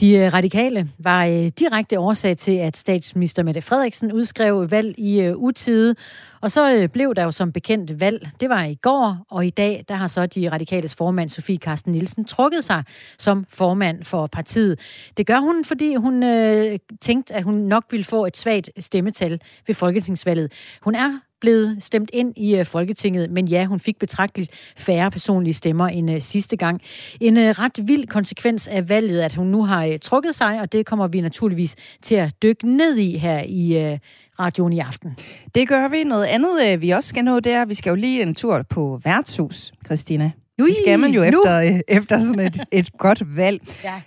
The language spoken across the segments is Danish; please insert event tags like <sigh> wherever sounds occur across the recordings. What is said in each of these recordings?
De øh, radikale var øh, direkte årsag til, at statsminister Mette Frederiksen udskrev valg i øh, utide, og så blev der jo som bekendt valg. Det var i går, og i dag der har så de radikales formand Sofie Karsten Nielsen trukket sig som formand for partiet. Det gør hun, fordi hun øh, tænkte, at hun nok ville få et svagt stemmetal ved folketingsvalget. Hun er blevet stemt ind i øh, Folketinget, men ja, hun fik betragteligt færre personlige stemmer end øh, sidste gang. En øh, ret vild konsekvens af valget, at hun nu har trukket sig, og det kommer vi naturligvis til at dykke ned i her i radioen i aften. Det gør vi. Noget andet, vi også skal nå, det er, at vi skal jo lige en tur på værtshus, Christina. Ui, det skal man jo efter, efter sådan et, et godt valg. Ja.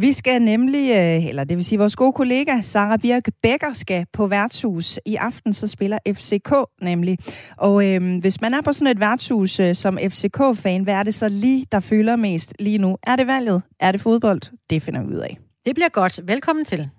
Vi skal nemlig, øh, eller det vil sige vores gode kollega Sara Birk Becker skal på værtshus. I aften så spiller FCK nemlig. Og øh, hvis man er på sådan et værtshus øh, som FCK-fan, hvad er det så lige, der føler mest lige nu? Er det valget? Er det fodbold? Det finder vi ud af. Det bliver godt. Velkommen til.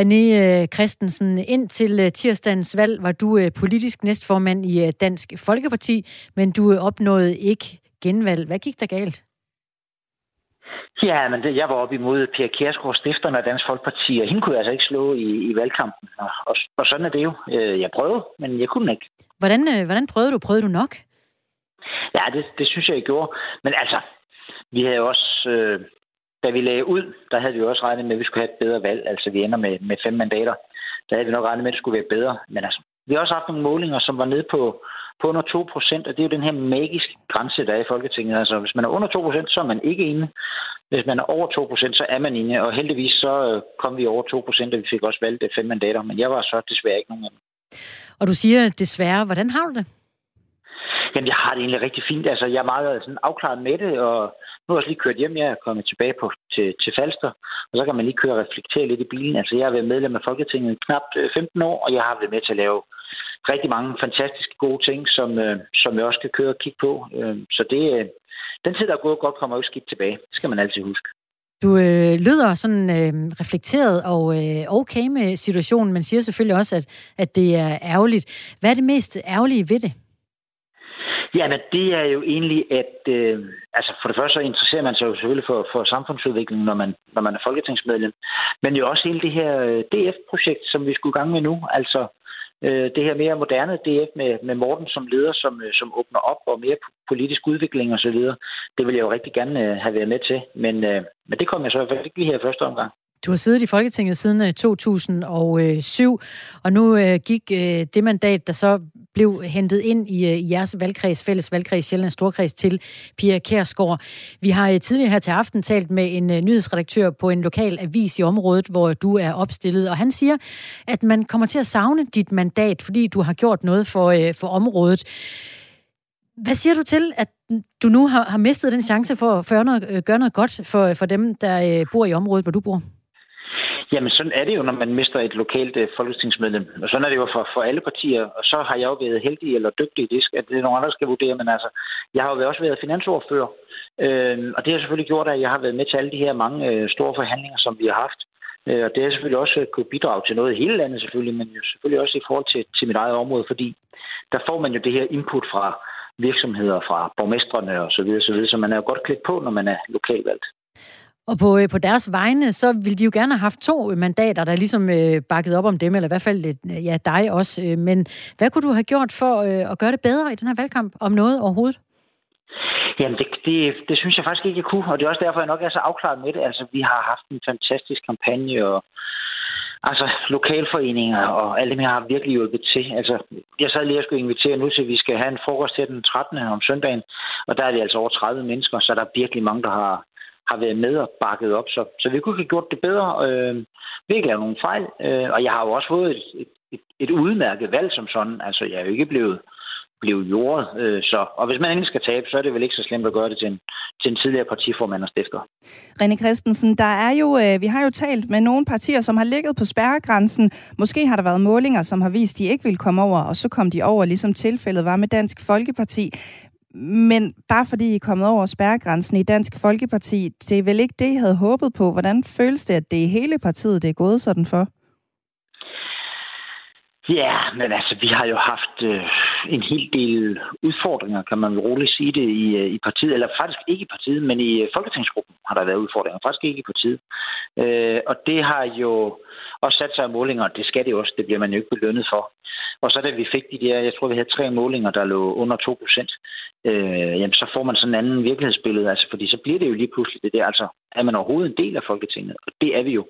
René øh, Christensen, indtil øh, tirsdagens valg var du øh, politisk næstformand i Dansk Folkeparti, men du opnåede ikke genvalg. Hvad gik der galt? Ja, men det, jeg var oppe imod Per Kjærsgaard, stifteren af Dansk Folkeparti, og hende kunne jeg altså ikke slå i, i valgkampen. Og, og, og sådan er det jo. Jeg prøvede, men jeg kunne ikke. Hvordan, hvordan prøvede du? Prøvede du nok? Ja, det, det synes jeg, jeg gjorde. Men altså, vi havde også... Øh, da vi lagde ud, der havde vi også regnet med, at vi skulle have et bedre valg. Altså, vi ender med, med fem mandater. Der havde vi nok regnet med, at det skulle være bedre. Men altså, vi har også haft nogle målinger, som var nede på, på under 2 procent, og det er jo den her magiske grænse, der er i Folketinget. Altså, hvis man er under 2 procent, så er man ikke inde. Hvis man er over 2 procent, så er man inde. Og heldigvis så øh, kom vi over 2 procent, og vi fik også valgt fem mandater. Men jeg var så desværre ikke nogen af dem. Og du siger desværre. Hvordan har du det? Jamen, jeg har det egentlig rigtig fint. Altså, jeg er meget sådan afklaret med det, og nu har jeg også lige kørt hjem. Jeg er kommet tilbage på, til, til Falster, og så kan man lige køre og reflektere lidt i bilen. Altså, jeg har været medlem af Folketinget i knap øh, 15 år, og jeg har været med til at lave rigtig mange fantastiske gode ting, som, øh, som jeg også kan køre og kigge på. Øh, så det, øh, den tid, der er gået godt, kommer jo skidt tilbage. Det skal man altid huske. Du øh, lyder sådan øh, reflekteret og øh, okay med situationen, men siger selvfølgelig også, at, at det er ærgerligt. Hvad er det mest ærgerlige ved det? Jamen, det er jo egentlig, at øh, altså for det første så interesserer man sig jo selvfølgelig for, for samfundsudviklingen, når man, når man er folketingsmedlem. Men jo også hele det her øh, DF-projekt, som vi skulle i gang med nu. Altså øh, det her mere moderne DF med, med Morten som leder, som, øh, som åbner op og mere politisk udvikling osv. Det vil jeg jo rigtig gerne øh, have været med til. Men, øh, men det kom jeg så i hvert fald ikke lige her første omgang. Du har siddet i Folketinget siden øh, 2007, øh, og nu øh, gik det mandat, der så blev hentet ind i, jeres valgkreds, fælles valgkreds, Sjælland Storkreds, til Pia Kærsgaard. Vi har tidligere her til aften talt med en nyhedsredaktør på en lokal avis i området, hvor du er opstillet, og han siger, at man kommer til at savne dit mandat, fordi du har gjort noget for, for området. Hvad siger du til, at du nu har, har mistet den chance for at gøre noget, gøre noget godt for, for dem, der bor i området, hvor du bor? Jamen, sådan er det jo, når man mister et lokalt øh, folketingsmedlem. Og sådan er det jo for, for alle partier. Og så har jeg jo været heldig eller dygtig. Det, at det er nogle andre, der skal vurdere. Men altså, jeg har jo også været finansordfører. Øh, og det har selvfølgelig gjort, at jeg har været med til alle de her mange øh, store forhandlinger, som vi har haft. Uh, og det har selvfølgelig også øh, kunne bidrage til noget i hele landet selvfølgelig, men jo selvfølgelig også i forhold til, til mit eget område, fordi der får man jo det her input fra virksomheder, fra borgmestrene og så videre, så videre, så man er jo godt klædt på, når man er lokalvalgt. Og på, øh, på deres vegne, så ville de jo gerne have haft to øh, mandater, der ligesom øh, bakkede op om dem, eller i hvert fald øh, ja, dig også. Øh, men hvad kunne du have gjort for øh, at gøre det bedre i den her valgkamp, om noget overhovedet? Jamen, det, det, det synes jeg faktisk ikke, jeg kunne, og det er også derfor, jeg nok er så afklaret med det. Altså, vi har haft en fantastisk kampagne, og altså lokalforeninger og alle dem, jeg har virkelig hjulpet til. Altså, jeg sad lige og skulle invitere nu til, at vi skal have en frokost til den 13. om søndagen, og der er vi altså over 30 mennesker, så der er virkelig mange, der har, har været med og bakket op. Så, så vi kunne have gjort det bedre. Øh, vi har ikke lavet nogen fejl. Øh, og jeg har jo også fået et, et, et, et udmærket valg som sådan. Altså, jeg er jo ikke blevet blevet jordet. Øh, så, og hvis man endelig skal tabe, så er det vel ikke så slemt at gøre det til en, til en tidligere partiformand og stifter. René Christensen, der er jo, øh, vi har jo talt med nogle partier, som har ligget på spærregrænsen. Måske har der været målinger, som har vist, at de ikke ville komme over, og så kom de over, ligesom tilfældet var med Dansk Folkeparti. Men bare fordi I er kommet over spærregrænsen i Dansk Folkeparti, det er vel ikke det, I havde håbet på. Hvordan føles det, at det er hele partiet, det er gået sådan for? Ja, men altså, vi har jo haft øh, en hel del udfordringer, kan man roligt sige det, i, øh, i partiet. Eller faktisk ikke i partiet, men i øh, Folketingsgruppen har der været udfordringer. Faktisk ikke i partiet. Øh, og det har jo også sat sig af målinger, og det skal det også. Det bliver man jo ikke belønnet for. Og så da vi fik de der, jeg tror, vi havde tre målinger, der lå under 2 procent, øh, jamen, så får man sådan en anden virkelighedsbillede. Altså, fordi så bliver det jo lige pludselig det der. Altså, er man overhovedet en del af Folketinget? Og det er vi jo.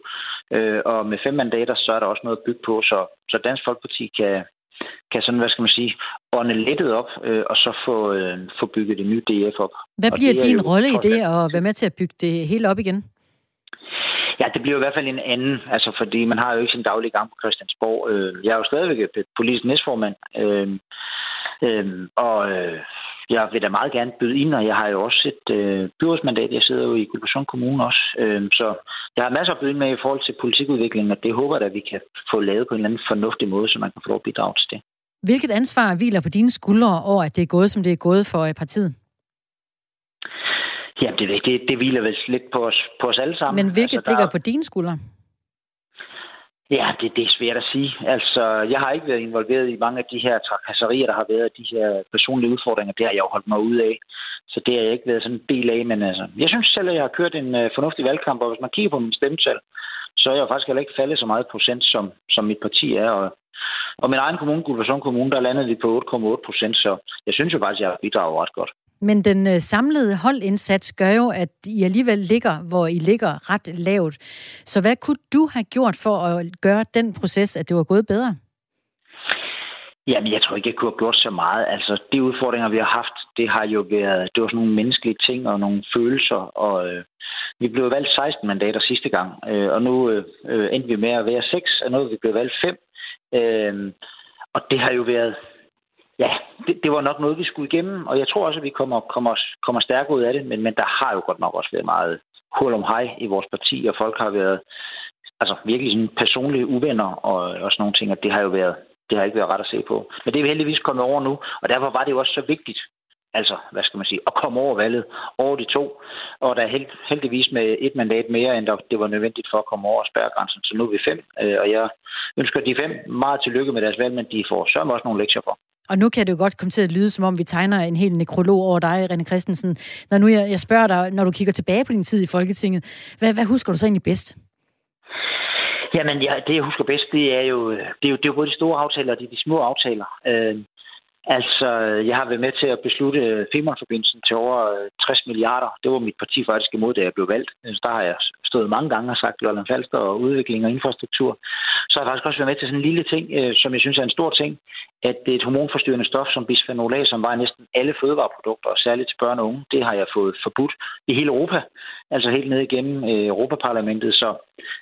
Øh, og med fem mandater, så er der også noget at bygge på, så, så Dansk Folkeparti kan, kan sådan, hvad skal man sige, ånde lettet op, øh, og så få, øh, få bygget det nye DF op. Hvad bliver din rolle i det, og være med til at bygge det hele op igen? Ja, det bliver i hvert fald en anden, altså fordi man har jo ikke sin daglige gang på Christiansborg. Øh, jeg er jo stadigvæk politisk næstformand, øh, øh, og øh, jeg vil da meget gerne byde ind, og jeg har jo også et øh, byrådsmandat. Jeg sidder jo i Guldborgsund Kommune også, øh, så jeg har masser at byde med i forhold til politikudviklingen, og det håber jeg, at vi kan få lavet på en eller anden fornuftig måde, så man kan få lov at bidrage til det. Hvilket ansvar hviler på dine skuldre over, at det er gået, som det er gået for partiet? Ja, det, det, det hviler vel lidt på os, på os alle sammen. Men hvilket altså, ligger på dine skuldre? Ja, det, det er svært at sige. Altså, jeg har ikke været involveret i mange af de her trakasserier, der har været, de her personlige udfordringer. Det har jeg jo holdt mig ud af. Så det har jeg ikke været sådan en del af. Men altså, jeg synes selv, at jeg har kørt en uh, fornuftig valgkamp, og hvis man kigger på min stemmetal, så er jeg jo faktisk heller ikke faldet så meget procent, som, som mit parti er. Og, og min egen kommune, Guldborgsund Kommune, der landede vi på 8,8 procent, så jeg synes jo faktisk, at jeg har bidraget ret godt. Men den øh, samlede holdindsats gør jo, at I alligevel ligger, hvor I ligger ret lavt. Så hvad kunne du have gjort for at gøre den proces, at det var gået bedre? Jamen, jeg tror ikke, jeg kunne have gjort så meget. Altså, de udfordringer, vi har haft, det har jo været, det var sådan nogle menneskelige ting og nogle følelser, og øh, vi blev valgt 16 mandater sidste gang, øh, og nu øh, øh endte vi med at være 6, og nu er vi blevet valgt 5. Øh, og det har jo været, ja, det, det var nok noget, vi skulle igennem, og jeg tror også, at vi kommer, kommer, kommer stærke ud af det, men, men der har jo godt nok også været meget hul om hej i vores parti, og folk har været altså virkelig sådan personlige uvenner og, og sådan nogle ting, og det har jo været, det har ikke været ret at se på. Men det er vi heldigvis kommet over nu, og derfor var det jo også så vigtigt, altså, hvad skal man sige, at komme over valget over de to. Og der er held, heldigvis med et mandat mere, end der, det var nødvendigt for at komme over spærregrænsen. Så nu er vi fem, øh, og jeg ønsker de fem meget tillykke med deres valg, men de får sørme også nogle lektier for. Og nu kan det jo godt komme til at lyde, som om vi tegner en hel nekrolog over dig, René Christensen. Når nu jeg, jeg spørger dig, når du kigger tilbage på din tid i Folketinget, hvad, hvad husker du så egentlig bedst? Jamen, ja, det jeg husker bedst, det er jo, øh, det er jo, det er jo både de store aftaler og de, de små aftaler. Øh, Altså, øh, jeg har været med til at beslutte øh, Femernforbindelsen til over øh, 60 milliarder. Det var mit parti faktisk imod, da jeg blev valgt. Så der har jeg stået mange gange og sagt Lolland Falster og udvikling og infrastruktur. Så har jeg faktisk også været med til sådan en lille ting, som jeg synes er en stor ting, at det er et hormonforstyrrende stof som bisphenol A, som var i næsten alle fødevareprodukter, og særligt til børn og unge, det har jeg fået forbudt i hele Europa, altså helt ned igennem øh, Europaparlamentet. Så,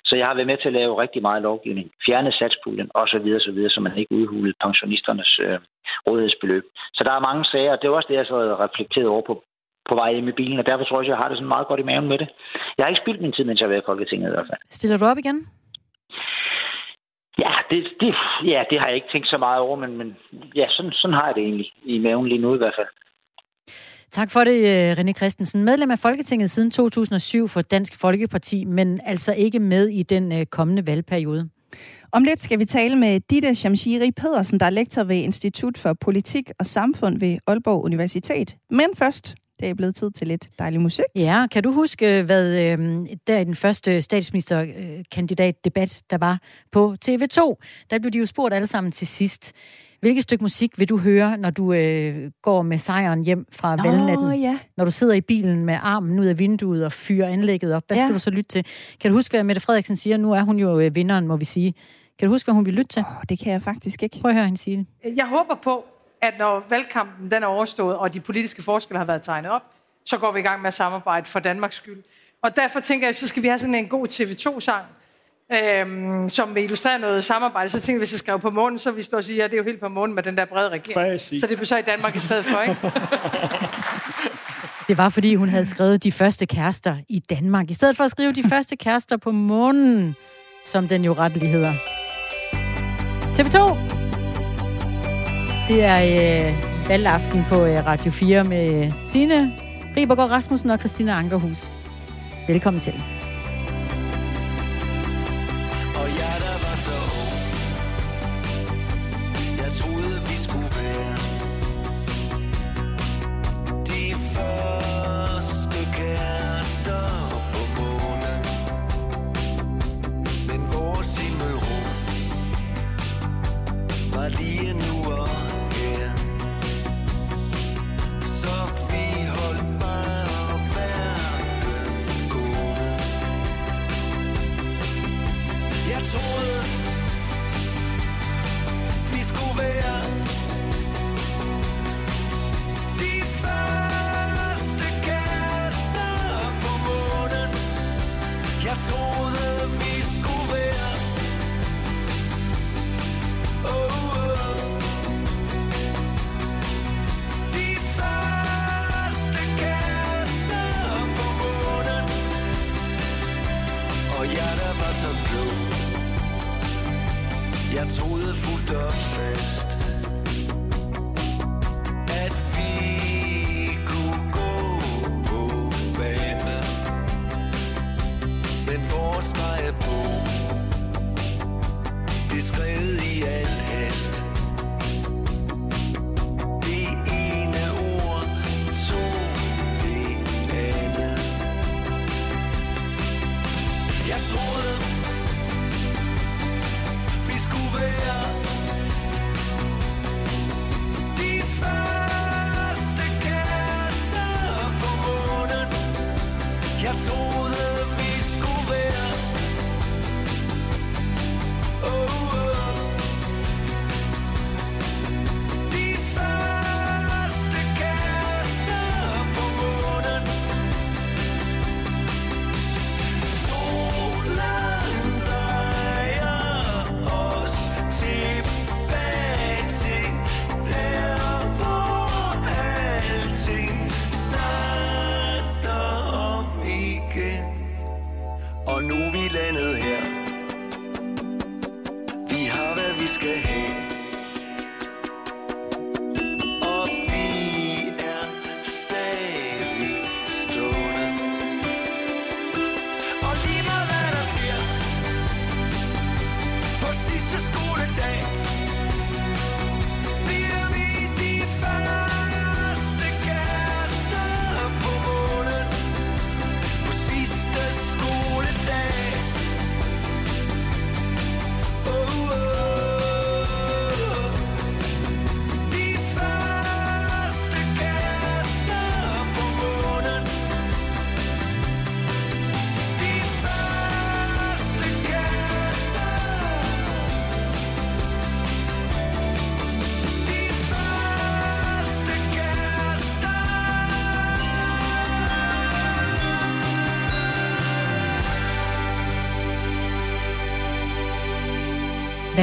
så jeg har været med til at lave rigtig meget lovgivning, fjerne satspuljen osv., så, videre, så man ikke udhulede pensionisternes øh, rådighedsbeløb. Så der er mange sager, og det er også det, jeg så reflekteret over på, på vej hjem i bilen, og derfor tror jeg, jeg har det sådan meget godt i maven med det. Jeg har ikke spildt min tid, mens jeg har været i Folketinget i hvert fald. Stiller du op igen? Ja, det, det, ja, det har jeg ikke tænkt så meget over, men, men ja, sådan, sådan har jeg det egentlig i maven lige nu i hvert fald. Tak for det, øh, René Christensen. Medlem af Folketinget siden 2007 for Dansk Folkeparti, men altså ikke med i den øh, kommende valgperiode. Om lidt skal vi tale med Ditte Shamshiri Pedersen, der er lektor ved Institut for Politik og Samfund ved Aalborg Universitet. Men først det er blevet tid til lidt dejlig musik. Ja, kan du huske, hvad øh, der i den første statsministerkandidatdebat, der var på TV2? Der blev de jo spurgt alle sammen til sidst. Hvilket stykke musik vil du høre, når du øh, går med sejren hjem fra oh, valgnatten? Ja. Når du sidder i bilen med armen ud af vinduet og fyrer anlægget op. Hvad ja. skal du så lytte til? Kan du huske, hvad Mette Frederiksen siger? Nu er hun jo øh, vinderen, må vi sige. Kan du huske, hvad hun vil lytte til? Oh, det kan jeg faktisk ikke. Prøv at høre hende sige det. Jeg håber på, at når valgkampen den er overstået, og de politiske forskelle har været tegnet op, så går vi i gang med at samarbejde for Danmarks skyld. Og derfor tænker jeg, så skal vi have sådan en god TV2-sang, øhm, som vil illustrere noget samarbejde. Så tænker jeg, hvis jeg skrev på månen, så vi står og sige, ja, det er jo helt på månen med den der brede regering. Præcis. Så det bliver så i Danmark i stedet for, ikke? <laughs> Det var, fordi hun havde skrevet de første kærester i Danmark, i stedet for at skrive de <laughs> første kærester på månen, som den jo rettelig hedder. TV2! Det er øh, valgaften på øh, Radio 4 med Sine Ribergaard Rasmussen og Christina Ankerhus. Velkommen til. Bare lige nu og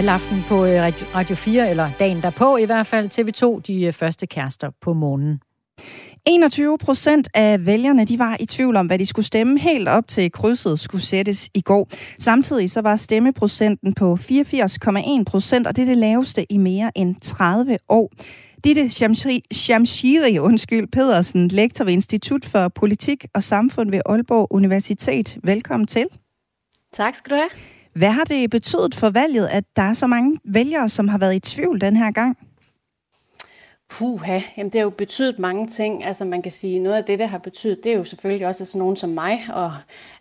valgaften på øh, Radio 4, eller dagen derpå i hvert fald, TV2, de øh, første kærester på månen. 21 procent af vælgerne de var i tvivl om, hvad de skulle stemme helt op til krydset skulle sættes i går. Samtidig så var stemmeprocenten på 84,1 procent, og det er det laveste i mere end 30 år. Ditte Shamshiri, undskyld, Pedersen, lektor ved Institut for Politik og Samfund ved Aalborg Universitet. Velkommen til. Tak skal du have. Hvad har det betydet for valget, at der er så mange vælgere, som har været i tvivl den her gang? Puha, jamen det har jo betydet mange ting. Altså man kan sige, noget af det, der har betydet, det er jo selvfølgelig også sådan nogen som mig, og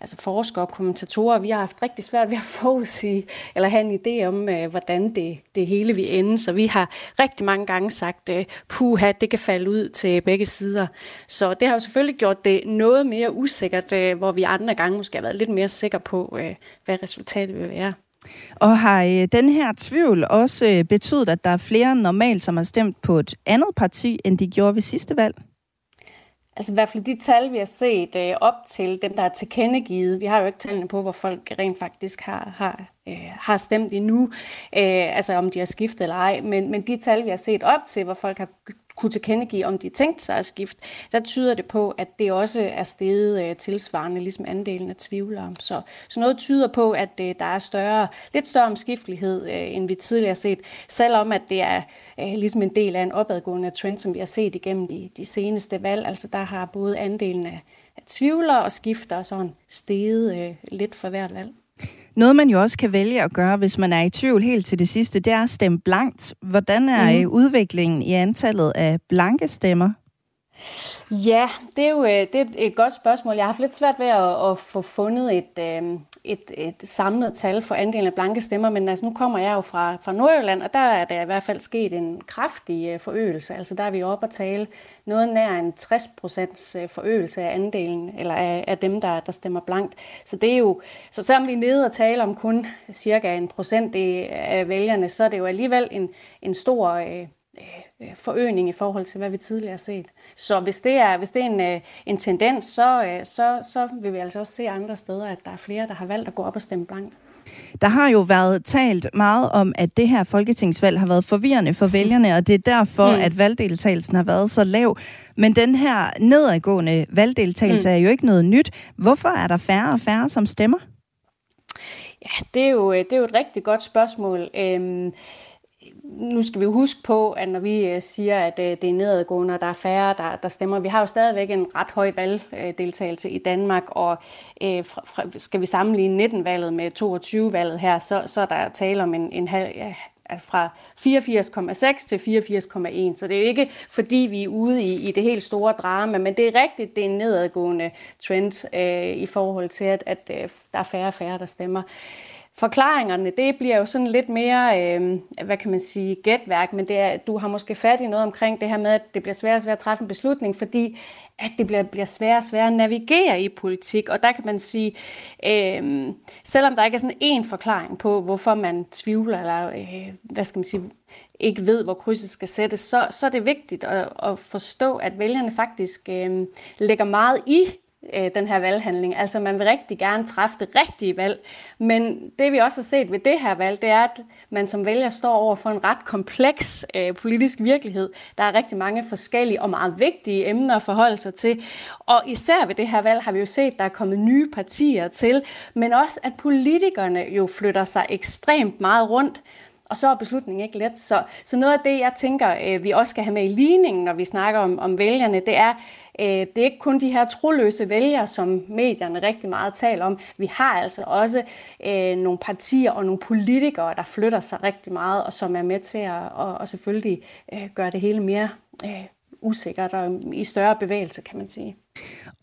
altså forskere og kommentatorer, vi har haft rigtig svært ved at forudsige, eller have en idé om, øh, hvordan det, det hele vil ende. Så vi har rigtig mange gange sagt, uh, puha, det kan falde ud til begge sider. Så det har jo selvfølgelig gjort det noget mere usikkert, øh, hvor vi andre gange måske har været lidt mere sikre på, uh, hvad resultatet vil være. Og har øh, den her tvivl også øh, betydet, at der er flere normalt, som har stemt på et andet parti, end de gjorde ved sidste valg? Altså i hvert fald de tal, vi har set øh, op til dem, der er tilkendegivet. Vi har jo ikke tallene på, hvor folk rent faktisk har, har, øh, har stemt endnu, øh, altså om de har skiftet eller ej. Men, men de tal, vi har set op til, hvor folk har kunne tilkendegive, om de tænkte sig at skifte, der tyder det på, at det også er steget øh, tilsvarende, ligesom andelen af tvivlere. Så, så noget tyder på, at øh, der er større, lidt større omskiftelighed, øh, end vi tidligere har set, selvom at det er øh, ligesom en del af en opadgående trend, som vi har set igennem de, de seneste valg. Altså der har både andelen af, af tvivlere og skifter sådan steget øh, lidt for hvert valg. Noget, man jo også kan vælge at gøre, hvis man er i tvivl helt til det sidste, det er at stemme blankt. Hvordan er mm. udviklingen i antallet af blanke stemmer? Ja, det er jo øh, det er et godt spørgsmål. Jeg har haft lidt svært ved at, at få fundet et, øh, et, et samlet tal for andelen af blanke stemmer, men altså, nu kommer jeg jo fra, fra Nordjylland, og der er der i hvert fald sket en kraftig øh, forøgelse. Altså der er vi oppe at tale noget nær en 60 procents forøgelse af andelen, eller af, af dem, der, der stemmer blankt. Så det er jo, så selvom vi er nede og tale om kun cirka en procent af vælgerne, så er det jo alligevel en, en stor øh, forøgning i forhold til, hvad vi tidligere har set. Så hvis det er, hvis det er en, øh, en tendens, så, øh, så, så vil vi altså også se andre steder, at der er flere, der har valgt at gå op og stemme blankt. Der har jo været talt meget om, at det her folketingsvalg har været forvirrende for vælgerne, og det er derfor, mm. at valgdeltagelsen har været så lav. Men den her nedadgående valgdeltagelse mm. er jo ikke noget nyt. Hvorfor er der færre og færre, som stemmer? Ja, det er jo, det er jo et rigtig godt spørgsmål. Øhm, nu skal vi jo huske på, at når vi øh, siger, at øh, det er nedadgående, og der er færre, der, der stemmer, vi har jo stadigvæk en ret høj valgdeltagelse øh, i Danmark, og øh, fra, fra, skal vi sammenligne 19-valget med 22-valget her, så, så er der tale om en, en halv, ja, altså fra 84,6 til 84,1. Så det er jo ikke, fordi vi er ude i, i det helt store drama, men det er rigtigt, det er en nedadgående trend øh, i forhold til, at, at der er færre og færre, der stemmer. Forklaringerne, det bliver jo sådan lidt mere, øh, hvad kan man sige, gætværk, men det er, du har måske fat i noget omkring det her med, at det bliver svært og svært at træffe en beslutning, fordi at det bliver, bliver sværere og sværere at navigere i politik. Og der kan man sige, øh, selvom der ikke er sådan en forklaring på, hvorfor man tvivler, eller øh, hvad skal man sige, ikke ved, hvor krydset skal sættes, så, så er det vigtigt at, at forstå, at vælgerne faktisk øh, lægger meget i øh, den her valghandling. Altså man vil rigtig gerne træffe det rigtige valg. Men det vi også har set ved det her valg, det er, at man som vælger står over for en ret kompleks øh, politisk virkelighed. Der er rigtig mange forskellige og meget vigtige emner at forholde sig til. Og især ved det her valg har vi jo set, at der er kommet nye partier til, men også at politikerne jo flytter sig ekstremt meget rundt. Og så er beslutningen ikke let. Så, så noget af det, jeg tænker, øh, vi også skal have med i ligningen, når vi snakker om, om vælgerne, det er, øh, det er ikke kun de her troløse vælgere, som medierne rigtig meget taler om. Vi har altså også øh, nogle partier og nogle politikere, der flytter sig rigtig meget, og som er med til at og, og selvfølgelig øh, gøre det hele mere øh, usikkert og i større bevægelse, kan man sige.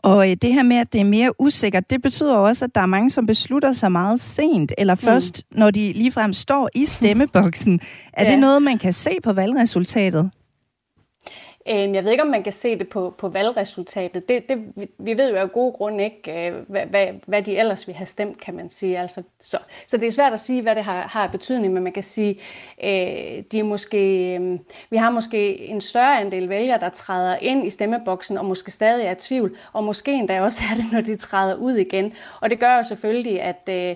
Og øh, det her med, at det er mere usikkert, det betyder også, at der er mange, som beslutter sig meget sent, eller mm. først, mm. når de ligefrem står i stemmeboksen. Er ja. det noget, man kan se på valgresultatet? Øhm, jeg ved ikke, om man kan se det på, på valgresultatet. Det, det, vi ved jo af gode grunde ikke, øh, hvad, hvad, hvad de ellers ville have stemt, kan man sige. Altså, så, så det er svært at sige, hvad det har, har betydning, men man kan sige, øh, de er måske, øh, vi har måske en større andel vælgere, der træder ind i stemmeboksen og måske stadig er i tvivl, og måske endda også er det, når de træder ud igen. Og det gør jo selvfølgelig, at, øh,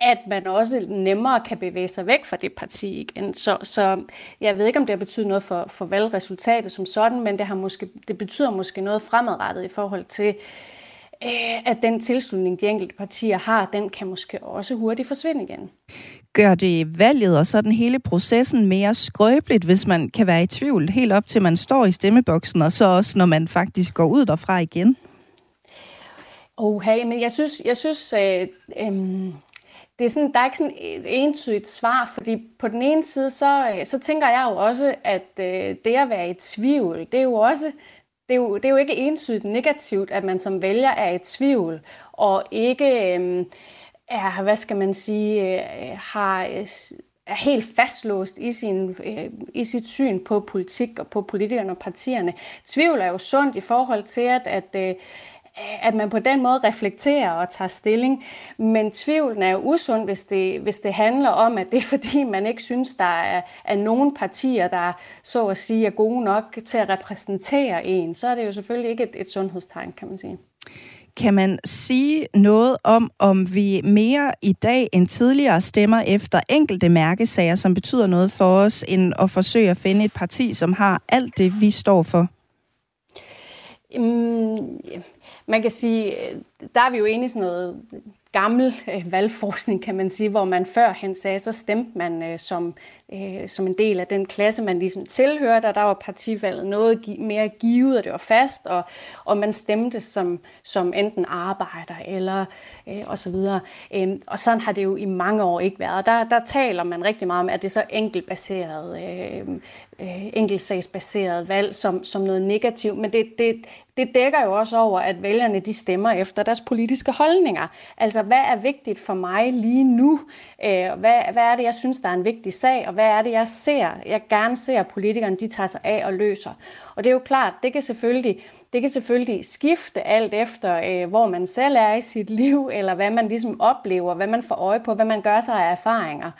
at man også nemmere kan bevæge sig væk fra det parti igen. Så, så jeg ved ikke, om det har betydet noget for, for valgresultatet som sådan, men det, har måske, det betyder måske noget fremadrettet i forhold til, øh, at den tilslutning, de enkelte partier har, den kan måske også hurtigt forsvinde igen. Gør det valget og sådan hele processen mere skrøbeligt, hvis man kan være i tvivl helt op til man står i stemmeboksen, og så også når man faktisk går ud derfra igen? Oh, hey, men jeg synes, jeg synes øh, øh, det er sådan, der er ikke sådan et entydigt svar, fordi på den ene side, så, øh, så tænker jeg jo også, at øh, det at være i tvivl, det er jo også det er, jo, det er jo ikke entydigt negativt, at man som vælger er i tvivl, og ikke øh, er, hvad skal man sige, øh, har, øh, er helt fastlåst i, sin, øh, i sit syn på politik og på politikerne og partierne. Tvivl er jo sundt i forhold til, at, at øh, at man på den måde reflekterer og tager stilling. Men tvivlen er jo usund, hvis det, hvis det handler om, at det er <laughs> fordi, man ikke synes, der er, er nogen partier, der så at sige er gode nok til at repræsentere en. Så er det jo selvfølgelig ikke et, et sundhedstegn, kan man sige. Kan man sige noget om, om vi mere i dag end tidligere stemmer efter enkelte mærkesager, som betyder noget for os, end at forsøge at finde et parti, som har alt det, vi står for? Mm, man kan sige, øh, der er vi jo inde i sådan noget gammel øh, valgforskning, kan man sige, hvor man førhen sagde, så stemte man øh, som, øh, som en del af den klasse, man ligesom tilhørte, og der var partivalget noget gi- mere givet, og det var fast, og, og man stemte som, som enten arbejder eller øh, og så videre. Øh, og sådan har det jo i mange år ikke været. Der, der taler man rigtig meget om, at det er så enkeltbaseret, øh, øh, enkeltsagsbaseret valg som, som noget negativt, men det, det, det dækker jo også over, at vælgerne de stemmer efter deres politiske holdninger. Altså, hvad er vigtigt for mig lige nu? Øh, hvad, hvad er det, jeg synes, der er en vigtig sag? Og hvad er det, jeg ser, jeg gerne ser, at politikerne de tager sig af og løser? Og det er jo klart, det kan selvfølgelig, det kan selvfølgelig skifte alt efter, øh, hvor man selv er i sit liv, eller hvad man ligesom oplever, hvad man får øje på, hvad man gør sig af erfaringer.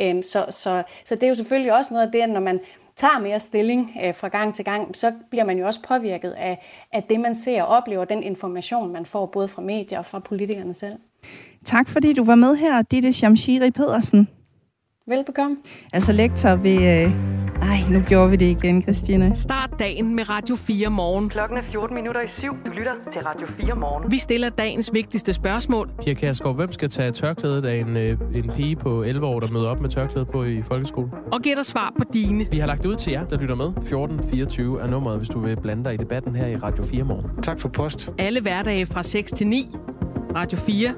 Øh, så, så, så det er jo selvfølgelig også noget af det, når man, tager mere stilling øh, fra gang til gang, så bliver man jo også påvirket af, af det, man ser og oplever, den information, man får både fra medier og fra politikerne selv. Tak fordi du var med her, Ditte Shamshiri Pedersen. Velbekomme. Altså lektor ved øh, ej, nu gjorde vi det igen, Christine. Start dagen med Radio 4 morgen. Klokken er 14 minutter i syv. Du lytter til Radio 4 morgen. Vi stiller dagens vigtigste spørgsmål. Pia Kærsgaard, hvem skal tage tørklædet af en, øh, en pige på 11 år, der møder op med tørklæde på i folkeskolen? Og giver dig svar på dine. Vi har lagt ud til jer, der lytter med. 1424 er nummeret, hvis du vil blande dig i debatten her i Radio 4 morgen. Tak for post. Alle hverdage fra 6 til 9. Radio 4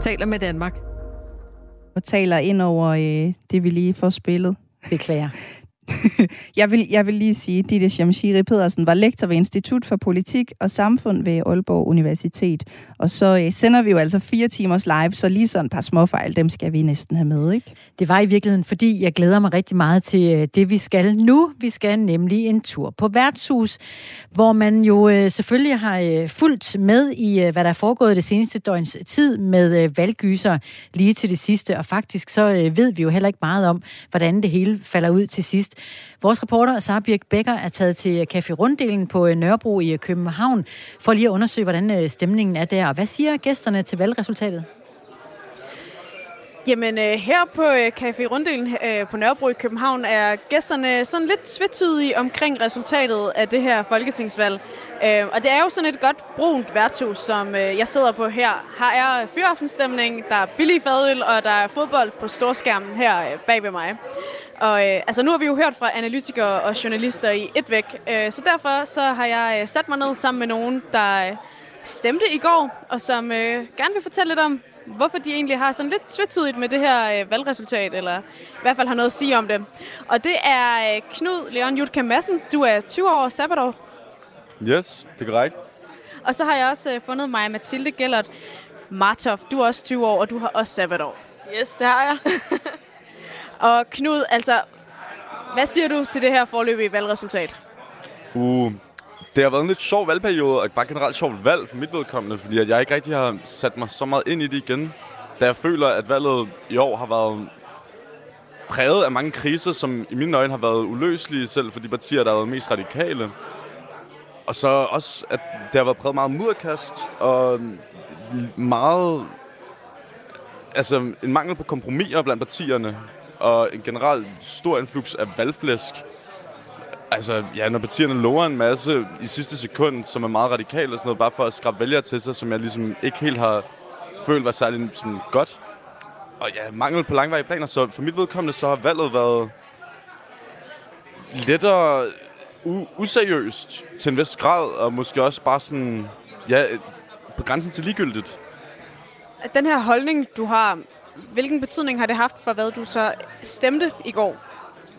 taler med Danmark. Og taler ind over øh, det, vi lige får spillet. Beklager. <laughs> <laughs> jeg, vil, jeg vil lige sige, at Ditte Shamshiri Pedersen var lektor ved Institut for Politik og Samfund ved Aalborg Universitet. Og så øh, sender vi jo altså fire timers live, så lige sådan et par småfejl, dem skal vi næsten have med, ikke? Det var i virkeligheden, fordi jeg glæder mig rigtig meget til øh, det, vi skal nu. Vi skal nemlig en tur på værtshus, hvor man jo øh, selvfølgelig har øh, fulgt med i, øh, hvad der er foregået det seneste døgns tid med øh, valggyser lige til det sidste. Og faktisk så øh, ved vi jo heller ikke meget om, hvordan det hele falder ud til sidst. Vores reporter Sara Birk Becker er taget til Café Runddelen på øh, Nørrebro i øh, København for lige at undersøge, hvordan øh, stemningen er der. Og hvad siger gæsterne til valgresultatet? Jamen øh, her på øh, Café Runddelen øh, på Nørrebro i København er gæsterne sådan lidt svettydige omkring resultatet af det her folketingsvalg. Øh, og det er jo sådan et godt brunt værtshus, som øh, jeg sidder på her. Her er fyraftenstemning, der er billig fadøl, og der er fodbold på storskærmen her øh, bag ved mig. Og øh, altså nu har vi jo hørt fra analytikere og journalister i et væk, øh, så derfor så har jeg øh, sat mig ned sammen med nogen, der øh, stemte i går, og som øh, gerne vil fortælle lidt om, hvorfor de egentlig har sådan lidt svettydigt med det her øh, valgresultat, eller i hvert fald har noget at sige om det. Og det er øh, Knud Leon Jutka Madsen. Du er 20 år sabbatår. Yes, det er korrekt. Og så har jeg også øh, fundet mig Mathilde Gellert Martov. Du er også 20 år, og du har også sabbatår. Yes, det har jeg. <laughs> og Knud, altså, hvad siger du til det her forløbige valgresultat? Uh, det har været en lidt sjov valgperiode, og bare generelt sjov valg for mit vedkommende, fordi at jeg ikke rigtig har sat mig så meget ind i det igen. Da jeg føler, at valget i år har været præget af mange kriser, som i mine øjne har været uløselige selv for de partier, der har været mest radikale. Og så også, at det har været præget meget mudderkast og meget... Altså, en mangel på kompromiser blandt partierne, og en generelt stor influx af valgflæsk. Altså, ja, når partierne lover en masse i sidste sekund, som er meget radikale og sådan noget, bare for at skrabe vælgere til sig, som jeg ligesom ikke helt har følt var særlig sådan godt. Og ja, mangel på langvarige planer, så for mit vedkommende, så har valget været lettere u- useriøst til en vis grad, og måske også bare sådan, ja, på grænsen til ligegyldigt. Den her holdning, du har, hvilken betydning har det haft for, hvad du så stemte i går?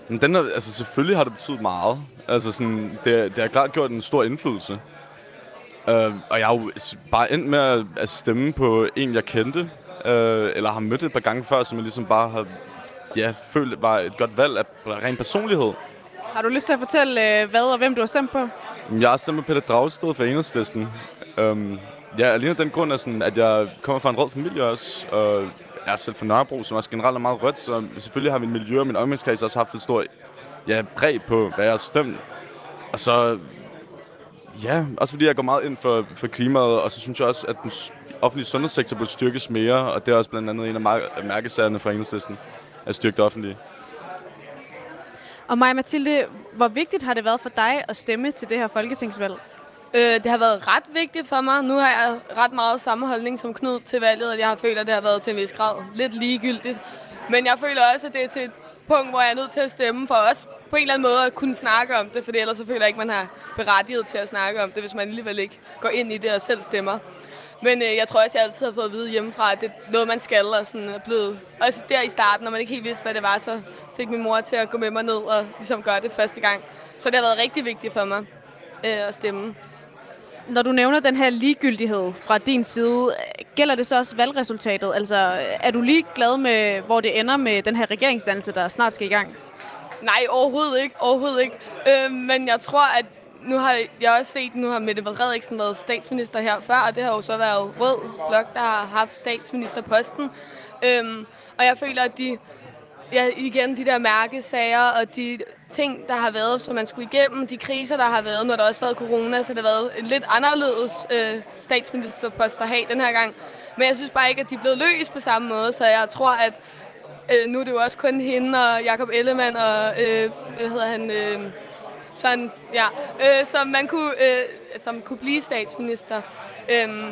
Men den er, altså selvfølgelig har det betydet meget. Altså sådan, det, det har klart gjort en stor indflydelse. Uh, og jeg har jo bare endt med at, at stemme på en, jeg kendte, uh, eller har mødt et par gange før, som jeg ligesom bare har ja, følt var et godt valg af ren personlighed. Har du lyst til at fortælle, hvad og hvem du har stemt på? Jeg har stemt på Peter Dragsted for Enhedslisten. Um, ja, alene den grund er sådan, at jeg kommer fra en rød familie også, og jeg er selv fra Nørrebro, som også generelt er meget rødt, så selvfølgelig har min miljø og min omgangskreds også haft et stort ja, præg på, hvad jeg har stemt. Og så, ja, også fordi jeg går meget ind for, for klimaet, og så synes jeg også, at den offentlige sundhedssektor burde styrkes mere, og det er også blandt andet en af mærkesagerne for enhedslisten, at styrke det offentlige. Og Maja Mathilde, hvor vigtigt har det været for dig at stemme til det her folketingsvalg? Øh, det har været ret vigtigt for mig. Nu har jeg ret meget samme holdning som Knud til valget, og jeg har følt, at det har været til en vis grad lidt ligegyldigt. Men jeg føler også, at det er til et punkt, hvor jeg er nødt til at stemme for os på en eller anden måde at kunne snakke om det, for ellers så føler jeg ikke, man har berettiget til at snakke om det, hvis man alligevel ikke går ind i det og selv stemmer. Men øh, jeg tror også, jeg altid har fået at vide hjemmefra, at det er noget, man skal, og sådan er blevet... Også der i starten, når man ikke helt vidste, hvad det var, så fik min mor til at gå med mig ned og ligesom gøre det første gang. Så det har været rigtig vigtigt for mig øh, at stemme. Når du nævner den her ligegyldighed fra din side, gælder det så også valgresultatet? Altså, er du lige glad med, hvor det ender med den her regeringsdannelse, der snart skal i gang? Nej, overhovedet ikke. Overhovedet ikke. Øh, men jeg tror, at nu har jeg også set, nu har Mette Frederiksen været statsminister her før, og det har jo så været Rød Blok, der har haft statsministerposten. Øhm, og jeg føler, at de, ja, igen, de der mærkesager og de ting, der har været, som man skulle igennem, de kriser, der har været, når der også været corona, så det har været en lidt anderledes øh, statsministerpost at have den her gang. Men jeg synes bare ikke, at de er blevet løst på samme måde, så jeg tror, at øh, nu er det jo også kun hende og Jakob Ellemann og, øh, hvad hedder han, øh, sådan, ja, øh, som man kunne, øh, som kunne blive statsminister. Øh,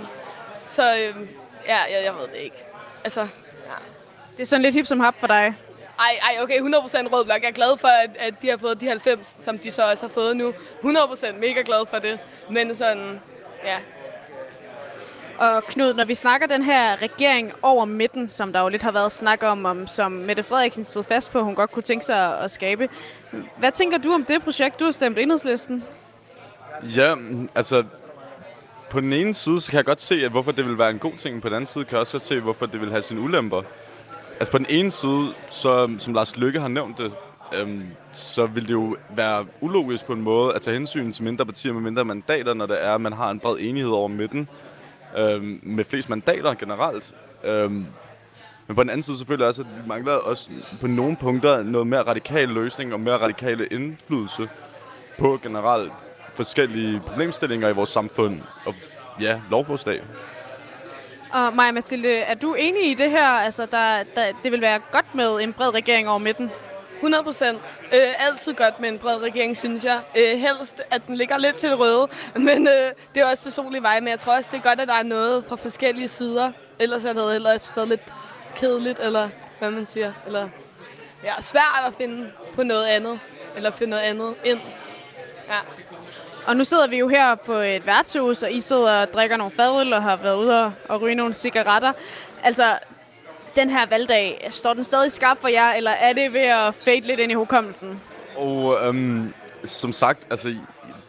så øh, ja, jeg, jeg ved det ikke. Altså, ja. Det er sådan lidt hip som hap for dig. Ej, ej, okay, 100% rød blok. Jeg er glad for, at, at de har fået de 90, som de så også har fået nu. 100% mega glad for det. Men sådan, ja, og Knud, når vi snakker den her regering over midten, som der jo lidt har været snak om, om som Mette Frederiksen stod fast på, hun godt kunne tænke sig at skabe. Hvad tænker du om det projekt? Du har stemt enhedslisten. Ja, altså på den ene side, så kan jeg godt se, at hvorfor det vil være en god ting. På den anden side kan jeg også godt se, hvorfor det vil have sine ulemper. Altså på den ene side, så, som Lars Lykke har nævnt det, øhm, så vil det jo være ulogisk på en måde at tage hensyn til mindre partier med mindre mandater, når det er, at man har en bred enighed over midten øhm, med flest mandater generelt. Øhm, men på den anden side selvfølgelig også, at vi mangler også på nogle punkter noget mere radikal løsning og mere radikale indflydelse på generelt forskellige problemstillinger i vores samfund og ja, lovforslag. Og Maja Mathilde, er du enig i det her? Altså, der, der, det vil være godt med en bred regering over midten? 100 procent. Øh, altid godt med en bred regering, synes jeg. Øh, helst, at den ligger lidt til det røde. <laughs> Men øh, det er også personlig vej. Men jeg tror også, det er godt, at der er noget fra forskellige sider. Ellers havde det ellers været lidt kedeligt, eller hvad man siger. Eller ja, svært at finde på noget andet. Eller finde noget andet ind. Ja. Og nu sidder vi jo her på et værtshus, og I sidder og drikker nogle fadøl og har været ude og ryge nogle cigaretter. Altså, den her valgdag, står den stadig skarp for jer, eller er det ved at fade lidt ind i hukommelsen? Og øhm, som sagt, altså,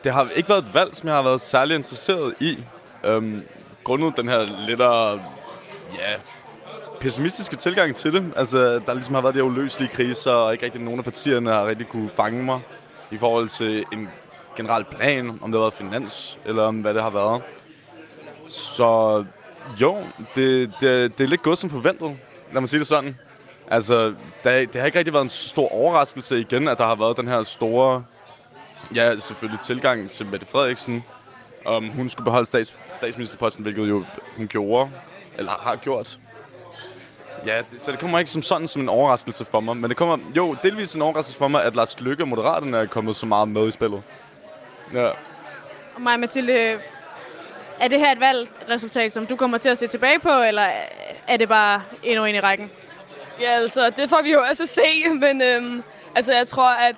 det har ikke været et valg, som jeg har været særlig interesseret i. Øhm, grundet den her lidt ja, pessimistiske tilgang til det. Altså, der ligesom har været de uløselige kriser, og ikke rigtig nogen af partierne har rigtig kunne fange mig i forhold til en generel plan, om det har været finans, eller om hvad det har været. Så jo, det, det, det er lidt gået som forventet lad mig sige det sådan. Altså, det, det har ikke rigtig været en stor overraskelse igen, at der har været den her store, ja, selvfølgelig tilgang til Mette Frederiksen. Om hun skulle beholde stats, statsministerposten, hvilket jo hun gjorde, eller har gjort. Ja, det, så det kommer ikke som sådan som en overraskelse for mig. Men det kommer jo delvis en overraskelse for mig, at Lars Lykke og Moderaterne er kommet så meget med i spillet. Ja. Og Maja Mathilde, er det her et valgresultat, som du kommer til at se tilbage på, eller er det bare endnu en i rækken? Ja, altså, det får vi jo også at se, <laughs> men øhm, altså, jeg tror, at,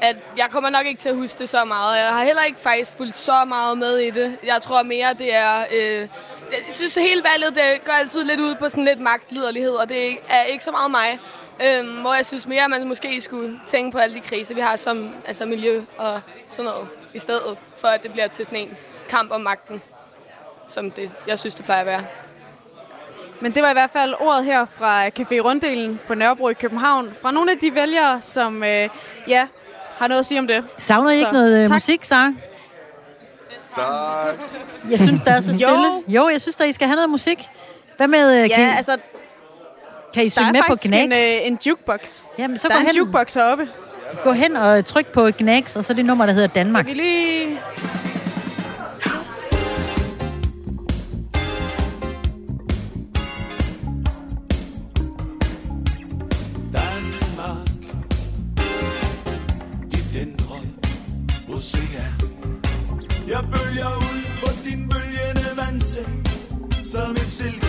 at jeg kommer nok ikke til at huske det så meget. Jeg har heller ikke faktisk fulgt så meget med i det. Jeg tror mere, det er... Øh, jeg synes, at hele valget det går altid lidt ud på sådan lidt magtliderlighed, og det er ikke så meget mig. Øhm, hvor jeg synes mere, at man måske skulle tænke på alle de kriser, vi har som altså miljø og sådan noget, i stedet for at det bliver til sådan en kamp om magten, som det, jeg synes, det plejer at være. Men det var i hvert fald ordet her fra Café Runddelen på Nørrebro i København. Fra nogle af de vælgere, som øh, ja, har noget at sige om det. Savner I ikke noget øh, tak. musik, Sara? Tak. Jeg synes, der er så stille. Jo, jo jeg synes, der I skal have noget musik. Hvad med... Øh, ja, altså... Kan I synge med på Gnags? En, øh, en jukebox. Jamen, så der gå er en hen, jukebox heroppe. Gå hen og tryk på Gnags, og så det nummer, der hedder Danmark. Skal vi lige... Jeg bølger ud på din bølgende vandseng Som et silkeland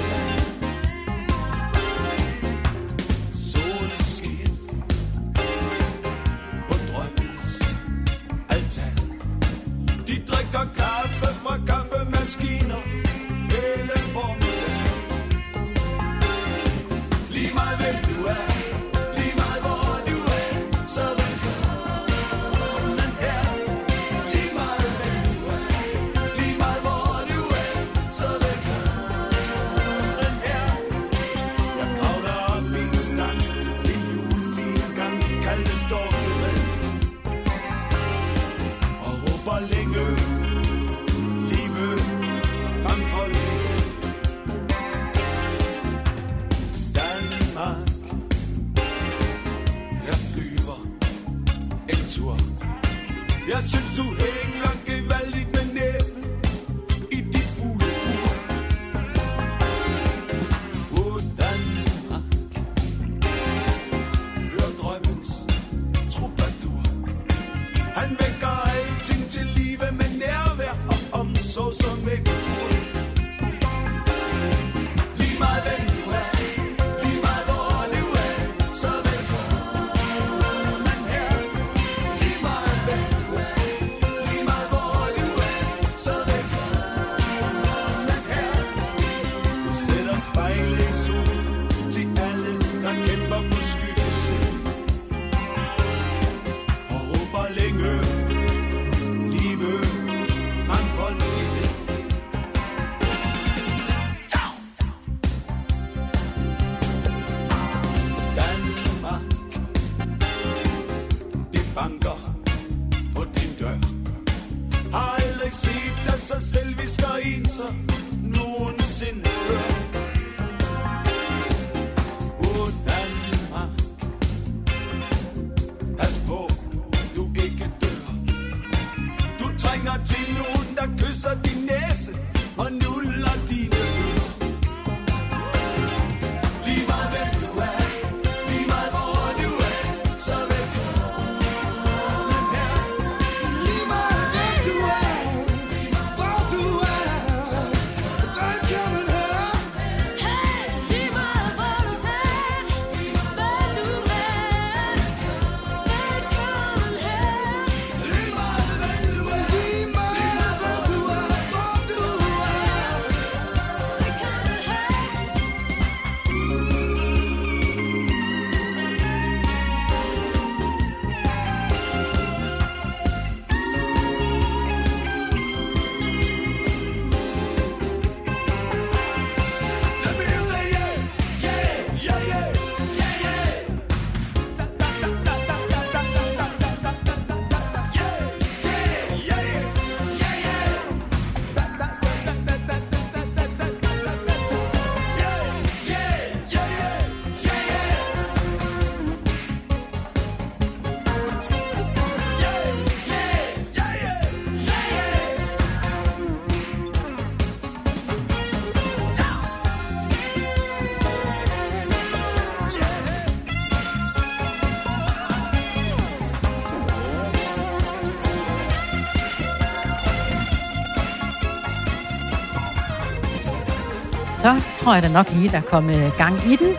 tror jeg da nok lige, der kom øh, gang i den.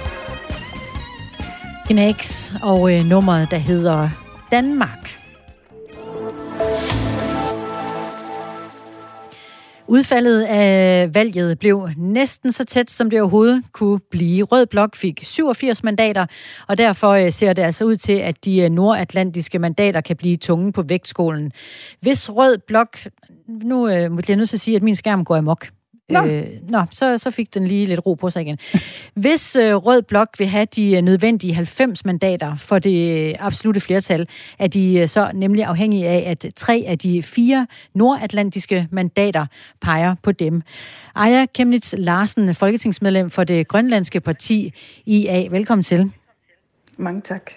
Gnags og øh, nummeret, der hedder Danmark. Udfaldet af valget blev næsten så tæt, som det overhovedet kunne blive. Rød Blok fik 87 mandater, og derfor øh, ser det altså ud til, at de øh, nordatlantiske mandater kan blive tunge på vægtskålen. Hvis Rød Blok... Nu øh, må jeg nødt til at sige, at min skærm går amok. Nå, øh, nå så, så fik den lige lidt ro på sig igen. <laughs> Hvis øh, Rød Blok vil have de øh, nødvendige 90 mandater for det øh, absolute flertal, er de øh, så nemlig afhængige af, at tre af de fire nordatlantiske mandater peger på dem. Aya Kemnitz Larsen, folketingsmedlem for det grønlandske parti IA. Velkommen til. Mange tak.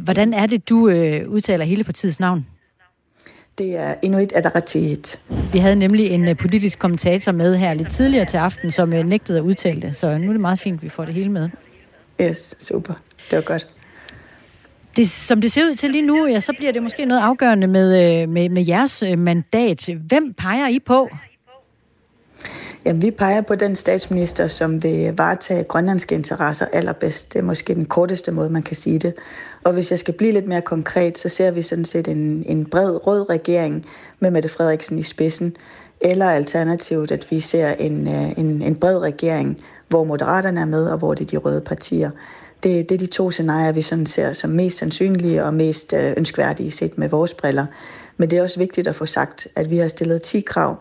Hvordan er det, du øh, udtaler hele partiets navn? Det er Inuit Ataqatigiit. Vi havde nemlig en uh, politisk kommentator med her lidt tidligere til aften, som uh, nægtede at udtale det, så nu er det meget fint, at vi får det hele med. Yes, super. Det var godt. Det, som det ser ud til lige nu, ja, så bliver det måske noget afgørende med, øh, med, med jeres øh, mandat. Hvem peger I på? Jamen, vi peger på den statsminister, som vil varetage grønlandske interesser allerbedst. Det er måske den korteste måde, man kan sige det. Og hvis jeg skal blive lidt mere konkret, så ser vi sådan set en, en bred rød regering med Mette Frederiksen i spidsen, eller alternativt, at vi ser en, øh, en, en bred regering, hvor Moderaterne er med, og hvor det er de røde partier. Det, det er de to scenarier, vi sådan ser som mest sandsynlige og mest øh, ønskværdige set med vores briller. Men det er også vigtigt at få sagt, at vi har stillet 10 krav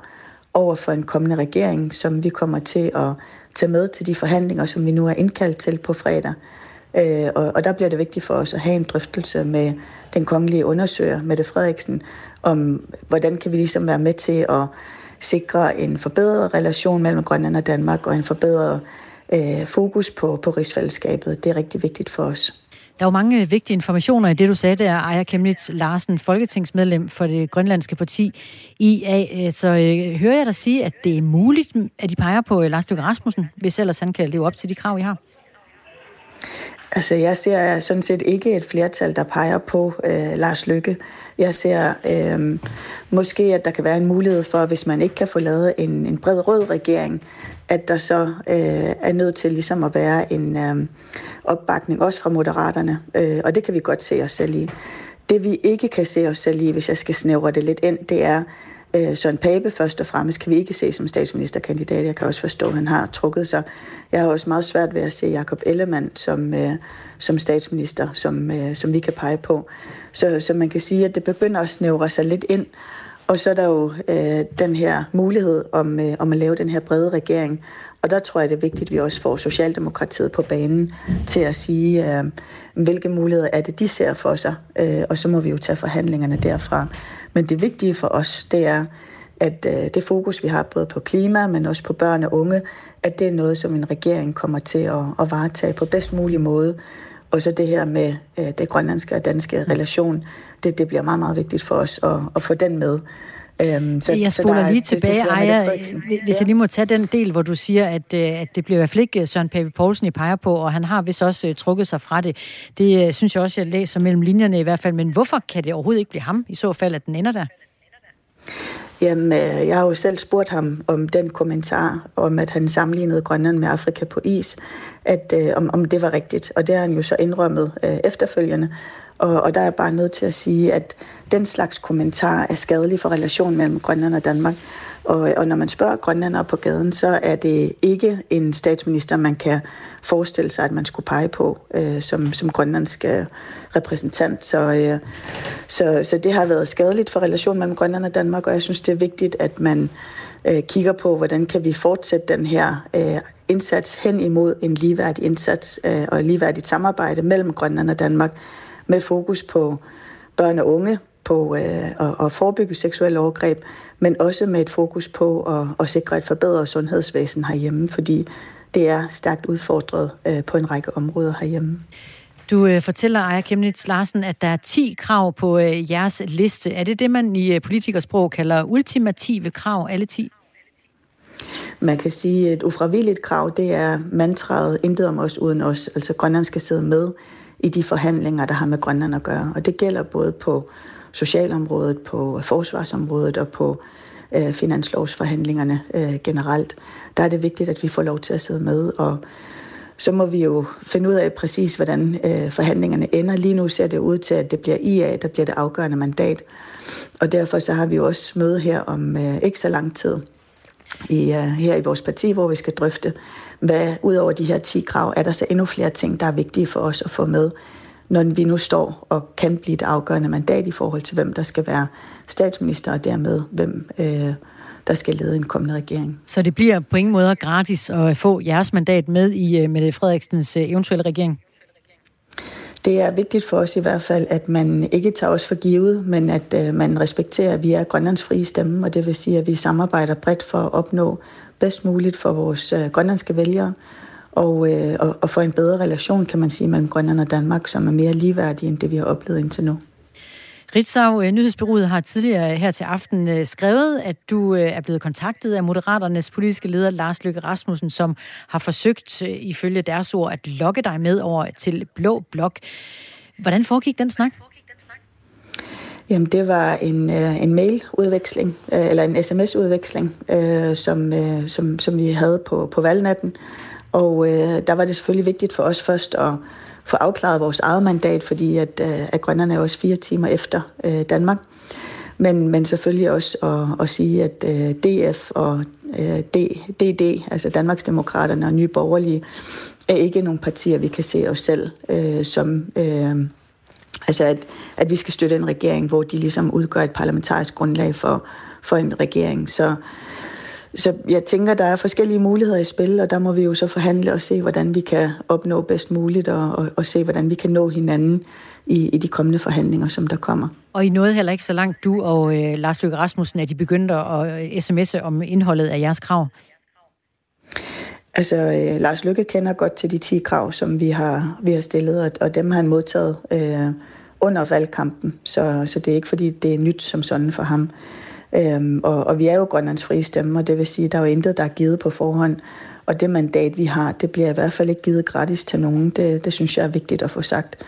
over for en kommende regering, som vi kommer til at tage med til de forhandlinger, som vi nu er indkaldt til på fredag. Øh, og, og der bliver det vigtigt for os at have en drøftelse med den kongelige undersøger, Mette Frederiksen, om hvordan kan vi ligesom være med til at sikre en forbedret relation mellem Grønland og Danmark, og en forbedret øh, fokus på, på rigsfællesskabet. Det er rigtig vigtigt for os. Der er jo mange øh, vigtige informationer i det, du sagde der, Aya Kemnitz Larsen, folketingsmedlem for det grønlandske parti IA. Øh, så øh, hører jeg dig sige, at det er muligt, at de peger på øh, Lars Løkke Rasmussen, hvis ellers han kan leve op til de krav, I har? Altså, jeg ser sådan set ikke et flertal, der peger på øh, Lars Lykke. Jeg ser øh, måske, at der kan være en mulighed for, hvis man ikke kan få lavet en, en bred rød regering, at der så øh, er nødt til ligesom at være en øh, opbakning også fra moderaterne. Øh, og det kan vi godt se os selv i. Det vi ikke kan se os selv i, hvis jeg skal snævre det lidt ind, det er, øh, Søren Pape først og fremmest kan vi ikke se som statsministerkandidat. Jeg kan også forstå, at han har trukket sig. Jeg har også meget svært ved at se Jakob Ellemann som, øh, som statsminister, som, øh, som vi kan pege på. Så, så man kan sige, at det begynder at snævre sig lidt ind. Og så er der jo øh, den her mulighed om, øh, om at lave den her brede regering. Og der tror jeg, det er vigtigt, at vi også får Socialdemokratiet på banen til at sige, øh, hvilke muligheder er det, de ser for sig. Øh, og så må vi jo tage forhandlingerne derfra. Men det vigtige for os, det er, at øh, det fokus, vi har både på klima, men også på børn og unge, at det er noget, som en regering kommer til at, at varetage på bedst mulig måde. Og så det her med øh, det grønlandske og danske relation, det, det bliver meget, meget vigtigt for os at, at få den med. Øhm, så, jeg spoler så der lige det- det tilbage, Aya, Mette Frederiksen. hvis jeg lige må tage den del, hvor du siger, at, øh, at det bliver i hvert fald ikke Søren Pape Poulsen, I peger på, og han har vist også øh, trukket sig fra det. Det øh, synes jeg også, jeg læser mellem linjerne i hvert fald, men hvorfor kan det overhovedet ikke blive ham, i så fald, at den ender der? Jamen, øh, jeg har jo selv spurgt ham om den kommentar, om at han sammenlignede Grønland med Afrika på is, at, øh, om, om det var rigtigt. Og det har han jo så indrømmet øh, efterfølgende. Og, og der er jeg bare nødt til at sige, at den slags kommentar er skadelig for relationen mellem Grønland og Danmark. Og, og når man spørger grønlandere på gaden, så er det ikke en statsminister, man kan forestille sig, at man skulle pege på øh, som, som grønlandsk øh, repræsentant. Så, øh, så, så det har været skadeligt for relationen mellem Grønland og Danmark, og jeg synes, det er vigtigt, at man øh, kigger på, hvordan kan vi fortsætte den her øh, indsats hen imod en ligeværdig indsats øh, og et ligeværdigt samarbejde mellem Grønland og Danmark, med fokus på børn og unge, på øh, at, at forebygge seksuelle overgreb, men også med et fokus på at, at sikre et forbedret sundhedsvæsen herhjemme, fordi det er stærkt udfordret øh, på en række områder herhjemme. Du øh, fortæller, Aya Kemnitz Larsen, at der er 10 krav på øh, jeres liste. Er det det, man i øh, politikersprog kalder ultimative krav, alle 10? Man kan sige, at et ufravilligt krav, det er mantraet intet om os uden os. Altså Grønland skal sidde med i de forhandlinger, der har med Grønland at gøre. Og det gælder både på socialområdet, på forsvarsområdet og på øh, finanslovsforhandlingerne øh, generelt. Der er det vigtigt, at vi får lov til at sidde med, og så må vi jo finde ud af præcis, hvordan øh, forhandlingerne ender. Lige nu ser det ud til, at det bliver IA, der bliver det afgørende mandat. Og derfor så har vi jo også møde her om øh, ikke så lang tid i, uh, her i vores parti, hvor vi skal drøfte, hvad ud over de her 10 krav, er der så endnu flere ting, der er vigtige for os at få med, når vi nu står og kan blive et afgørende mandat i forhold til, hvem der skal være statsminister, og dermed hvem øh, der skal lede en kommende regering. Så det bliver på ingen måde gratis at få jeres mandat med i øh, Mette Frederiksens øh, eventuelle regering? Det er vigtigt for os i hvert fald, at man ikke tager os for givet, men at øh, man respekterer, at vi er Grønlands frie stemme, og det vil sige, at vi samarbejder bredt for at opnå bedst muligt for vores øh, grønlandske vælgere, og, øh, og, og for en bedre relation, kan man sige, mellem Grønland og Danmark, som er mere ligeværdig end det, vi har oplevet indtil nu. Ritzau, øh, nyhedsbyrået har tidligere her til aften øh, skrevet, at du øh, er blevet kontaktet af Moderaternes politiske leder Lars Løkke Rasmussen, som har forsøgt, ifølge deres ord, at lokke dig med over til Blå Blok. Hvordan foregik den snak? Jamen, det var en, øh, en mailudveksling, øh, eller en sms-udveksling, øh, som, øh, som, som vi havde på, på valgnatten. Og øh, der var det selvfølgelig vigtigt for os først at få afklaret vores eget mandat, fordi at, øh, at grønnerne er også fire timer efter øh, Danmark. Men, men selvfølgelig også at, at sige, at øh, DF og øh, D, DD, altså Danmarksdemokraterne og Nye Borgerlige, er ikke nogle partier, vi kan se os selv øh, som... Øh, altså, at, at vi skal støtte en regering, hvor de ligesom udgør et parlamentarisk grundlag for, for en regering. Så, så jeg tænker, der er forskellige muligheder i spil, og der må vi jo så forhandle og se, hvordan vi kan opnå bedst muligt, og, og, og se, hvordan vi kan nå hinanden i, i de kommende forhandlinger, som der kommer. Og I nåede heller ikke så langt, du og øh, Lars Løkke Rasmussen, at I begyndte at øh, sms'e om indholdet af jeres krav. Altså, øh, Lars Lykke kender godt til de 10 krav, som vi har, vi har stillet, og, og dem har han modtaget øh, under valgkampen, så, så det er ikke fordi, det er nyt som sådan for ham. Øhm, og, og vi er jo Grønlands frie stemmer, det vil sige, der er jo intet, der er givet på forhånd, og det mandat, vi har, det bliver i hvert fald ikke givet gratis til nogen. Det, det synes jeg er vigtigt at få sagt.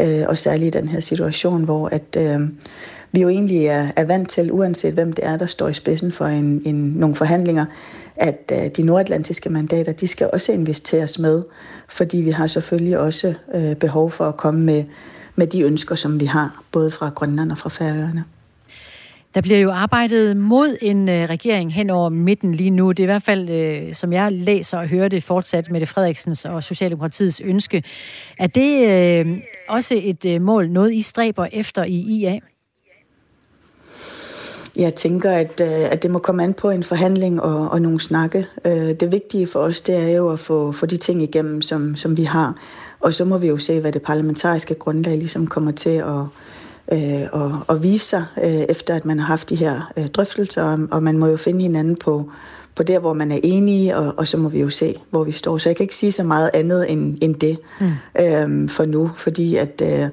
Øh, og særligt i den her situation, hvor at, øh, vi jo egentlig er, er vant til, uanset hvem det er, der står i spidsen for en, en, nogle forhandlinger, at øh, de nordatlantiske mandater, de skal også investeres med, fordi vi har selvfølgelig også øh, behov for at komme med, med de ønsker, som vi har, både fra Grønland og fra Færøerne. Der bliver jo arbejdet mod en øh, regering hen over midten lige nu. Det er i hvert fald, øh, som jeg læser og hører det, fortsat med Frederiksens og Socialdemokratiets ønske. Er det øh, også et øh, mål, noget I stræber efter i IA? Jeg tænker, at, øh, at det må komme an på en forhandling og, og nogle snakke. Øh, Det vigtige for os, det er jo at få, få de ting igennem, som, som vi har. Og så må vi jo se, hvad det parlamentariske grundlag ligesom kommer til at, øh, at, at vise sig, øh, efter at man har haft de her øh, drøftelser. Og- Og man må jo finde hinanden på, på der, hvor man er enige, og, og så må vi jo se, hvor vi står. Så jeg kan ikke sige så meget andet end, end det Mm. øh, for nu, fordi at... Øh,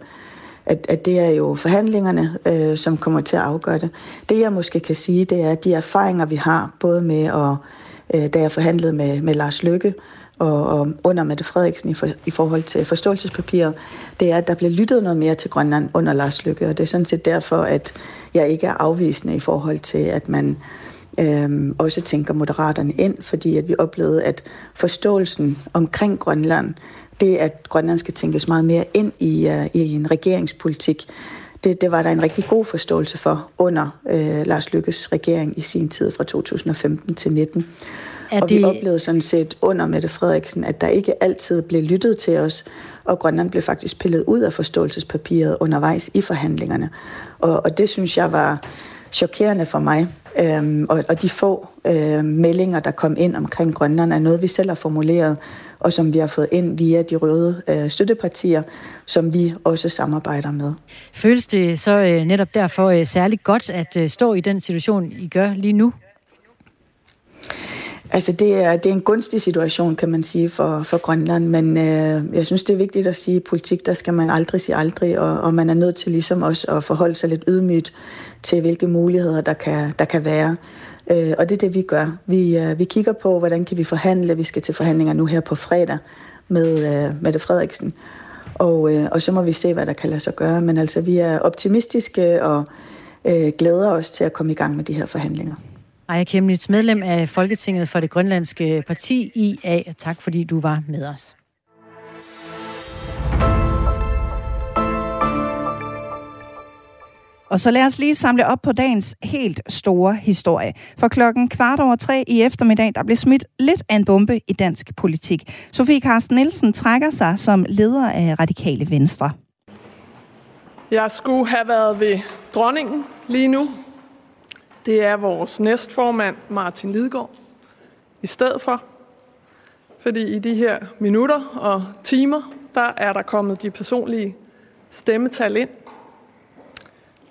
at, at det er jo forhandlingerne, øh, som kommer til at afgøre det. Det jeg måske kan sige, det er, at de erfaringer, vi har, både med at, øh, da jeg forhandlede med, med Lars Lykke og, og under Mette Frederiksen i, for, i forhold til forståelsespapiret, det er, at der bliver lyttet noget mere til Grønland under Lars Lykke, og det er sådan set derfor, at jeg ikke er afvisende i forhold til, at man øh, også tænker moderaterne ind, fordi at vi oplevede, at forståelsen omkring Grønland, det at Grønland skal tænkes meget mere ind i, uh, i en regeringspolitik, det, det var der en rigtig god forståelse for under øh, Lars Lykkes regering i sin tid fra 2015 til 19. Er og vi det- oplevede sådan set under Mette Frederiksen, at der ikke altid blev lyttet til os, og Grønland blev faktisk pillet ud af forståelsespapiret undervejs i forhandlingerne. Og, og det synes jeg var chokerende for mig. Øhm, og, og de få øh, meldinger, der kom ind omkring Grønland, er noget, vi selv har formuleret, og som vi har fået ind via de røde øh, støttepartier, som vi også samarbejder med. Føles det så øh, netop derfor øh, særligt godt at øh, stå i den situation, I gør lige nu? Altså, det er, det er en gunstig situation, kan man sige, for, for Grønland, men øh, jeg synes, det er vigtigt at sige, at i politik, der skal man aldrig sige aldrig, og, og man er nødt til ligesom også at forholde sig lidt ydmygt til, hvilke muligheder der kan, der kan være. Øh, og det er det, vi gør. Vi, øh, vi kigger på, hvordan kan vi forhandle. Vi skal til forhandlinger nu her på fredag med øh, Mette Frederiksen, og, øh, og så må vi se, hvad der kan lade sig gøre. Men altså, vi er optimistiske og øh, glæder os til at komme i gang med de her forhandlinger. Ejja Kemnitz, medlem af Folketinget for det grønlandske parti IA. Tak fordi du var med os. Og så lad os lige samle op på dagens helt store historie. For klokken kvart over tre i eftermiddag, der blev smidt lidt af en bombe i dansk politik. Sofie Carsten Nielsen trækker sig som leder af Radikale Venstre. Jeg skulle have været ved dronningen lige nu. Det er vores næstformand, Martin Lidgaard, i stedet for. Fordi i de her minutter og timer, der er der kommet de personlige stemmetal ind.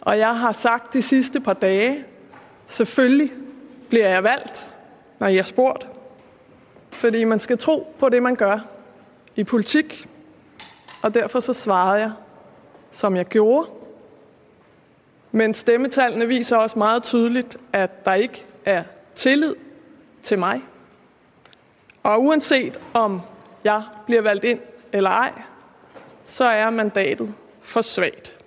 Og jeg har sagt de sidste par dage, selvfølgelig bliver jeg valgt, når jeg er spurgt. Fordi man skal tro på det, man gør i politik. Og derfor så svarede jeg, som jeg gjorde. Men stemmetallene viser også meget tydeligt, at der ikke er tillid til mig. Og uanset om jeg bliver valgt ind eller ej, så er mandatet for svagt.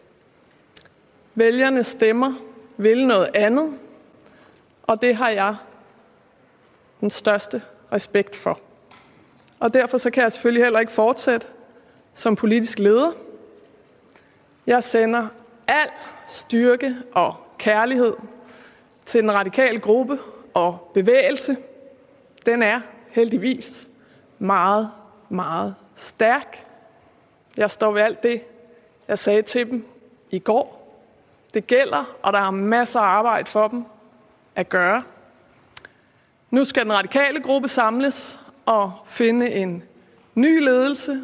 Vælgerne stemmer vil noget andet, og det har jeg den største respekt for. Og derfor så kan jeg selvfølgelig heller ikke fortsætte som politisk leder. Jeg sender al styrke og kærlighed til den radikale gruppe og bevægelse. Den er heldigvis meget, meget stærk. Jeg står ved alt det, jeg sagde til dem i går. Det gælder, og der er masser af arbejde for dem at gøre. Nu skal den radikale gruppe samles og finde en ny ledelse.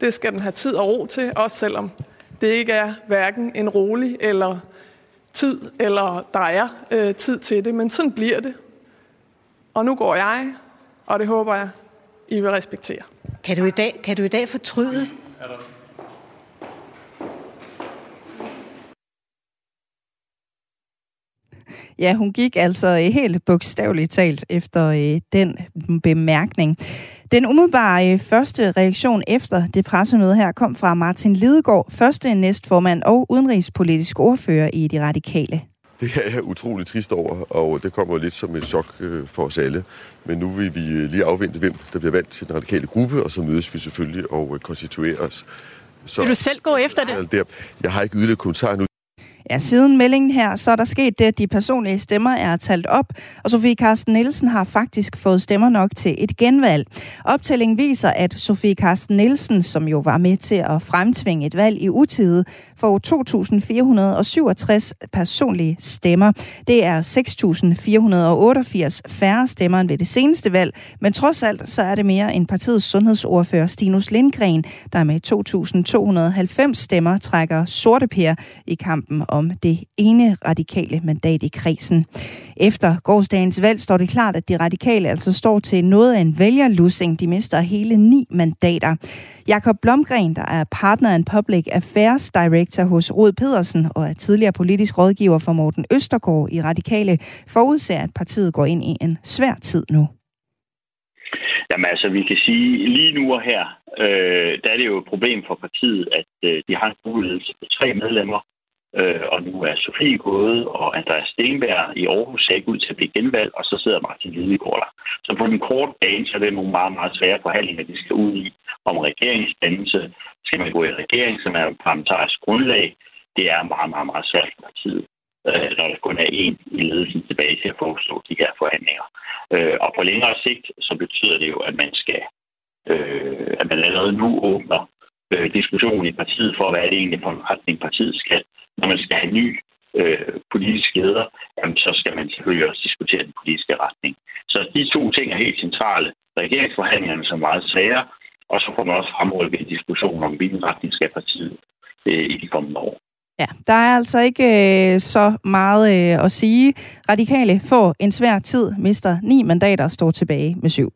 Det skal den have tid og ro til, også selvom det ikke er hverken en rolig eller tid, eller der er øh, tid til det. Men sådan bliver det. Og nu går jeg, og det håber jeg, I vil respektere. Kan du i dag, kan du i dag fortryde? Ja, hun gik altså øh, helt bogstaveligt talt efter øh, den bemærkning. Den umiddelbare øh, første reaktion efter det pressemøde her kom fra Martin Lidegaard, første næstformand og udenrigspolitisk ordfører i De Radikale. Det er jeg utrolig trist over, og det kommer lidt som et chok for os alle. Men nu vil vi lige afvente, hvem der bliver valgt til den radikale gruppe, og så mødes vi selvfølgelig og konstituerer os. Så, Vil du selv gå efter det? Der. Jeg har ikke yderligere kommentarer nu. Ja, siden meldingen her, så er der sket det, at de personlige stemmer er talt op, og Sofie Carsten Nielsen har faktisk fået stemmer nok til et genvalg. Optællingen viser, at Sofie Carsten Nielsen, som jo var med til at fremtvinge et valg i utide, får 2.467 personlige stemmer. Det er 6.488 færre stemmer end ved det seneste valg, men trods alt så er det mere end partiets sundhedsordfører Stinus Lindgren, der med 2.290 stemmer trækker sorte per i kampen om det ene radikale mandat i kredsen. Efter gårdsdagens valg står det klart, at de radikale altså står til noget af en vælgerlussing. De mister hele ni mandater. Jakob Blomgren, der er partner and public affairs director hos Rod Pedersen og er tidligere politisk rådgiver for Morten Østergaard i Radikale, forudser, at partiet går ind i en svær tid nu. Jamen altså, vi kan sige, lige nu og her, øh, der er det jo et problem for partiet, at øh, de har en mulighed på tre medlemmer, øh, og nu er Sofie gået, og Andreas Stenberg i Aarhus ser ikke ud til at blive genvalgt, og så sidder Martin Lidegaard der. Så på den korte bane, så er det nogle meget, meget svære forhandlinger, de skal ud i om regeringsdannelse. Skal man gå i regering, som er et parlamentarisk grundlag? Det er meget, meget, meget svært for partiet øh, når der kun er en i ledelsen tilbage til at forestå de her forhandlinger. Øh, og på længere sigt, så betyder det jo, at man skal, øh, at man allerede nu åbner øh, diskussionen i partiet for, hvad er det egentlig for en retning partiet skal. Når man skal have ny øh, politisk leder, jamen, så skal man selvfølgelig også diskutere den politiske retning. Så de to ting er helt centrale. Regeringsforhandlingerne som meget svære, og så får man også fremrykket en diskussion om, hvilken retning skal partiet øh, i de kommende år. Ja, der er altså ikke øh, så meget øh, at sige. Radikale får en svær tid, mister ni mandater og står tilbage med syv.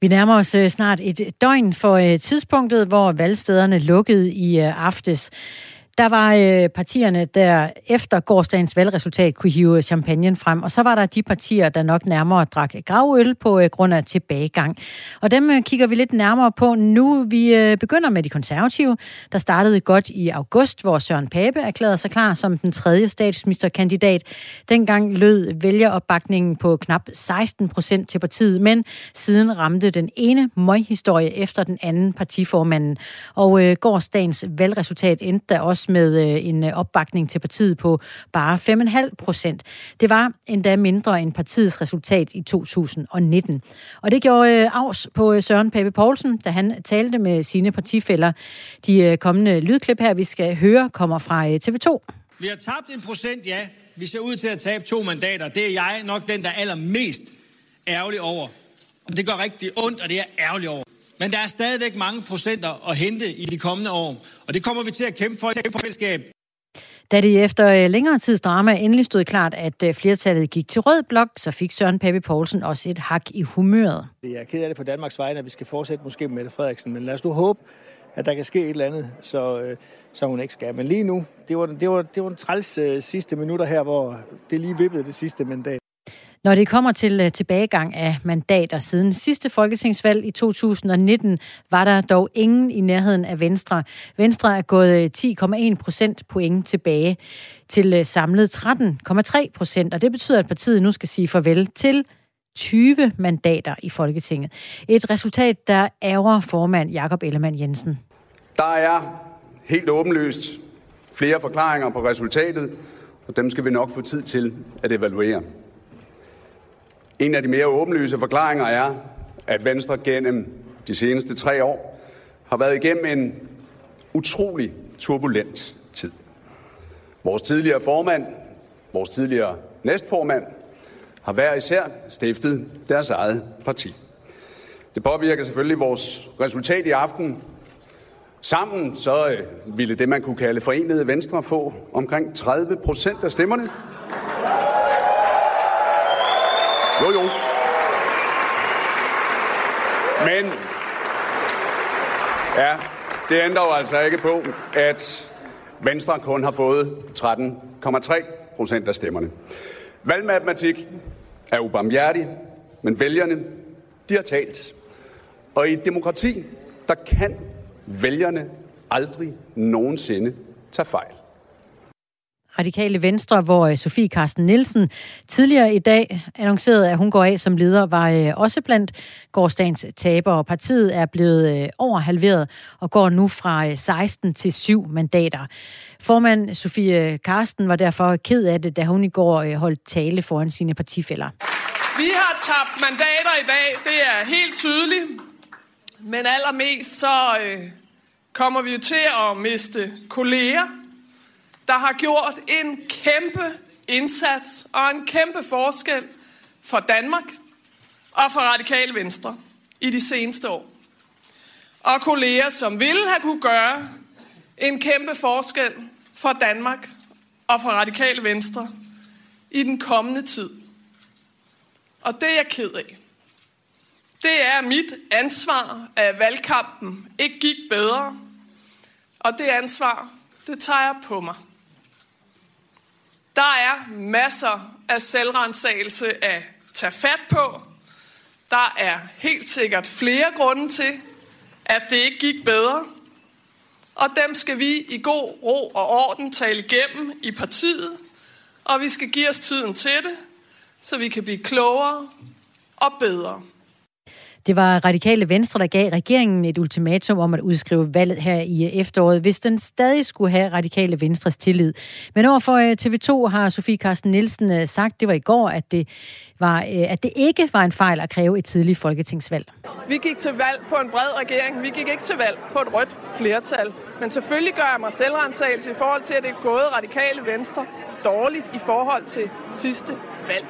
Vi nærmer os øh, snart et døgn for øh, tidspunktet, hvor valgstederne lukkede i øh, aftes. Der var øh, partierne, der efter gårdsdagens valgresultat kunne hive champagne frem, og så var der de partier, der nok nærmere drak gravøl på øh, grund af tilbagegang. Og dem øh, kigger vi lidt nærmere på nu. Vi øh, begynder med de konservative, der startede godt i august, hvor Søren Pape erklærede sig klar som den tredje statsministerkandidat. Dengang lød vælgeropbakningen på knap 16 procent til partiet, men siden ramte den ene møghistorie efter den anden partiformanden. Og øh, gårdsdagens valgresultat endte der også med øh, en øh, opbakning til partiet på bare 5,5 procent. Det var endda mindre end partiets resultat i 2019. Og det gjorde øh, afs på øh, Søren Pape Poulsen, da han talte med sine partifælder. De kommende lydklip her, vi skal høre, kommer fra TV2. Vi har tabt en procent, ja. Vi ser ud til at tabe to mandater. Det er jeg nok den, der er allermest ærgerlig over. Det gør rigtig ondt, og det er jeg ærgerlig over. Men der er stadigvæk mange procenter at hente i de kommende år. Og det kommer vi til at kæmpe for i fællesskab. Da det efter øh, længere tids drama endelig stod klart, at øh, flertallet gik til rød blok, så fik Søren Pape Poulsen også et hak i humøret. Jeg er ked af det på Danmarks vegne, at vi skal fortsætte måske med Mette Frederiksen, men lad os nu håbe, at der kan ske et eller andet, så, øh, så hun ikke skal. Men lige nu, det var, det var, det var en træls øh, sidste minutter her, hvor det lige vippede det sidste mandat. Når det kommer til øh, tilbagegang af mandater siden sidste folketingsvalg i 2019, var der dog ingen i nærheden af Venstre. Venstre er gået øh, 10,1 procent point tilbage til øh, samlet 13,3 procent, og det betyder, at partiet nu skal sige farvel til 20 mandater i Folketinget. Et resultat, der ærger formand Jakob Ellemann Jensen. Der er helt åbenlyst flere forklaringer på resultatet, og dem skal vi nok få tid til at evaluere. En af de mere åbenlyse forklaringer er, at Venstre gennem de seneste tre år har været igennem en utrolig turbulent tid. Vores tidligere formand, vores tidligere næstformand, har hver især stiftet deres eget parti. Det påvirker selvfølgelig vores resultat i aften. Sammen så øh, ville det, man kunne kalde forenede Venstre, få omkring 30 procent af stemmerne. Jo, jo. Men ja, det ændrer jo altså ikke på, at Venstre kun har fået 13,3 procent af stemmerne. Valgmatematik er ubarmhjertig, men vælgerne, de har talt. Og i et demokrati, der kan vælgerne aldrig nogensinde tage fejl. Radikale Venstre, hvor øh, Sofie Carsten Nielsen tidligere i dag annoncerede, at hun går af som leder, var øh, også blandt gårdsdagens tabere. Partiet er blevet øh, overhalveret over halveret og går nu fra 16 til 7 mandater. Formand Sofie Carsten var derfor ked af det, da hun i går holdt tale foran sine partifælder. Vi har tabt mandater i dag, det er helt tydeligt. Men allermest så øh, kommer vi jo til at miste kolleger, der har gjort en kæmpe indsats og en kæmpe forskel for Danmark og for Radikale Venstre i de seneste år. Og kolleger, som ville have kunne gøre en kæmpe forskel for Danmark og for Radikale Venstre i den kommende tid. Og det er jeg ked af. Det er mit ansvar, at valgkampen ikke gik bedre. Og det ansvar, det tager jeg på mig. Der er masser af selvrensagelse at tage fat på. Der er helt sikkert flere grunde til, at det ikke gik bedre. Og dem skal vi i god ro og orden tale igennem i partiet. Og vi skal give os tiden til det, så vi kan blive klogere og bedre. Det var Radikale Venstre, der gav regeringen et ultimatum om at udskrive valget her i efteråret, hvis den stadig skulle have Radikale Venstres tillid. Men overfor øh, TV2 har Sofie Carsten Nielsen øh, sagt, det var i går, at det, var, øh, at det ikke var en fejl at kræve et tidligt folketingsvalg. Vi gik til valg på en bred regering. Vi gik ikke til valg på et rødt flertal. Men selvfølgelig gør jeg mig selvrensagelse i forhold til, at det er gået Radikale Venstre dårligt i forhold til sidste valg.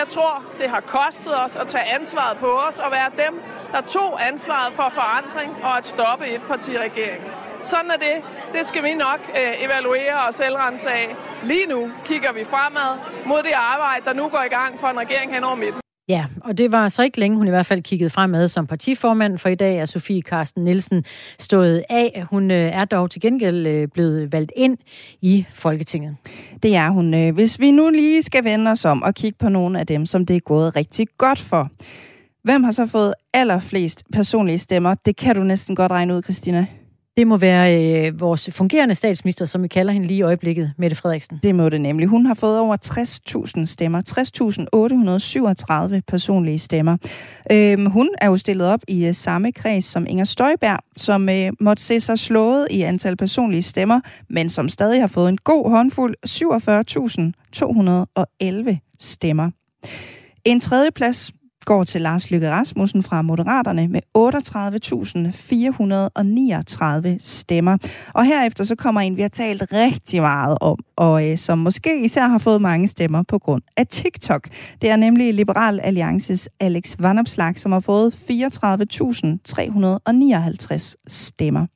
Jeg tror, det har kostet os at tage ansvaret på os og være dem, der tog ansvaret for forandring og at stoppe et parti-regering. Sådan er det. Det skal vi nok øh, evaluere og selvrense af. Lige nu kigger vi fremad mod det arbejde, der nu går i gang for en regering hen over midten. Ja, og det var så ikke længe, hun i hvert fald kiggede fremad som partiformand, for i dag er Sofie Karsten Nielsen stået af. Hun øh, er dog til gengæld øh, blevet valgt ind i Folketinget. Det er hun. Øh, hvis vi nu lige skal vende os om og kigge på nogle af dem, som det er gået rigtig godt for. Hvem har så fået allerflest personlige stemmer? Det kan du næsten godt regne ud, Christina. Det må være øh, vores fungerende statsminister, som vi kalder hende lige i øjeblikket, Mette Frederiksen. Det må det nemlig. Hun har fået over 60.000 stemmer. 60.837 personlige stemmer. Øhm, hun er jo stillet op i øh, samme kreds som Inger Støjberg, som øh, måtte se sig slået i antal personlige stemmer, men som stadig har fået en god håndfuld 47.211 stemmer. En tredje plads går til Lars Lykke Rasmussen fra Moderaterne med 38.439 stemmer. Og herefter så kommer en, vi har talt rigtig meget om, og øh, som måske især har fået mange stemmer på grund af TikTok. Det er nemlig Liberal Alliances Alex Vanopslag, som har fået 34.359 stemmer.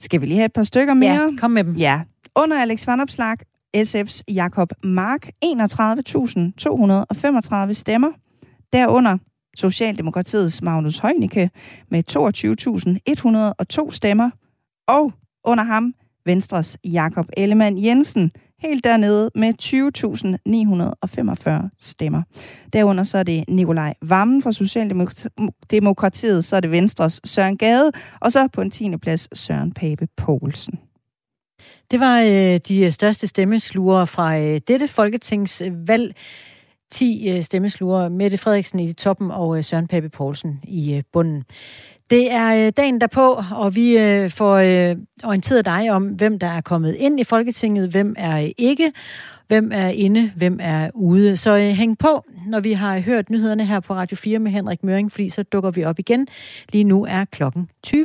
Skal vi lige have et par stykker mere? Ja, kom med dem. Ja. Under Alex Vanopslag, SF's Jakob Mark, 31.235 stemmer. Derunder Socialdemokratiets Magnus Heunicke med 22.102 stemmer. Og under ham Venstres Jakob Ellemann Jensen helt dernede med 20.945 stemmer. Derunder så er det Nikolaj Vammen fra Socialdemokratiet, så er det Venstres Søren Gade, og så på en 10. plads Søren Pape Poulsen. Det var øh, de største stemmeslure fra øh, dette folketingsvalg. 10 øh, stemmeslure. Mette Frederiksen i toppen og øh, Søren Pape Poulsen i øh, bunden. Det er dagen derpå, og vi får orienteret dig om, hvem der er kommet ind i Folketinget, hvem er ikke, hvem er inde, hvem er ude. Så hæng på, når vi har hørt nyhederne her på Radio 4 med Henrik Møring, fordi så dukker vi op igen. Lige nu er klokken 20.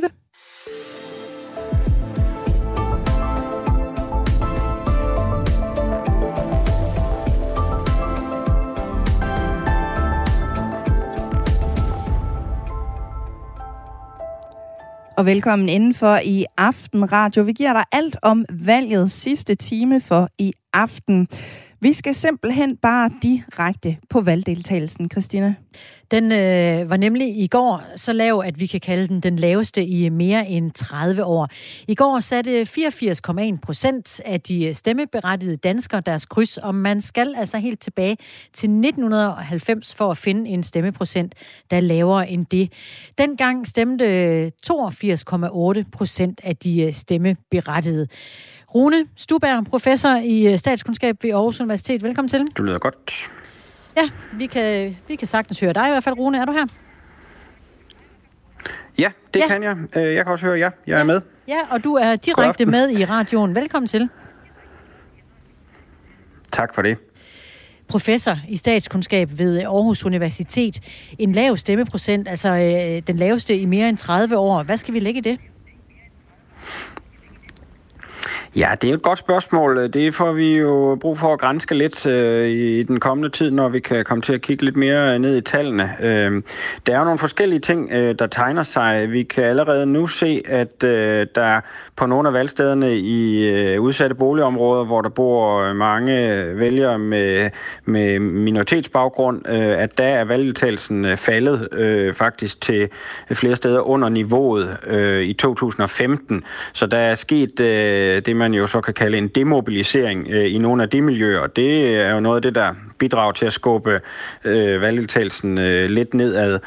Og velkommen indenfor i Aften Radio. Vi giver dig alt om valget sidste time for i aften. Vi skal simpelthen bare direkte på valgdeltagelsen, Christina. Den øh, var nemlig i går så lav, at vi kan kalde den den laveste i mere end 30 år. I går satte 84,1 procent af de stemmeberettigede danskere deres kryds, og man skal altså helt tilbage til 1990 for at finde en stemmeprocent, der er lavere end det. Dengang stemte 82,8 procent af de øh, stemmeberettigede. Rune Stuberg, professor i statskundskab ved Aarhus Universitet. Velkommen til. Du lyder godt. Ja, vi kan, vi kan sagtens høre dig i hvert fald, Rune. Er du her? Ja, det ja. kan jeg. Øh, Jeg kan også høre jer. Jeg ja. er med. Ja, og du er direkte med i radioen. Velkommen til. Tak for det. Professor i statskundskab ved Aarhus Universitet. En lav stemmeprocent, altså øh, den laveste i mere end 30 år. Hvad skal vi lægge i det? Ja, det er et godt spørgsmål. Det får vi jo brug for at grænske lidt øh, i den kommende tid, når vi kan komme til at kigge lidt mere øh, ned i tallene. Øh, der er jo nogle forskellige ting, øh, der tegner sig. Vi kan allerede nu se, at øh, der på nogle af valgstederne i øh, udsatte boligområder, hvor der bor øh, mange vælgere med, med minoritetsbaggrund, øh, at der er valgdeltagelsen øh, faldet øh, faktisk til flere steder under niveauet øh, i 2015. Så der er sket øh, det, man jo så kan kalde en demobilisering øh, i nogle af de miljøer. Det er jo noget af det, der bidrager til at skubbe øh, valgdeltagelsen øh, lidt nedad.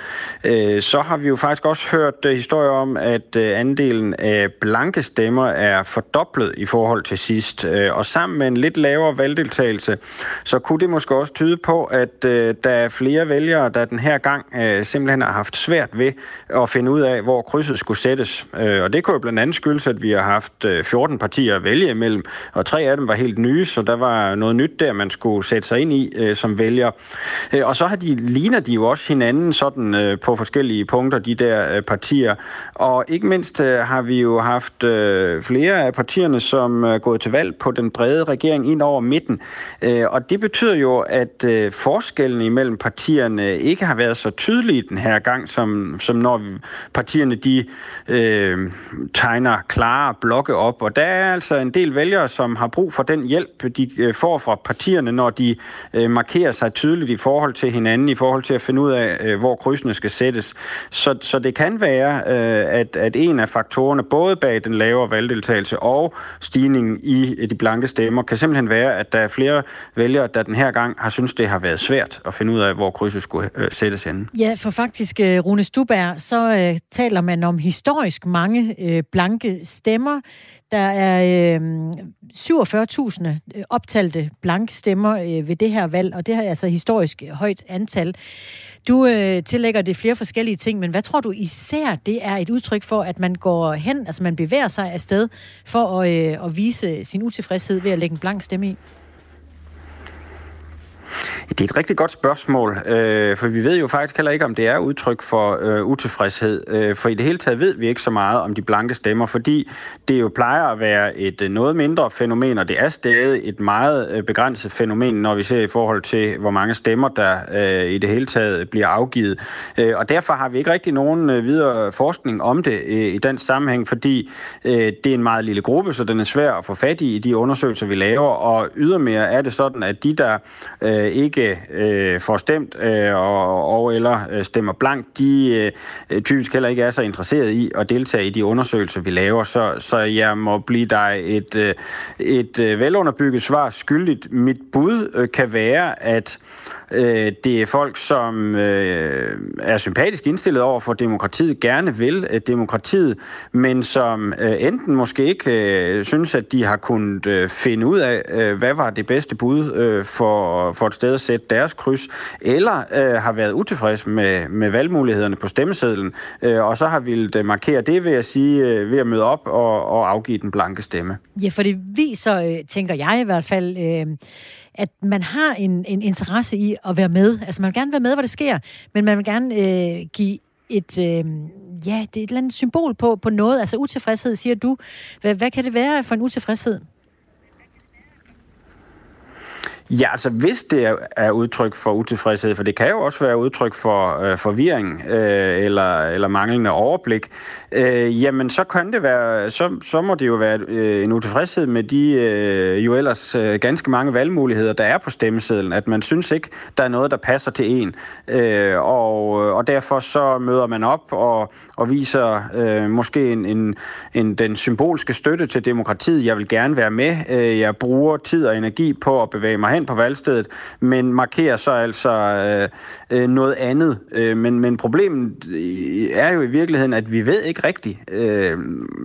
Øh, så har vi jo faktisk også hørt øh, historier om, at øh, andelen af blanke stemmer er fordoblet i forhold til sidst. Øh, og sammen med en lidt lavere valgdeltagelse, så kunne det måske også tyde på, at øh, der er flere vælgere, der den her gang øh, simpelthen har haft svært ved at finde ud af, hvor krydset skulle sættes. Øh, og det kunne jo blandt andet skyldes, at vi har haft øh, 14 partier at vælge imellem, og tre af dem var helt nye, så der var noget nyt der, man skulle sætte sig ind i øh, som vælger. Øh, og så har de, ligner de jo også hinanden sådan øh, på forskellige punkter, de der øh, partier. Og ikke mindst øh, har vi jo haft øh, flere af partierne, som øh, er gået til valg på den brede regering ind over midten. Øh, og det betyder jo, at øh, forskellen imellem partierne ikke har været så tydelige den her gang, som, som når partierne de øh, tegner klare blokke op. Og der er altså en del vælgere, som har brug for den hjælp, de øh, får fra partierne, når de øh, markerer sig tydeligt i forhold til hinanden, i forhold til at finde ud af, øh, hvor krydsene skal sættes. Så, så det kan være, øh, at, at en af faktorerne, både bag den lavere valgdeltagelse og stigningen i de blanke stemmer, kan simpelthen være, at der er flere vælgere, der den her gang har synes det har været svært at finde ud af, hvor krydset skulle øh, sættes henne. Ja, for faktisk, øh, Rune Stubær, så øh, taler man om historisk mange øh, blanke stemmer. Der er øhm, øh, 47.000 optalte blanke stemmer øh, ved det her valg, og det er altså historisk højt antal. Du øh, tillægger det flere forskellige ting, men hvad tror du især, det er et udtryk for, at man går hen, altså man bevæger sig afsted for at, øh, at vise sin utilfredshed ved at lægge en blank stemme i? Det er et rigtig godt spørgsmål, øh, for vi ved jo faktisk heller ikke, om det er udtryk for øh, utilfredshed. Øh, for i det hele taget ved vi ikke så meget om de blanke stemmer, fordi det jo plejer at være et øh, noget mindre fænomen, og det er stadig et meget øh, begrænset fænomen, når vi ser i forhold til, hvor mange stemmer, der øh, i det hele taget bliver afgivet. Øh, og derfor har vi ikke rigtig nogen øh, videre forskning om det øh, i den sammenhæng, fordi øh, det er en meget lille gruppe, så den er svær at få fat i i de undersøgelser, vi laver, og ydermere er det sådan, at de, der øh, ikke ikke øh, får stemt øh, og, og eller øh, stemmer blankt, de øh, typisk heller ikke er så interesseret i at deltage i de undersøgelser, vi laver. Så, så jeg må blive dig et, øh, et øh, velunderbygget svar skyldigt. Mit bud øh, kan være, at øh, det er folk, som øh, er sympatisk indstillet over for demokratiet, gerne vil øh, demokratiet, men som øh, enten måske ikke øh, synes, at de har kunnet øh, finde ud af, øh, hvad var det bedste bud øh, for, for et sted at sætte deres kryds, eller øh, har været utilfredse med, med valgmulighederne på stemmesedlen, øh, og så har ville øh, markere det ved at sige, øh, ved at møde op og, og afgive den blanke stemme. Ja, for det viser, øh, tænker jeg i hvert fald, øh, at man har en, en interesse i at være med. Altså man vil gerne være med, hvor det sker, men man vil gerne øh, give et, øh, ja, det er et eller andet symbol på, på noget. Altså utilfredshed, siger du. Hvad, hvad kan det være for en utilfredshed? Ja, altså hvis det er, udtryk for utilfredshed, for det kan jo også være udtryk for øh, forvirring øh, eller, eller manglende overblik, øh, jamen så kan det være, så, så må det jo være øh, en utilfredshed med de øh, jo ellers øh, ganske mange valgmuligheder, der er på stemmesedlen, at man synes ikke, der er noget, der passer til en, øh, og, øh, og derfor så møder man op og, og viser øh, måske en, en, en, den symbolske støtte til demokratiet. Jeg vil gerne være med. Øh, jeg bruger tid og energi på at bevæge mig hen på valgstedet, men markerer så altså øh, øh, noget andet. Øh, men, men problemet øh, er jo i virkeligheden, at vi ved ikke rigtigt, øh,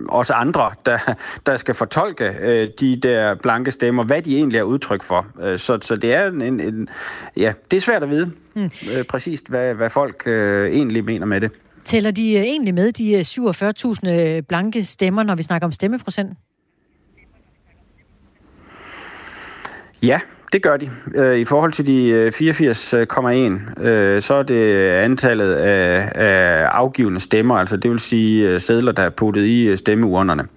os andre, der, der skal fortolke øh, de der blanke stemmer, hvad de egentlig er udtryk for. Øh, så, så det er en, en, ja, det er svært at vide mm. øh, præcist, hvad, hvad folk øh, egentlig mener med det. Tæller de øh, egentlig med de øh, 47.000 blanke stemmer, når vi snakker om stemmeprocent? Ja, det gør de. Øh, I forhold til de 84,1, øh, så er det antallet af, af afgivende stemmer, altså det vil sige sædler, der er puttet i stemmeurnerne.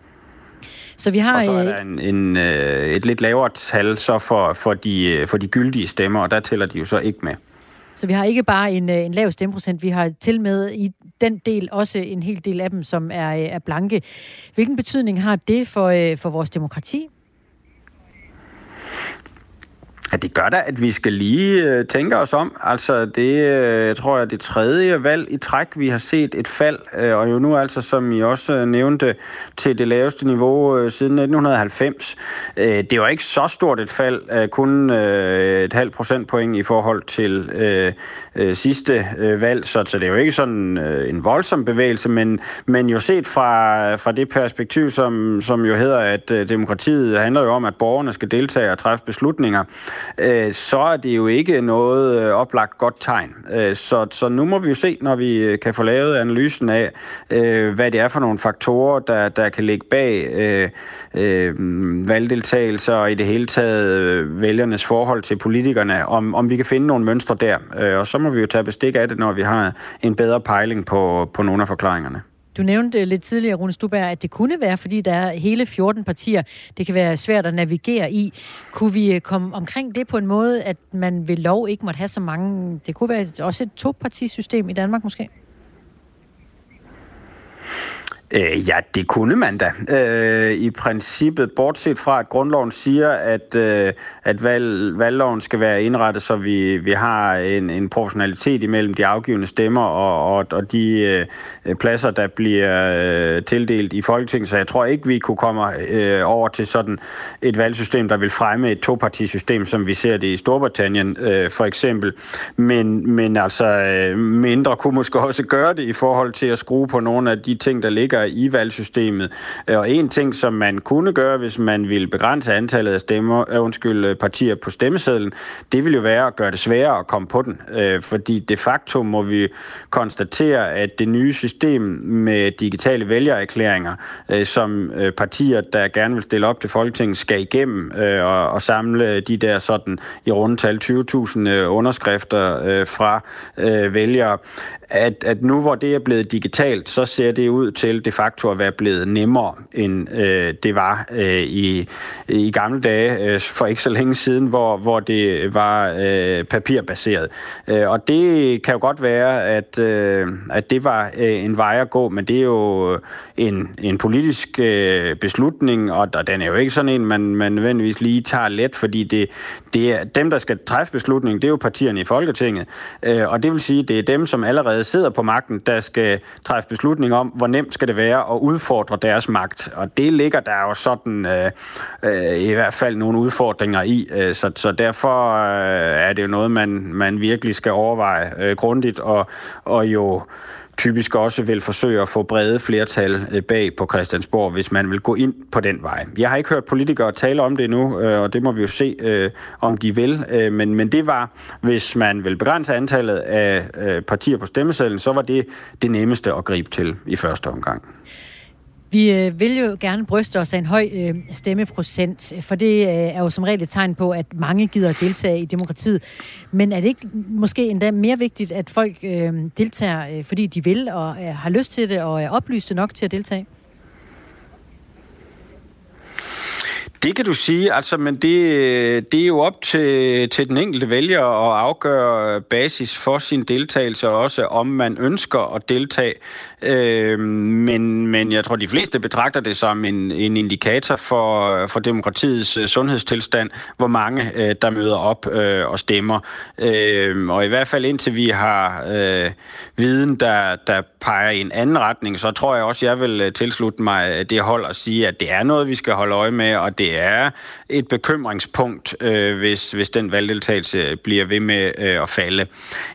Så vi har... Og så er der en, en, et lidt lavere tal så for, for, de, for de gyldige stemmer, og der tæller de jo så ikke med. Så vi har ikke bare en, en lav stemmeprocent, vi har til med i den del også en hel del af dem, som er, er blanke. Hvilken betydning har det for, for vores demokrati? Ja, det gør da, at vi skal lige øh, tænke os om. Altså, det øh, jeg tror jeg det tredje valg i træk, vi har set et fald, øh, og jo nu altså, som I også øh, nævnte, til det laveste niveau øh, siden 1990. Øh, det var ikke så stort et fald, øh, kun øh, et halvt procentpoint i forhold til øh, øh, sidste øh, valg, så, så det er jo ikke sådan øh, en voldsom bevægelse, men, men jo set fra, fra det perspektiv, som, som jo hedder, at øh, demokratiet handler jo om, at borgerne skal deltage og træffe beslutninger, øh, så er det jo ikke noget øh, oplagt godt tegn. Øh, så, så nu må vi jo se, når vi øh, kan få lavet analysen af, øh, hvad det er for nogle faktorer, der, der kan ligge bag øh, øh, valgdeltagelser og i det hele taget øh, vælgernes forhold til politikerne, om, om vi kan finde nogle mønstre der. Øh, og så må vi jo tage bestik af det, når vi har en bedre pejling på, på nogle af forklaringerne. Du nævnte øh, lidt tidligere, Rune Stuberg, at det kunne være, fordi der er hele 14 partier. Det kan være svært at navigere i. Kunne vi øh, komme omkring det på en måde, at man ved lov ikke måtte have så mange... Det kunne være også et topartisystem i Danmark måske? Øh, ja, det kunne man da. Øh, I princippet, bortset fra, at grundloven siger, at, øh, at valg, valgloven skal være indrettet, så vi, vi har en, en proportionalitet imellem de afgivende stemmer og, og, og de øh, pladser, der bliver øh, tildelt i Folketinget. Så jeg tror ikke, vi kunne komme øh, over til sådan et valgsystem, der vil fremme et topartisystem, som vi ser det i Storbritannien øh, for eksempel. Men, men altså, øh, mindre kunne måske også gøre det i forhold til at skrue på nogle af de ting, der ligger i valgsystemet. Øh, og en ting, som man kunne gøre, hvis man ville begrænse antallet af stemmer, øh, undskyld, øh, partier på stemmesedlen, det ville jo være at gøre det sværere at komme på den. Fordi de facto må vi konstatere, at det nye system med digitale vælgererklæringer, som partier, der gerne vil stille op til Folketinget, skal igennem og, og samle de der sådan i rundetal 20.000 underskrifter fra uh, vælgere, at, at nu hvor det er blevet digitalt, så ser det ud til de facto at være blevet nemmere, end øh, det var øh, i, i gamle dage, øh, for ikke så længe siden, hvor, hvor det var øh, papirbaseret. Øh, og det kan jo godt være, at, øh, at det var øh, en vej at gå, men det er jo en, en politisk øh, beslutning, og, og den er jo ikke sådan en, man, man nødvendigvis lige tager let, fordi det, det er dem, der skal træffe beslutningen, det er jo partierne i Folketinget, øh, og det vil sige, det er dem, som allerede Øh, sidder på magten, der skal træffe beslutning om, hvor nemt skal det være at udfordre deres magt, og det ligger der jo sådan øh, øh, i hvert fald nogle udfordringer i, øh, så, så derfor øh, er det jo noget, man, man virkelig skal overveje øh, grundigt, og, og jo typisk også vil forsøge at få brede flertal øh, bag på Christiansborg, hvis man vil gå ind på den vej. Jeg har ikke hørt politikere tale om det endnu, øh, og det må vi jo se, øh, om de vil. Men, men det var, hvis man vil begrænse antallet af partier på stemmesedlen, så var det det nemmeste at gribe til i første omgang. Vi øh, vil jo gerne bryste os af en høj øh, stemmeprocent, øh, for det øh, er jo som regel et tegn på, at mange gider deltage i demokratiet. Men er det ikke måske endda mere vigtigt, at folk øh, deltager, øh, fordi de vil og øh, har lyst til det og er oplyste nok til at deltage? Det kan du sige, altså, men det, det er jo op til, til den enkelte vælger at afgøre basis for sin deltagelse, også om man ønsker at deltage. Øh, men, men jeg tror, de fleste betragter det som en, en indikator for, for demokratiets øh, sundhedstilstand, hvor mange øh, der møder op øh, og stemmer. Øh, og i hvert fald indtil vi har øh, viden, der, der peger i en anden retning, så tror jeg også, jeg vil øh, tilslutte mig øh, det hold og sige, at det er noget, vi skal holde øje med, og det er et bekymringspunkt, øh, hvis, hvis den valgdeltagelse bliver ved med øh, at falde.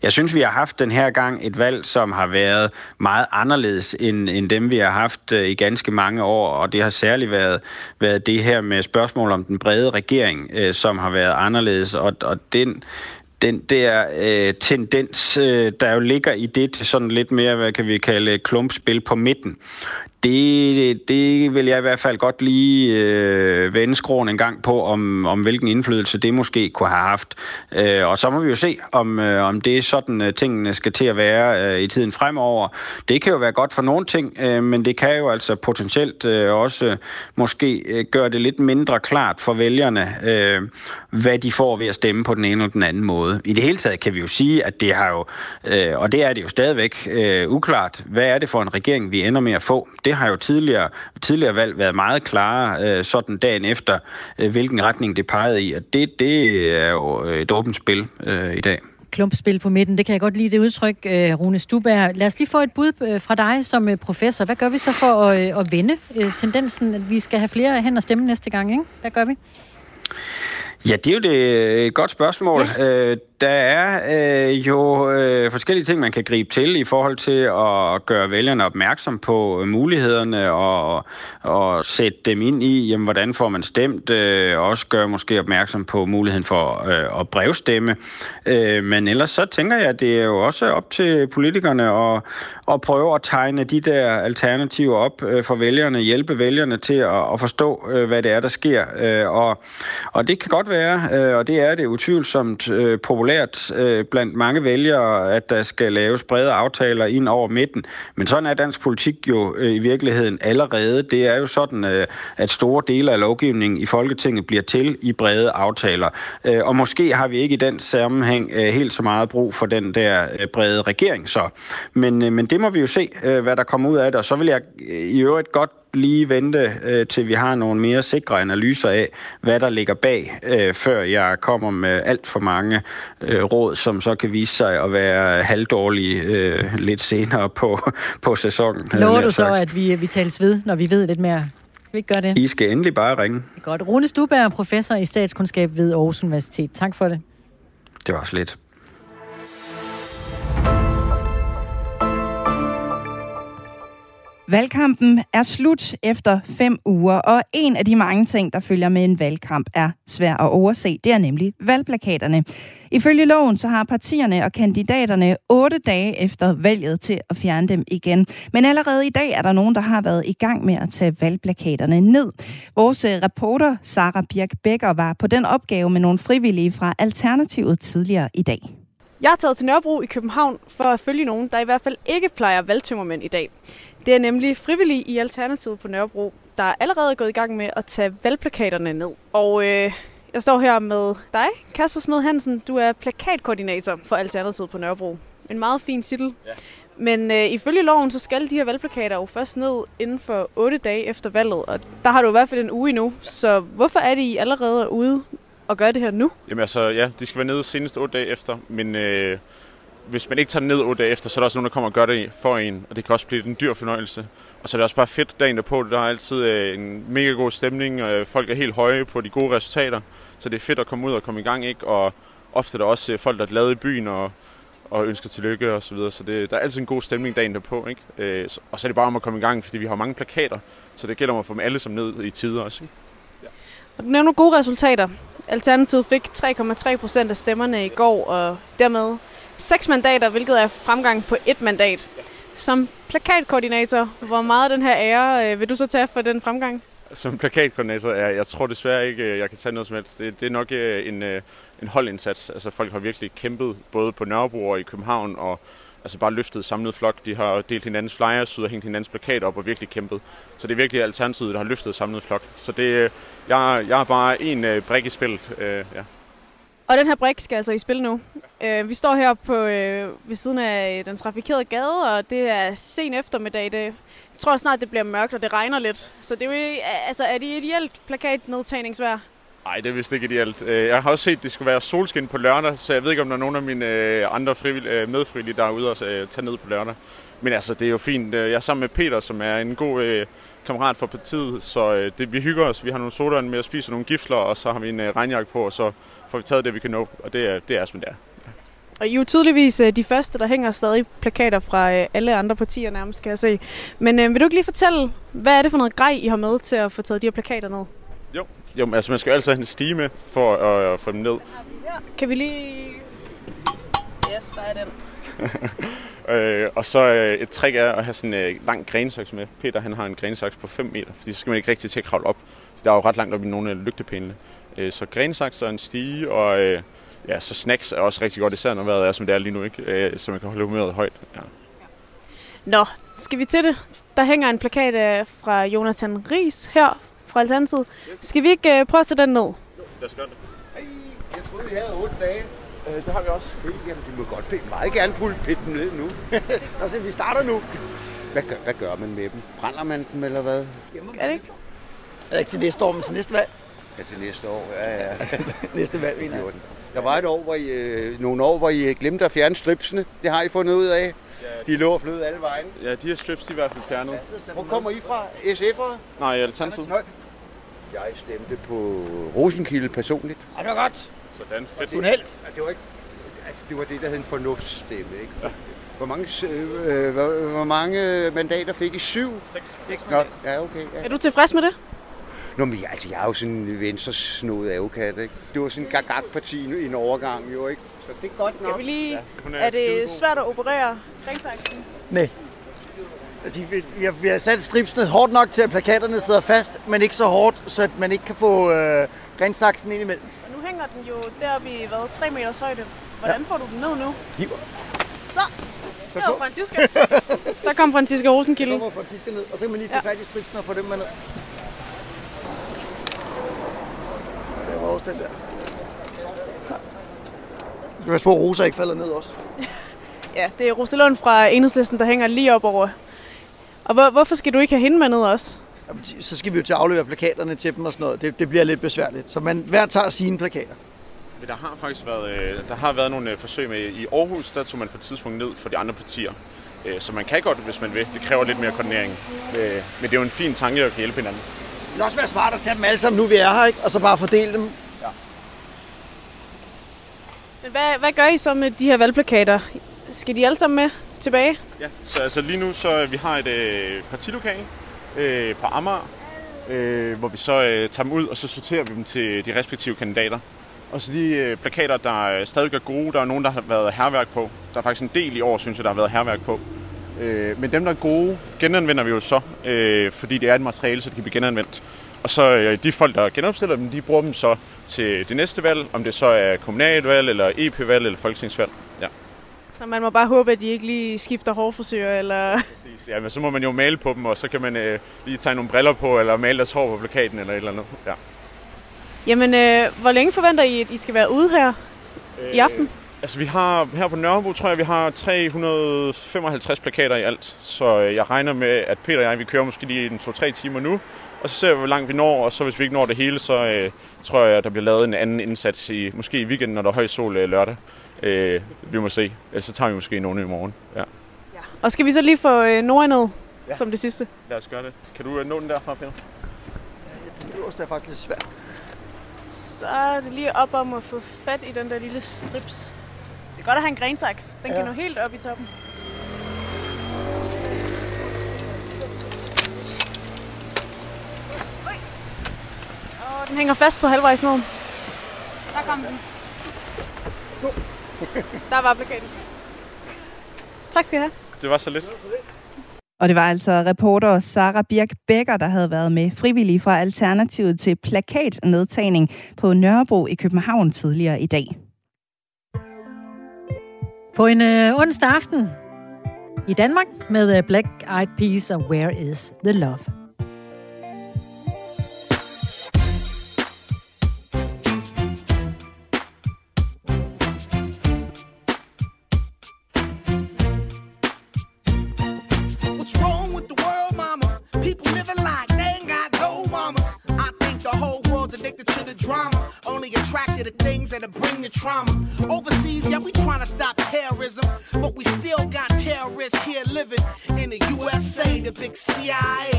Jeg synes, vi har haft den her gang et valg, som har været meget anderledes end, end dem, vi har haft øh, i ganske mange år, og det har særligt været, været det her med spørgsmål om den brede regering, øh, som har været anderledes, og, og den den der øh, tendens, øh, der jo ligger i det sådan lidt mere, hvad kan vi kalde, klumpspil på midten, det, det vil jeg i hvert fald godt lige øh, vende skroen en gang på, om, om hvilken indflydelse det måske kunne have haft. Øh, og så må vi jo se, om, øh, om det er sådan, øh, tingene skal til at være øh, i tiden fremover. Det kan jo være godt for nogle ting, øh, men det kan jo altså potentielt øh, også øh, måske øh, gøre det lidt mindre klart for vælgerne, øh, hvad de får ved at stemme på den ene eller den anden måde. I det hele taget kan vi jo sige, at det har jo, øh, og det er det jo stadigvæk øh, uklart, hvad er det for en regering, vi ender med at få. Det har jo tidligere, tidligere valg været meget klare, øh, sådan dagen efter, øh, hvilken retning det pegede i, og det, det er jo et åbent spil øh, i dag klumpspil på midten. Det kan jeg godt lide, det udtryk, øh, Rune Stuberg. Lad os lige få et bud øh, fra dig som øh, professor. Hvad gør vi så for at, at vende tendensen, at vi skal have flere hen og stemme næste gang? Ikke? Hvad gør vi? Ja, det er jo det, et godt spørgsmål. Ja. Der er øh, jo øh, forskellige ting, man kan gribe til i forhold til at gøre vælgerne opmærksom på øh, mulighederne og, og sætte dem ind i, jamen, hvordan får man stemt. Øh, også gøre måske opmærksom på muligheden for øh, at brevstemme. Øh, men ellers så tænker jeg, at det er jo også op til politikerne at, at prøve at tegne de der alternativer op øh, for vælgerne, hjælpe vælgerne til at, at forstå, øh, hvad det er, der sker. Øh, og, og det kan godt være, øh, og det er det utvivlsomt øh, populært øh, blandt mange vælgere, at der skal laves brede aftaler ind over midten. Men sådan er dansk politik jo øh, i virkeligheden allerede. Det er jo sådan, øh, at store dele af lovgivningen i Folketinget bliver til i brede aftaler. Øh, og måske har vi ikke i den sammenhæng øh, helt så meget brug for den der øh, brede regering så. Men, øh, men det må vi jo se, øh, hvad der kommer ud af det. Og så vil jeg øh, i øvrigt godt lige vente, øh, til vi har nogle mere sikre analyser af, hvad der ligger bag, øh, før jeg kommer med alt for mange øh, råd, som så kan vise sig at være halvdårlige øh, lidt senere på, <laughs> på sæsonen. Lover du så, at vi, vi tales ved, når vi ved lidt mere? Vi ikke gøre det? I skal endelig bare ringe. Godt. Rune Stuberg, professor i statskundskab ved Aarhus Universitet. Tak for det. Det var også lidt. Valgkampen er slut efter fem uger, og en af de mange ting, der følger med en valgkamp, er svær at overse. Det er nemlig valgplakaterne. Ifølge loven så har partierne og kandidaterne otte dage efter valget til at fjerne dem igen. Men allerede i dag er der nogen, der har været i gang med at tage valgplakaterne ned. Vores øh, reporter Sara Birk Becker var på den opgave med nogle frivillige fra Alternativet tidligere i dag. Jeg er taget til Nørrebro i København for at følge nogen, der i hvert fald ikke plejer valgtømmermænd i dag. Det er nemlig frivillige i Alternativet på Nørrebro, der er allerede gået i gang med at tage valgplakaterne ned. Og øh, jeg står her med dig, Kasper Smed Hansen. Du er plakatkoordinator for Alternativet på Nørrebro. En meget fin titel. Ja. Men øh, ifølge loven, så skal de her valgplakater jo først ned inden for 8 dage efter valget. Og der har du i hvert fald en uge endnu. Så hvorfor er det, I allerede er ude og gøre det her nu? Jamen altså, ja, de skal være nede senest 8 dage efter, men øh, hvis man ikke tager ned otte dage efter, så er der også nogen, der kommer og gør det for en, og det kan også blive en dyr fornøjelse. Og så er det også bare fedt dagen derpå, der er altid øh, en mega god stemning, og øh, folk er helt høje på de gode resultater, så det er fedt at komme ud og komme i gang, ikke? Og ofte er der også øh, folk, der er glade i byen og, og ønsker tillykke og så videre, så det, der er altid en god stemning dagen derpå, ikke? Øh, og så er det bare om at komme i gang, fordi vi har mange plakater, så det gælder om at få dem alle sammen ned i tider også, ikke? Ja. Og du nævner gode resultater. Alternativet fik 3,3 procent af stemmerne i går, og dermed seks mandater, hvilket er fremgang på et mandat. Som plakatkoordinator, hvor meget af den her ære øh, vil du så tage for den fremgang? Som plakatkoordinator, jeg, jeg tror desværre ikke, øh, jeg kan tage noget som helst. Det, det er nok øh, en, øh, en holdindsats. Altså folk har virkelig kæmpet, både på Nørrebro og i København, og altså bare løftet samlet flok. De har delt hinandens flyers ud og hængt hinandens plakater op og virkelig kæmpet. Så det er virkelig alternativet, der har løftet samlet flok. Så det, øh, jeg, jeg er bare en øh, brik i spillet. Øh, ja. Og den her brik skal altså i spil nu. Øh, vi står her på øh, ved siden af øh, den trafikerede gade, og det er sen eftermiddag. Det, jeg tror snart, det bliver mørkt, og det regner lidt. Så det er jo altså, er det ideelt plakatnedtagningsvejr? Nej, det er vist ikke ideelt. Øh, jeg har også set, at det skulle være solskin på lørdag, så jeg ved ikke, om der er nogen af mine øh, andre frivill- medfrivillige, der er ude og tage ned på lørdag. Men altså, det er jo fint. Jeg er sammen med Peter, som er en god kammerat for partiet, så øh, det, vi hygger os. Vi har nogle sodavand med at spise nogle gifler, og så har vi en øh, regnjakke på, og så får vi taget det, vi kan nå. Og det er, det er som det er. Og I er jo tydeligvis øh, de første, der hænger stadig plakater fra øh, alle andre partier nærmest, kan jeg se. Men øh, vil du ikke lige fortælle, hvad er det for noget grej, I har med til at få taget de her plakater ned? Jo, jo altså, man skal jo altid have en stige med for at, at få dem ned. Kan vi lige... Yes, der er den. <laughs> øh, og så øh, et trick er at have sådan en øh, lang grensaks med. Peter han har en grensaks på 5 meter, fordi så skal man ikke rigtig til at kravle op. Så der er jo ret langt op i nogle af lygtepælene. Øh, så grensaks og en stige, og øh, ja, så snacks er også rigtig godt, især når vejret er, som det er lige nu, ikke? Øh, så man kan holde humøret højt. Ja. Nå, skal vi til det? Der hænger en plakat øh, fra Jonathan Ries her fra Alternativet. Skal vi ikke øh, prøve at tage den ned? Lad os gøre det. Jeg troede, vi havde 8 dage. Øh, det har vi også. Jamen, du må godt vil meget gerne pulle pitten ned nu. <laughs> altså, vi starter nu. Hvad gør, hvad gør man med dem? Brænder man dem, eller hvad? Er det ikke? Er det ikke til næste år, men til næste valg? Ja, til næste år, ja, ja. <laughs> næste valg, mener jeg. Der var et år, hvor I, øh, nogle år, hvor I øh, glemte at fjerne stripsene. Det har I fundet ud af. De lå og flød alle vejen. Ja, de her strips, de er i hvert fald fjernet. Hvor kommer I fra? SF'ere? Nej, Alternativet. Jeg stemte på Rosenkilde personligt. Ja, det var godt. Sådan, fedt. Er. Ja, det var ikke... Altså, det var det, der hed en fornuftsstemme, ikke? Ja. Hvor mange, øh, hvor, hvor mange mandater fik I? Syv? Seks. Seks mandater. Nå, ja, okay. Ja. Er du tilfreds med det? Nå, men jeg- altså, jeg er jo sådan en venstresnået avokat, ikke? Det var sådan en gagag-parti i en overgang, jo, ikke? Så det er godt nok. Kan vi lige... Ja, Er det svært at operere ringsaksen? Nej. De, vi, vi, har, vi har sat stripsene hårdt nok til, at plakaterne sidder fast, men ikke så hårdt, så at man ikke kan få øh, rensaksen ind imellem. Den jo deroppe i, hvad, 3 meters højde. Hvordan får du den ned nu? Hiver. Så, det var Franziska. <laughs> Der kom Franziska Rosenkilde. Der kommer Franziska ned, og så kan man lige tage Ja. fat i stripsene og få dem med ned. Der var også den der. Du på, at Rosa ikke falder ned også. <laughs> Ja, det er Rosalund fra Enhedslisten, der hænger lige op over. Og hvor, hvorfor skal du ikke have hende med ned også? Så skal vi jo til at aflevere plakaterne til dem og sådan noget. Det, det bliver lidt besværligt. Så man hver tager sine plakater. Men der har faktisk været, øh, der har været nogle øh, forsøg med, i Aarhus, der tog man på et tidspunkt ned for de andre partier. Øh, så man kan godt, hvis man vil. Det kræver lidt mere koordinering. Men det er jo en fin tanke at kan hjælpe hinanden. Det vil også være smart at tage dem alle sammen, nu vi er her, ikke? Og så bare fordele dem. Men hvad, hvad gør I så med de her valgplakater? Skal de alle sammen med tilbage? Ja, så altså lige nu, så vi har et øh, partilokale øh, på Amager, øh, hvor vi så øh, tager dem ud, og så sorterer vi dem til de respektive kandidater. Og så de øh, plakater, der øh, stadig er gode, der er nogen, der har været herværk på. Der er faktisk en del i år, synes jeg, der har været herværk på. Øh, men dem, der er gode, genanvender vi jo så, øh, fordi det er et materiale, så det kan blive genanvendt. Og så øh, de folk, der genopstiller dem, de bruger dem så til det næste valg, om det så er kommunalvalg, eller EP-valg, eller folketingsvalg. Så man må bare håbe, at de ikke lige skifter hårfrisør, eller... Ja, men så må man jo male på dem, og så kan man øh, lige tage nogle briller på, eller male deres hår på plakaten, eller et eller andet. Ja. Jamen, øh, hvor længe forventer I, at I skal være ude her i aften? Altså, vi har her på Nørrebro, tror jeg, vi har 355 plakater i alt. Så øh, jeg regner med, at Peter og jeg, vi kører måske lige en 2-3 timer nu. Og så ser vi, hvor langt vi når, og så hvis vi ikke når det hele, så øh, tror jeg, at der bliver lavet en anden indsats, i, måske i weekenden, når der er høj sol øh, lørdag. Øh, vi må se. Ellers så tager vi måske nogen i morgen. Ja. Og skal vi så lige få øh, Nora ned ja. som det sidste? Lad os gøre det. Kan du øh, nå den derfra, Peter? Det øverste er faktisk lidt svært. Så er det lige op om at få fat i den der lille strips. Det er godt at have en grensaks. Den ja. kan nå helt op i toppen. Oj. Åh, den hænger fast på halvvejs ned. Der kom den. <laughs> Der var plakaten. Tak skal I have. Det var så lidt. Og det var altså reporter Sara Birk Becker, der havde været med frivillig fra Alternativet til plakatnedtagning på Nørrebro i København tidligere i dag. På en øh, onsdag aften i Danmark med øh, Black Eyed Peas og Where is the Love? That'll bring the trauma. Overseas, yeah, we trying to stop terrorism. But we still got terrorists here living in the USA, the big CIA.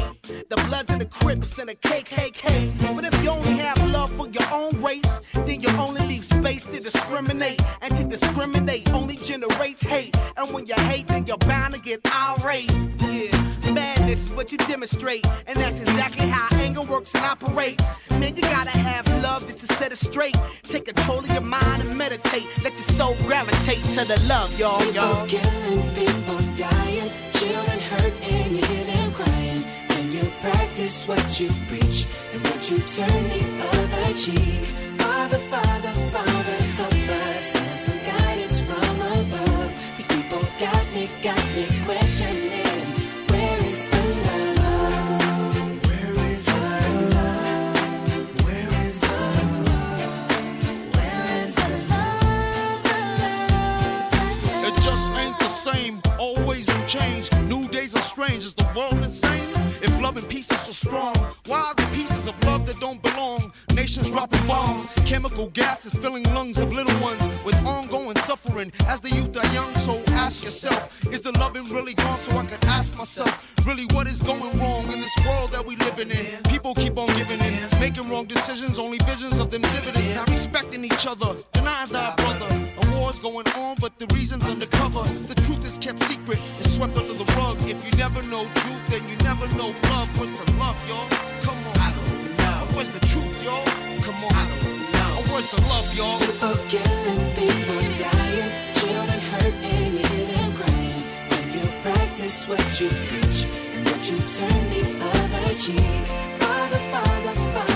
The Bloods and the Crips and the KKK. But if you only have love for your own race, then you only leave space to discriminate. And to discriminate only generates hate. And when you hate, then you're bound to get irate. Yeah, madness is what you demonstrate. And that's exactly how anger works and operates. Man, you gotta have love just to set it straight. Take control of your mind and meditate. Let your soul gravitate to the love, y'all, y'all. People killing, people dying, children hurt and you hear them crying. When you practice what you preach and what you turn the other cheek. Father, Father, Father, strange. Is the world insane? If love and peace is so strong, why are the pieces of love that don't belong? Nations dropping bombs, chemical gases filling lungs of little ones with ongoing suffering as the youth are young. So ask yourself, is the loving really gone? So I could ask myself, really, what is going wrong in this world that we living in? People keep on giving in, making wrong decisions, only visions of them dividends. Not respecting each other, denying thy brother. A war's going on, but the reason's undercover. The truth is kept secret, it's swept under the rug. If you never know truth, then you never know love. What's the love, y'all? Come on. I don't know. Where's the truth, y'all? Come on. I don't know. Where's the love, y'all? People killing, people dying, children hurt and you hear them crying. When you practice what you preach and what you turn the other cheek. Father, Father, Father,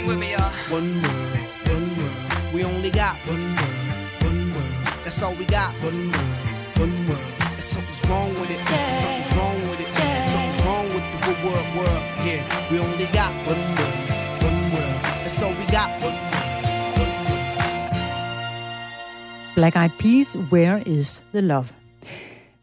Sing with me, y'all. One world, one world. We only got one world, one world. That's all we got. One world, one world. And something's wrong with it. Yeah. Something's wrong with it. Yeah. Something's wrong with the good world, world. Yeah, we only got one world, one world. That's all we got. One world. Black Eyed Peas, Where is the Love?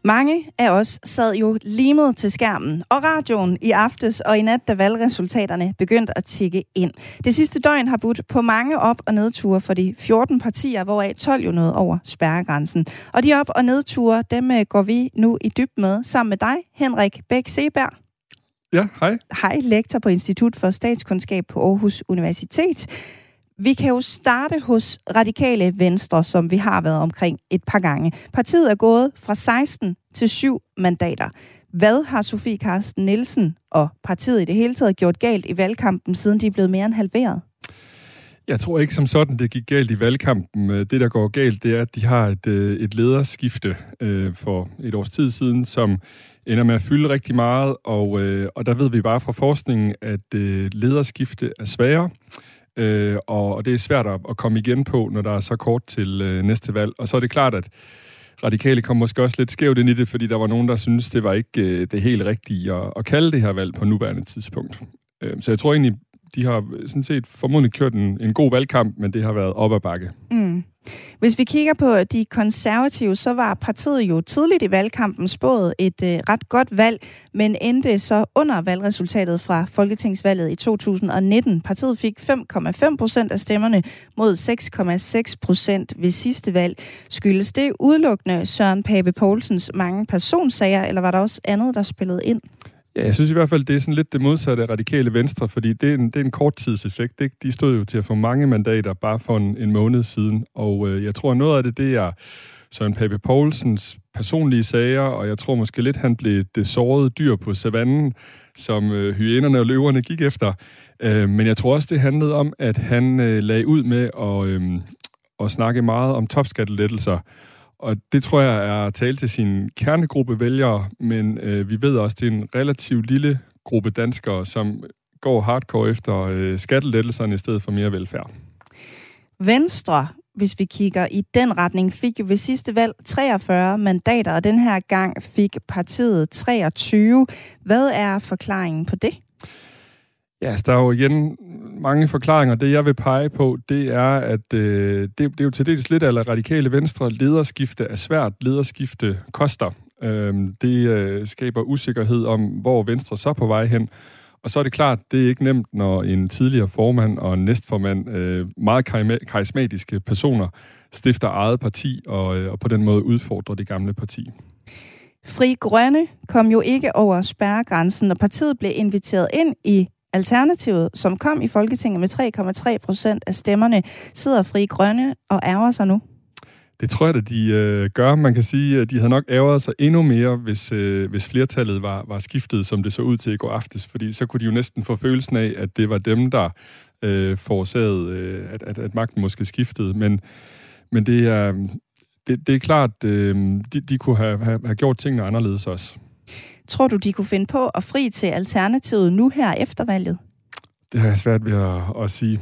Mange af os sad jo limet til skærmen og radioen i aftes og i nat, da valgresultaterne begyndte at tikke ind. Det sidste døgn har budt på mange op- og nedture for de 14 partier, hvoraf 12 jo nåede over spærregrænsen. Og de op- og nedture, dem øh, går vi nu i dyb med sammen med dig, Henrik Bæk Seberg. Ja, hej. Hej, lektor på Institut for Statskundskab på Aarhus Universitet. Vi kan jo starte hos Radikale Venstre, som vi har været omkring et par gange. Partiet er gået fra 16 til 7 mandater. Hvad har Sofie Karsten Nielsen og partiet i det hele taget gjort galt i valgkampen, siden de er blevet mere end halveret? Jeg tror ikke som sådan, det gik galt i valgkampen. Øh, det, der går galt, det er, at de har et, øh, et lederskifte øh, for et års tid siden, som ender med at fylde rigtig meget, og, øh, og der ved vi bare fra forskningen, at øh, lederskifte er sværere, øh, og, og det er svært at, at komme igen på, når der er så kort til øh, næste valg. Og så er det klart, at radikale kom måske også lidt skævt ind i det, fordi der var nogen, der synes det var ikke øh, det helt rigtige at, at kalde det her valg på nuværende tidspunkt. Øh, så jeg tror egentlig, de har sådan set formodentlig kørt en, en god valgkamp, men det har været op ad bakke. Mm. Hvis vi kigger på de konservative, så var partiet jo tidligt i valgkampen spået et øh, ret godt valg, men endte så under valgresultatet fra Folketingsvalget i 2019. Partiet fik 5,5 procent af stemmerne mod 6,6 procent ved sidste valg. Skyldes det udelukkende Søren Pape Poulsens mange personsager, eller var der også andet, der spillede ind? Ja, jeg synes i hvert fald, det er sådan lidt det modsatte af radikale venstre, fordi det er en, det er en korttidseffekt. Ikke? De stod jo til at få mange mandater bare for en, en måned siden, og øh, jeg tror, noget af det, det er Søren Pape Poulsens personlige sager, og jeg tror måske lidt, han blev det sårede dyr på savannen, som øh, hyænerne og løverne gik efter. Øh, men jeg tror også, det handlede om, at han øh, lagde ud med at, øh, at snakke meget om topskattelettelser, og det tror jeg er at tale til sin kernegruppe vælgere, men øh, vi ved også, at det er en relativt lille gruppe danskere, som går hardcore efter øh, skattelettelserne i stedet for mere velfærd. Venstre, hvis vi kigger i den retning, fik jo ved sidste valg 43 mandater, og den her gang fik partiet 23. Hvad er forklaringen på det? Ja, yes, der er jo igen mange forklaringer. Det, jeg vil pege på, det er, at øh, det, det er jo til dels lidt af radikale venstre. Lederskifte er svært. Lederskifte koster. Øhm, det øh, skaber usikkerhed om, hvor Venstre så er på vej hen. Og så er det klart, det er ikke nemt, når en tidligere formand og en næstformand, øh, meget karismatiske personer, stifter eget parti og, øh, og på den måde udfordrer det gamle parti. Fri Grønne kom jo ikke over spærregrænsen, og partiet blev inviteret ind i Alternativet, som kom i Folketinget med 3,3 procent af stemmerne, sidder Fri Grønne og ærger sig nu. Det tror jeg, at de øh, gør. Man kan sige, at de havde nok ærget sig endnu mere, hvis, øh, hvis flertallet var, var skiftet, som det så ud til i går aftes. Fordi så kunne de jo næsten få følelsen af, at det var dem, der øh, forårsagede, øh, at, at, at magten måske skiftede. Men, men det, er, det, det er klart, øh, de, de kunne have, have, have gjort tingene anderledes også. Tror du, de kunne finde på at fri til Alternativet nu her efter valget? Det har jeg svært ved at, at sige.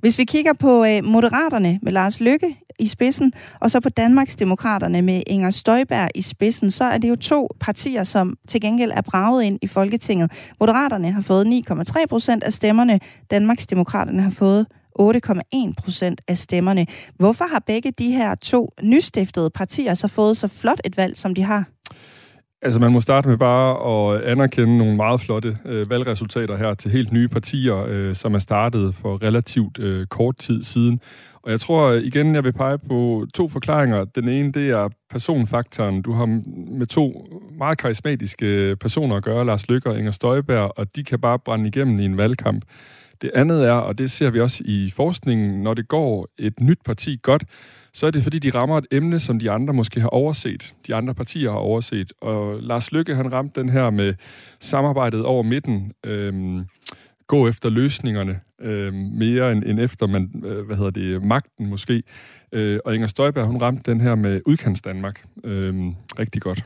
Hvis vi kigger på øh, Moderaterne med Lars Lykke i spidsen, og så på Danmarksdemokraterne med Inger Støjberg i spidsen, så er det jo to partier, som til gengæld er braget ind i Folketinget. Moderaterne har fået 9,3 procent af stemmerne, Danmarksdemokraterne har fået 8,1 procent af stemmerne. Hvorfor har begge de her to nystiftede partier så fået så flot et valg, som de har? Altså, man må starte med bare at anerkende nogle meget flotte øh, valgresultater her til helt nye partier, øh, som er startet for relativt øh, kort tid siden. Og jeg tror igen, jeg vil pege på to forklaringer. Den ene, det er personfaktoren. Du har med to meget karismatiske personer at gøre, Lars Lykke og Inger Støjberg, og de kan bare brænde igennem i en valgkamp. Det andet er, og det ser vi også i forskningen, når det går et nyt parti godt, så er det fordi, de rammer et emne, som de andre måske har overset. De andre partier har overset. Og Lars Lykke, han ramte den her med samarbejdet over midten. Øhm, gå efter løsningerne øhm, mere end, end efter man, øh, hvad hedder det, magten måske. Øh, og Inger Støjberg, hun ramte den her med udkants Danmark øhm, rigtig godt.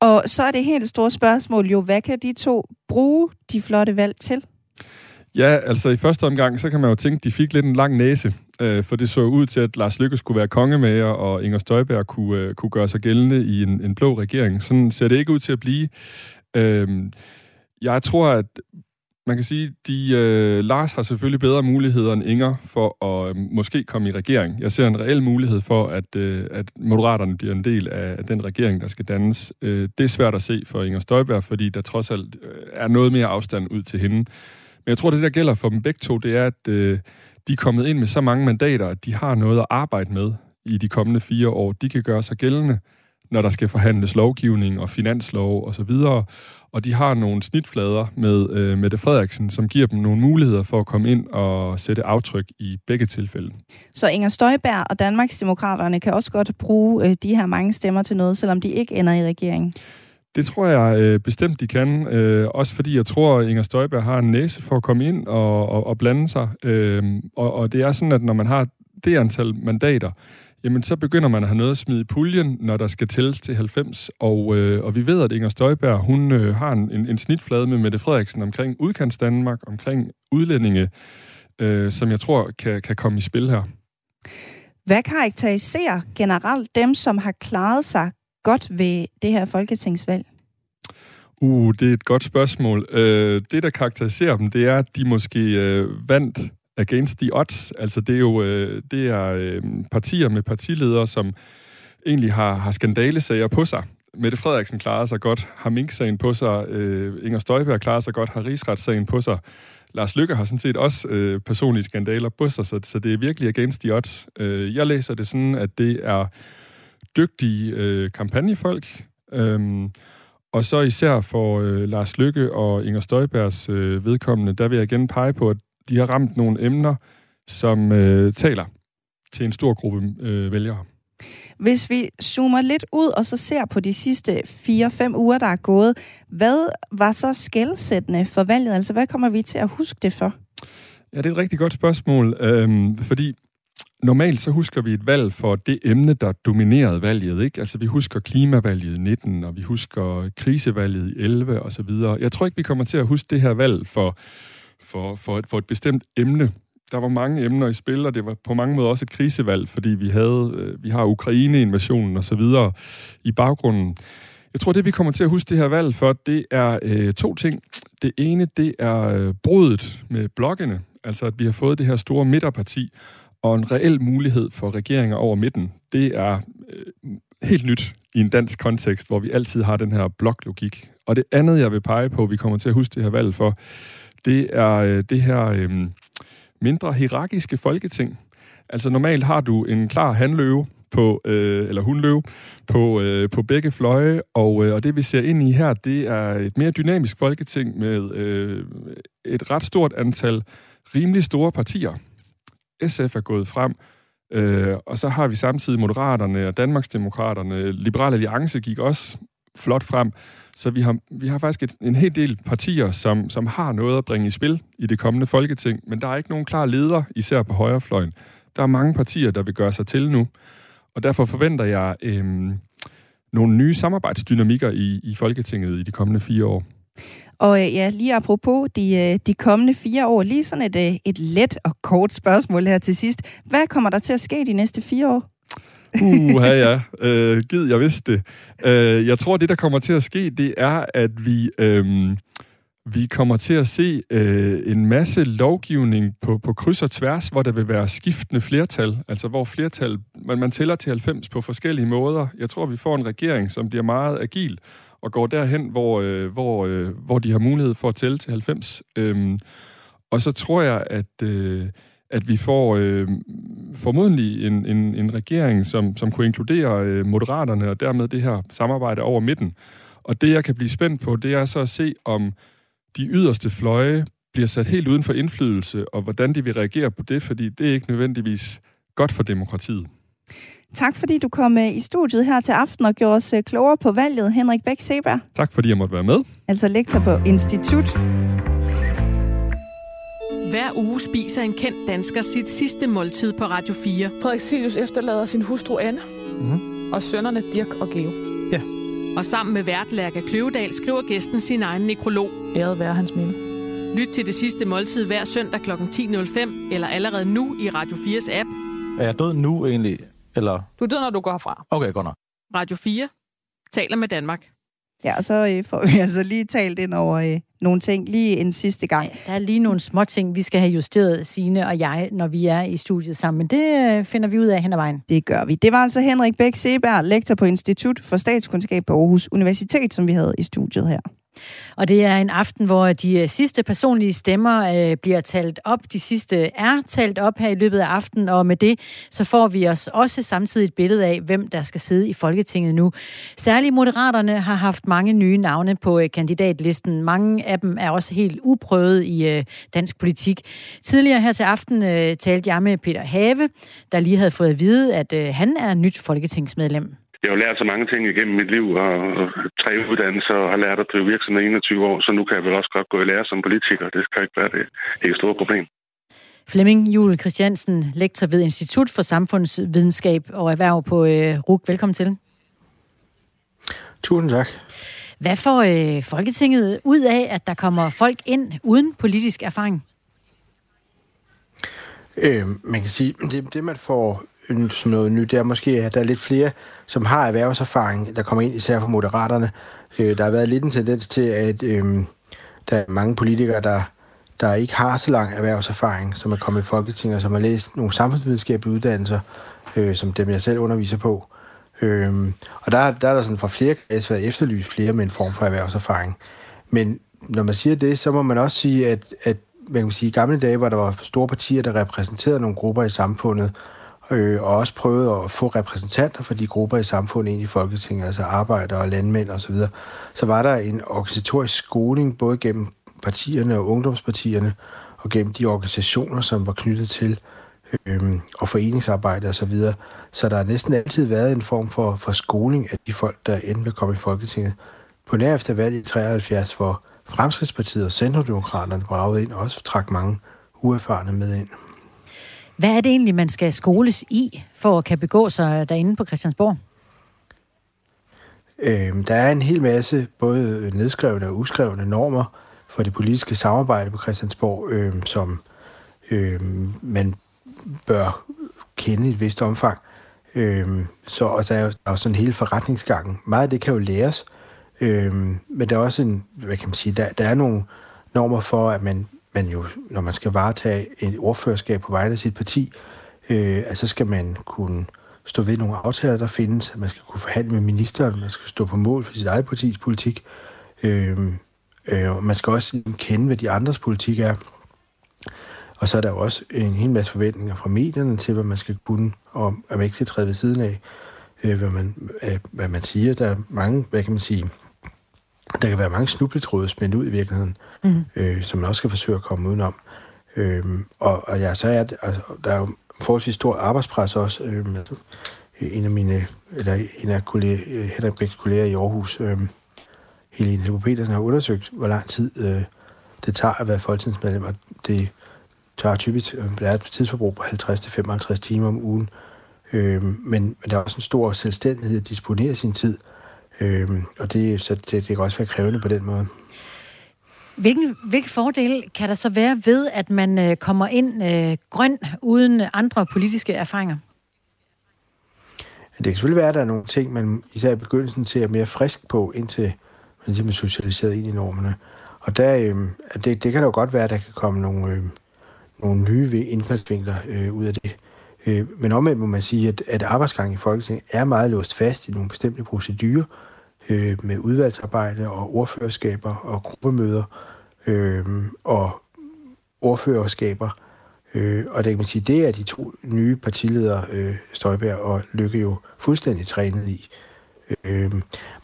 Og så er det helt store spørgsmål jo, hvad kan de to bruge de flotte valg til? Ja, altså i første omgang, så kan man jo tænke, at de fik lidt en lang næse. Øh, for det så ud til, at Lars Lykke skulle være kongemager, og Inger Støjberg kunne, øh, kunne gøre sig gældende i en, en blå regering. Sådan ser det ikke ud til at blive. Øh, jeg tror, at man kan sige, de øh, Lars har selvfølgelig bedre muligheder end Inger for at øh, måske komme i regering. Jeg ser en reel mulighed for, at, øh, at Moderaterne bliver en del af, af den regering, der skal dannes. Øh, det er svært at se for Inger Støjberg, fordi der trods alt øh, er noget mere afstand ud til hende. Men jeg tror, det der gælder for dem begge to, det er, at øh, de er kommet ind med så mange mandater, at de har noget at arbejde med i de kommende fire år. De kan gøre sig gældende, når der skal forhandles lovgivning og finanslov og så videre. Og de har nogle snitflader med øh, Mette Frederiksen, som giver dem nogle muligheder for at komme ind og sætte aftryk i begge tilfælde. Så Inger Støjberg og Danmarksdemokraterne kan også godt bruge øh, de her mange stemmer til noget, selvom de ikke ender i regeringen. Det tror jeg øh, bestemt, de kan. Øh, også fordi jeg tror, at Inger Støjberg har en næse for at komme ind og, og, og blande sig. Øh, og, og det er sådan, at når man har det antal mandater, jamen så begynder man at have noget at smide i puljen, når der skal til til 90. Og, øh, og vi ved, at Inger Støjberg, hun øh, har en, en, en snitflade med Mette Frederiksen omkring udkants Danmark, omkring udlændinge, øh, som jeg tror kan, kan komme i spil her. Hvad karakteriserer generelt dem, som har klaret sig godt ved det her folketingsvalg? Uh, det er et godt spørgsmål. Øh, det, der karakteriserer dem, det er, at de måske øh, vandt against the odds. Altså, det er jo øh, det er, øh, partier med partiledere, som egentlig har, har skandalesager på sig. Mette Frederiksen klarer sig godt, har Mink-sagen på sig, øh, Inger Støjberg klarer sig godt, har Rigsretssagen på sig. Lars Lykke har sådan set også øh, personlige skandaler på sig, så, så det er virkelig against the odds. Øh, jeg læser det sådan, at det er dygtige øh, kampagnefolk, øh, og så især for øh, Lars Lykke og Inger Støjbergs øh, vedkommende, der vil jeg igen pege på, at de har ramt nogle emner, som øh, taler til en stor gruppe øh, vælgere. Hvis vi zoomer lidt ud og så ser på de sidste 4-5 uger, der er gået, hvad var så skældsættende for valget? Altså, hvad kommer vi til at huske det for? Ja, det er et rigtig godt spørgsmål, øhm, fordi normalt så husker vi et valg for det emne, der dominerede valget. Ikke? Altså vi husker klimavalget i 19, og vi husker krisevalget i 11 og så videre. Jeg tror ikke, vi kommer til at huske det her valg for, for, for, et, for et bestemt emne. Der var mange emner i spil, og det var på mange måder også et krisevalg, fordi vi havde øh, vi har Ukraine-invasionen og så videre i baggrunden. Jeg tror, det vi kommer til at huske det her valg for, det er øh, to ting. Det ene, det er øh, brudet med blokkene, altså at vi har fået det her store midterparti, og en reel mulighed for regeringer over midten. Det er øh, helt nyt i en dansk kontekst, hvor vi altid har den her bloklogik. Og det andet, jeg vil pege på, vi kommer til at huske det her valg for, det er øh, det her øh, mindre hierarkiske folketing. Altså normalt har du en klar handløve, på, øh, eller hundløve, på, øh, på begge fløje, og, øh, og det vi ser ind i her, det er et mere dynamisk folketing med øh, et ret stort antal rimelig store partier. SF er gået frem, øh, og så har vi samtidig Moderaterne og Danmarksdemokraterne. Liberale Alliance gik også flot frem. Så vi har, vi har faktisk et, en hel del partier, som, som har noget at bringe i spil i det kommende folketing, men der er ikke nogen klar leder, især på højrefløjen. Der er mange partier, der vil gøre sig til nu, og derfor forventer jeg øh, nogle nye samarbejdsdynamikker i, i Folketinget i de kommende fire år. Og øh, ja, lige apropos de, øh, de kommende fire år, lige sådan et, øh, et let og kort spørgsmål her til sidst. Hvad kommer der til at ske de næste fire år? Uh, ja. <laughs> Øh, gid, jeg vidste det. Øh, jeg tror, det, der kommer til at ske, det er, at vi, øh, vi kommer til at se øh, en masse lovgivning på, på kryds og tværs, hvor der vil være skiftende flertal. Altså, hvor flertal, man, man tæller til 90 på forskellige måder. Jeg tror, vi får en regering, som bliver meget agil og går derhen, hvor, øh, hvor, øh, hvor de har mulighed for at tælle til 90. Øhm, og så tror jeg, at... Øh, at vi får øh, formodentlig en, en, en regering, som, som kunne inkludere øh, moderaterne og dermed det her samarbejde over midten. Og det, jeg kan blive spændt på, det er så at se, om de yderste fløje bliver sat helt uden for indflydelse, og hvordan de vil reagere på det, fordi det er ikke nødvendigvis godt for demokratiet. Tak fordi du kom øh, i studiet her til aften og gjorde os øh, klogere på valget, Henrik Bæk Seberg. Tak fordi jeg måtte være med. Altså lektor på Institut. Hver uge spiser en kendt dansker sit sidste måltid på Radio 4. Frederik Silius efterlader sin hustru Anne mm. og sønnerne Dirk og Geo. Og sammen med vært Lærke Kløvedal skriver gæsten sin egen nekrolog. Æret være hans minde. Lyt til det sidste måltid hver søndag kl. 10.05 eller allerede nu i Radio 4's app. Er jeg død nu egentlig? Eller? Du er død, når du går herfra. Okay, godt nok. Radio 4 taler med Danmark. Ja, og så øh, får vi <laughs> altså lige talt ind over øh, nogle ting lige en sidste gang. Der er lige nogle små ting, vi skal have justeret, Sine og jeg, når vi er i studiet sammen. Men det øh, finder vi ud af hen ad vejen. Det gør vi. Det var altså Henrik Bæk Seberg, lektor på Institut for Statskundskab på Aarhus Universitet, som vi havde i studiet her. Og det er en aften, hvor de øh, sidste personlige stemmer øh, bliver talt op. De sidste er talt op her i løbet af aftenen, og med det så får vi os også samtidig et billede af, hvem der skal sidde i Folketinget nu. Særligt Moderaterne har haft mange nye navne på øh, kandidatlisten. Mange af dem er også helt uprøvet i øh, dansk politik. Tidligere her til aften øh, talte jeg med Peter Have, der lige havde fået at vide, at øh, han er nyt folketingsmedlem. Jeg har jo lært så mange ting igennem mit liv, og og tre uddannelser, og har lært at drive virksomhed i 21 år, så nu kan jeg vel også godt gå i lære som politiker. Det skal ikke være det helt store problem. Flemming Jule Christiansen, lektor ved Institut for Samfundsvidenskab og Erhverv på øh, RUK. Velkommen til. Tusind tak. Hvad får øh, Folketinget ud af, at der kommer folk ind uden politisk erfaring? Øh, man kan sige, det, det man får som noget nyt, det er måske, at der er lidt flere, som har erhvervserfaring, der kommer ind, især fra moderaterne. Øh, der har været lidt en tendens til, at øh, der er mange politikere, der, der ikke har så lang erhvervserfaring, som er kommet i Folketinget, og som har læst nogle samfundsvidenskabelige uddannelser, øh, som dem jeg selv underviser på. Øh, og der, der er der sådan fra flere kredse været efterlyst flere med en form for erhvervserfaring. Men når man siger det, så må man også sige, at, at man kan sige, i gamle dage, hvor der var store partier, der repræsenterede nogle grupper i samfundet, øh, og også prøvet at få repræsentanter for de grupper i samfundet ind i Folketinget, altså arbejdere og landmænd osv., så, så var der en organisatorisk skoling, både gennem partierne og ungdomspartierne, og gennem de organisationer, som var knyttet til øh, og foreningsarbejde osv., så, videre. så der har næsten altid været en form for, for skoling af de folk, der endte med at komme i Folketinget. På nær efter valget i 73, hvor Fremskridspartiet og Centrodemokraterne bragede ind og også trak mange uerfarne med ind. Hvad er det egentlig, man skal skoles i, for at kan begå sig derinde på Christiansborg? Øh, der er en hel masse både nedskrevne og uskrevne normer for det politiske samarbejde på Christiansborg, øh, som øh, man bør kende i et vist omfang. Øh, så og der er jo der er sådan hele forretningsgangen. Meget af det kan jo læres, øh, men der er også en, hvad kan man sige, der, der er nogle normer for, at man, man jo, når man skal varetage et ordførerskab på vegne af sit parti, øh, så skal man kunne stå ved nogle aftaler, der findes, at man skal kunne forhandle med ministeren, man skal stå på mål for sit eget partis politik, øh, øh, og man skal også kende, hvad de andres politik er. Og så er der jo også en hel masse forventninger fra medierne til, hvad man skal kunne, og at man ikke skal træde ved siden af, øh, hvad, man, øh, hvad man siger. Der er mange, hvad kan man sige, der kan være mange snubletråde spændt ud i virkeligheden, mm. øh, som man også skal forsøge at komme udenom. Øh, og, og ja, så er det, altså, der er jo forholdsvis stor arbejdspres også. Øh, med, en af mine, eller en af kolleger, Henrik Bæks kolleger i Aarhus, øh, Helene Helbo Petersen, har undersøgt, hvor lang tid øh, det tager at være folketingsmedlem, og det tager typisk, øh, der er et tidsforbrug på 50-55 timer om ugen, øh, men, men der er også en stor selvstændighed at disponere sin tid, øh, og det, så det, det kan også være krævende på den måde. Hvilken, hvilke fordele kan der så være ved, at man øh, kommer ind øh, grøn uden andre politiske erfaringer? Det kan selvfølgelig være, at der er nogle ting, man især i begyndelsen ser mere frisk på, indtil man ligesom er socialiseret ind i normerne. Og der, øh, det, det kan da jo godt være, at der kan komme nogle, øh, nogle nye indfaldsvinkler øh, ud af det. Øh, men omvendt må man sige, at, at arbejdsgangen i Folketinget er meget låst fast i nogle bestemte procedurer øh, med udvalgsarbejde og ordførerskaber og gruppemøder øh, og ordførerskaber. Øh, og det kan man sige, det er de to nye partiledere, øh, Støjberg og Lykke, jo fuldstændig trænet i. Øh,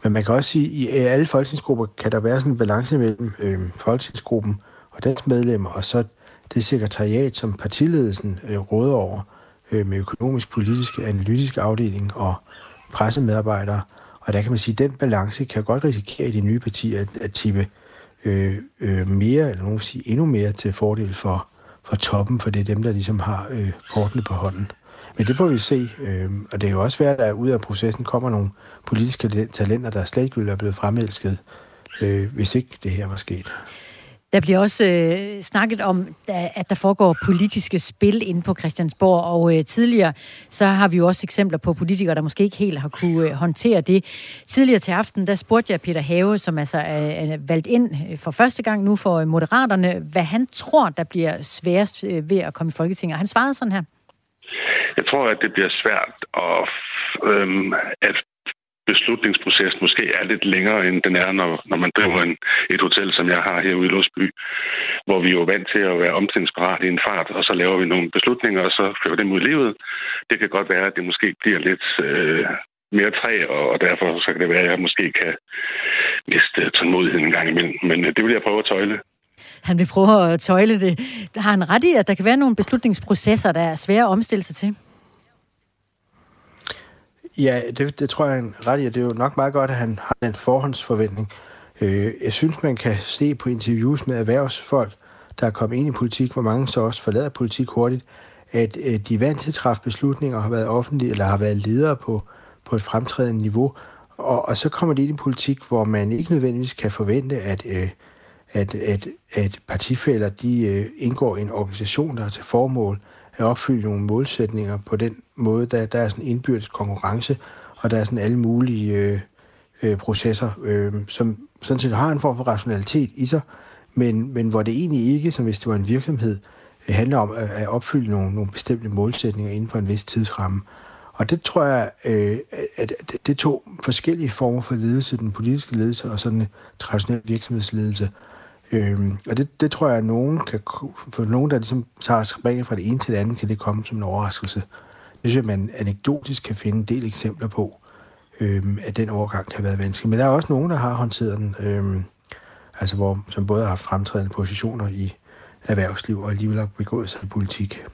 men man kan også sige, at i alle folketingsgrupper kan der være sådan en balance mellem øh, folketingsgruppen og dens medlemmer, og så det sekretariat, som partiledelsen øh, råder over, øh, med økonomisk, politisk, analytisk afdeling og pressemedarbejdere. Og der kan man sige, at den balance kan godt risikere i de nye partier at, at tippe øh, øh, mere, eller nogen sige endnu mere til fordel for, for toppen, for det er dem, der ligesom har øh, kortene på hånden. Men det får vi se, øh, og det er jo også værd, at ud af processen kommer nogle politiske talenter, der slet ikke ville være blevet fremelsket, øh, hvis ikke det her var sket. Der bliver også øh, snakket om, at der foregår politiske spil inde på Christiansborg, og øh, tidligere så har vi jo også eksempler på politikere, der måske ikke helt har kunne øh, håndtere det. Tidligere til aften, der spurgte jeg Peter Have, som altså er, er valgt ind øh, for første gang nu for øh, Moderaterne, hvad han tror, der bliver sværest øh, ved at komme i Folketinget. Og han svarede sådan her. Jeg tror, at det bliver svært at, øhm, at beslutningsprocessen måske er lidt længere, end den er, når, når man driver en, et hotel, som jeg har herude i Låsby, hvor vi er jo vant til at være omstillingsparat i en fart, og så laver vi nogle beslutninger, og så fører dem ud i livet. Det kan godt være, at det måske bliver lidt øh, mere træ, og, og derfor så kan det være, at jeg måske kan miste tålmodigheden en gang imellem. Men øh, det vil jeg prøve at tøjle. Han vil prøve at tøjle det. Har han ret i, at der kan være nogle beslutningsprocesser, der er svære at omstille sig til. Ja, det, det tror jeg ret i, og det er jo nok meget godt, at han har den forhåndsforventning. Øh, jeg synes, man kan se på interviews med erhvervsfolk, der er kommet ind i politik, hvor mange så også forlader politik hurtigt, at øh, de er vant til at træffe beslutninger og har været offentlige, eller har været ledere på, på et fremtrædende niveau. Og, og så kommer de ind i politik, hvor man ikke nødvendigvis kan forvente, at, øh, at, at, at partifælder de, øh, indgår i en organisation, der har til formål at opfylde nogle målsætninger på den måde, der, der er sådan indbyrdes konkurrence, og der er sådan alle mulige øh, øh, processer, øh, som sådan set har en form for rationalitet i sig, men, men hvor det egentlig ikke, som hvis det var en virksomhed, øh, handler om at, at opfylde nogle, nogle bestemte målsætninger inden for en vis tidsramme. Og det tror jeg, øh, at det, er to forskellige former for ledelse, den politiske ledelse og sådan en traditionel virksomhedsledelse. Øhm, og det, det tror jeg, at nogen kan, for nogen, der ligesom tager springet fra det ene til det andet, kan det komme som en overraskelse. Synes jeg, man anekdotisk kan finde en del eksempler på, øhm, at den overgang kan have været vanskelig. Men der er også nogen, der har håndteret den, øhm, altså hvor, som både har haft fremtrædende positioner i erhvervsliv og alligevel har begået sig i politik.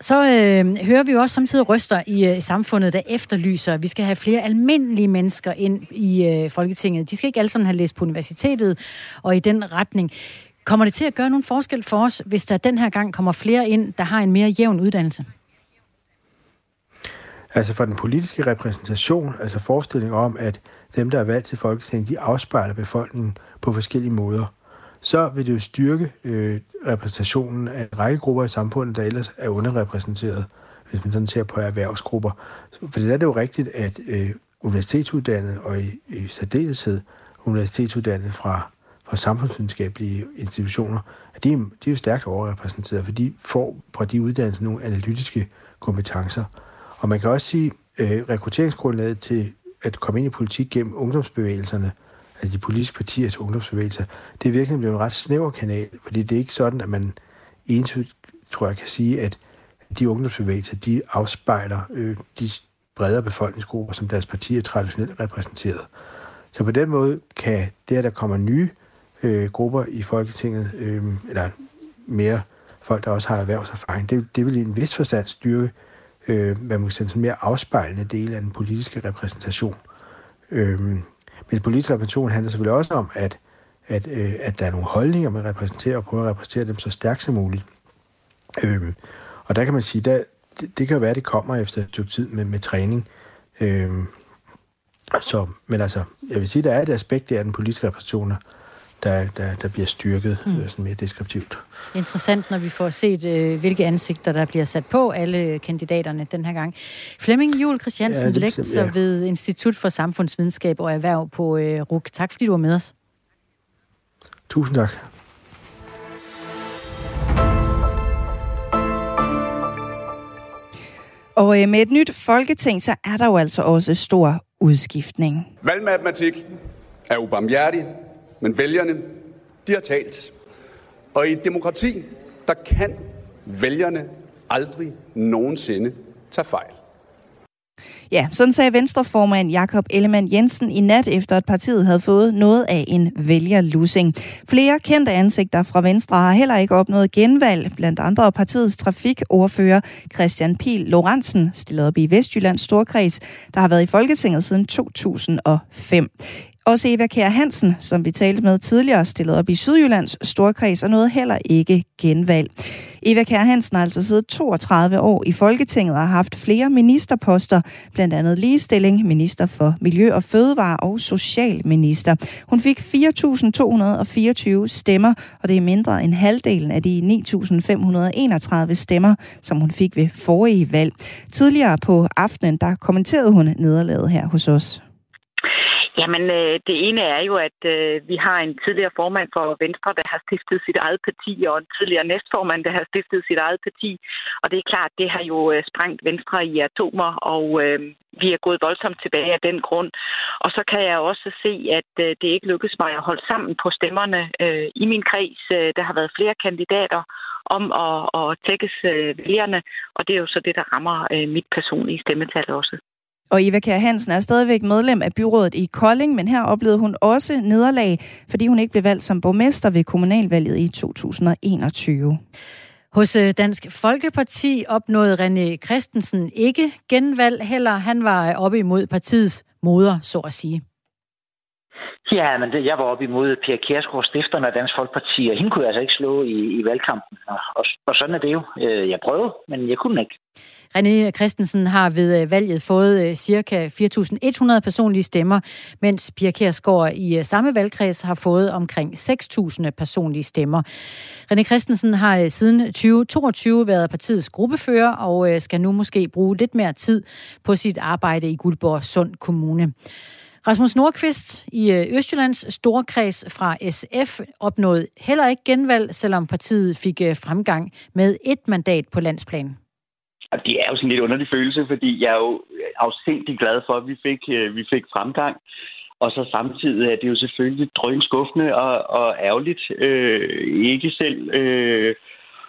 Så øh, hører vi jo også samtidig røster i øh, samfundet, der efterlyser, at vi skal have flere almindelige mennesker ind i øh, Folketinget. De skal ikke alle sammen have læst på universitetet og i den retning. Kommer det til at gøre nogen forskel for os, hvis der den her gang kommer flere ind, der har en mere jævn uddannelse? Altså for den politiske repræsentation, altså forestillingen om, at dem, der er valgt til Folketinget, de afspejler befolkningen på forskellige måder, så vil det jo styrke øh, repræsentationen af en række grupper i samfundet, der ellers er underrepræsenteret, hvis man sådan ser på erhvervsgrupper. For det er det jo rigtigt, at øh, universitetsuddannede, og i, i særdeleshed universitetsuddannede fra, fra samfundsvidenskabelige institutioner, at de, de er jo stærkt overrepræsenteret, for de får fra de uddannelser nogle analytiske kompetencer. Og man kan også sige, at øh, rekrutteringsgrundlaget til at komme ind i politik gennem ungdomsbevægelserne, altså de politiske partiers ungdomsbevægelser, det er virkelig blevet en ret snæver kanal, fordi det er ikke sådan, at man entydigt, tror jeg, kan sige, at de ungdomsbevægelser, de afspejler øh, de bredere befolkningsgrupper, som deres partier traditionelt repræsenteret. Så på den måde kan det, at der kommer nye øh, grupper i Folketinget, øh, eller mere folk, der også har erhvervserfaring, det, det vil i en vis forstand styrke, øh, hvad man kan sige, sådan mere afspejlende del af den politiske repræsentation. Øh, men politisk repræsentation handler selvfølgelig også om, at, at, øh, at der er nogle holdninger, man repræsenterer, og prøver at repræsentere dem så stærkt som muligt. Øh, og der kan man sige, der, det, det kan jo være, at det kommer efter et stykke tid med, med træning. Øh, så, men altså, jeg vil sige, der er et aspekt der af den politiske repræsentation, der, der, der bliver styrket Mm. sådan mere deskriptivt. Interessant, når vi får set, øh, hvilke ansigter, der bliver sat på alle kandidaterne den her gang. Flemming Jul Christiansen, Ja, lektor ja. ved Institut for Samfundsvidenskab og Erhverv på øh, RUK. Tak fordi du var med os. Tusind tak. Og øh, med et nyt folketing, så er der jo altså også stor udskiftning. Valgmatematik er ubarmhjertig, men vælgerne, de har talt. Og i et demokrati, der kan vælgerne aldrig nogensinde tage fejl. Ja, sådan sagde Venstreformand Jakob Ellemann Jensen i nat, efter at partiet havde fået noget af en vælgerlussing. Flere kendte ansigter fra Venstre har heller ikke opnået genvalg, blandt andre partiets trafikordfører Christian Pil Lorentzen, stillet op i Vestjyllands Storkreds, der har været i Folketinget siden 2005. Også Eva Kjær Hansen, som vi talte med tidligere, stillede op i Sydjyllands storkreds og nåede heller ikke genvalg. Eva Kjær Hansen har altså siddet 32 år i Folketinget og har haft flere ministerposter, blandt andet ligestilling, minister for miljø og fødevare og socialminister. Hun fik 4.224 stemmer, og det er mindre end halvdelen af de 9.531 stemmer, som hun fik ved forrige valg. Tidligere på aftenen, der kommenterede hun nederlaget her hos os. Jamen, øh, det ene er jo, at øh, vi har en tidligere formand for Venstre, der har stiftet sit eget parti, og en tidligere næstformand, der har stiftet sit eget parti. Og det er klart, det har jo øh, sprængt Venstre i atomer, og øh, vi er gået voldsomt tilbage af den grund. Og så kan jeg også se, at øh, det ikke lykkedes mig at holde sammen på stemmerne øh, i min kreds. Øh, der har været flere kandidater om at, at tækkes øh, vælgerne, og det er jo så det, der rammer øh, mit personlige stemmetal også. Og Eva Kjær Hansen er stadigvæk medlem af byrådet i Kolding, men her oplevede hun også nederlag, fordi hun ikke blev valgt som borgmester ved kommunalvalget i 2021. Hos øh, Dansk Folkeparti opnåede René Christensen ikke genvalg heller. Han var øh, oppe imod partiets moder, så at sige. Ja, men det, jeg var op imod Pia Kjærsgaard, stifteren af Dansk Folkeparti, og hende kunne jeg altså ikke slå i, i valgkampen. Og, og, og sådan er det jo. Øh, jeg prøvede, men jeg kunne ikke. René Christensen har ved øh, valget fået øh, ca. 4.100 personlige stemmer, mens Pia Kjærsgaard i samme valgkreds har fået omkring 6.000 personlige stemmer. René Christensen har siden 2022 været partiets gruppefører og skal nu måske bruge lidt mere tid på sit arbejde i Guldborg Sund Kommune. Rasmus Nordqvist i øh, Østjyllands storkreds fra SF opnåede heller ikke genvalg, selvom partiet fik øh, fremgang med et mandat på landsplan. Det er jo sådan en lidt underlig følelse, fordi jeg er jo øh, afsindig glad for, at vi fik, vi fik fremgang. Og så samtidig er det jo selvfølgelig drønskuffende og, og ærgerligt øh, ikke selv øh,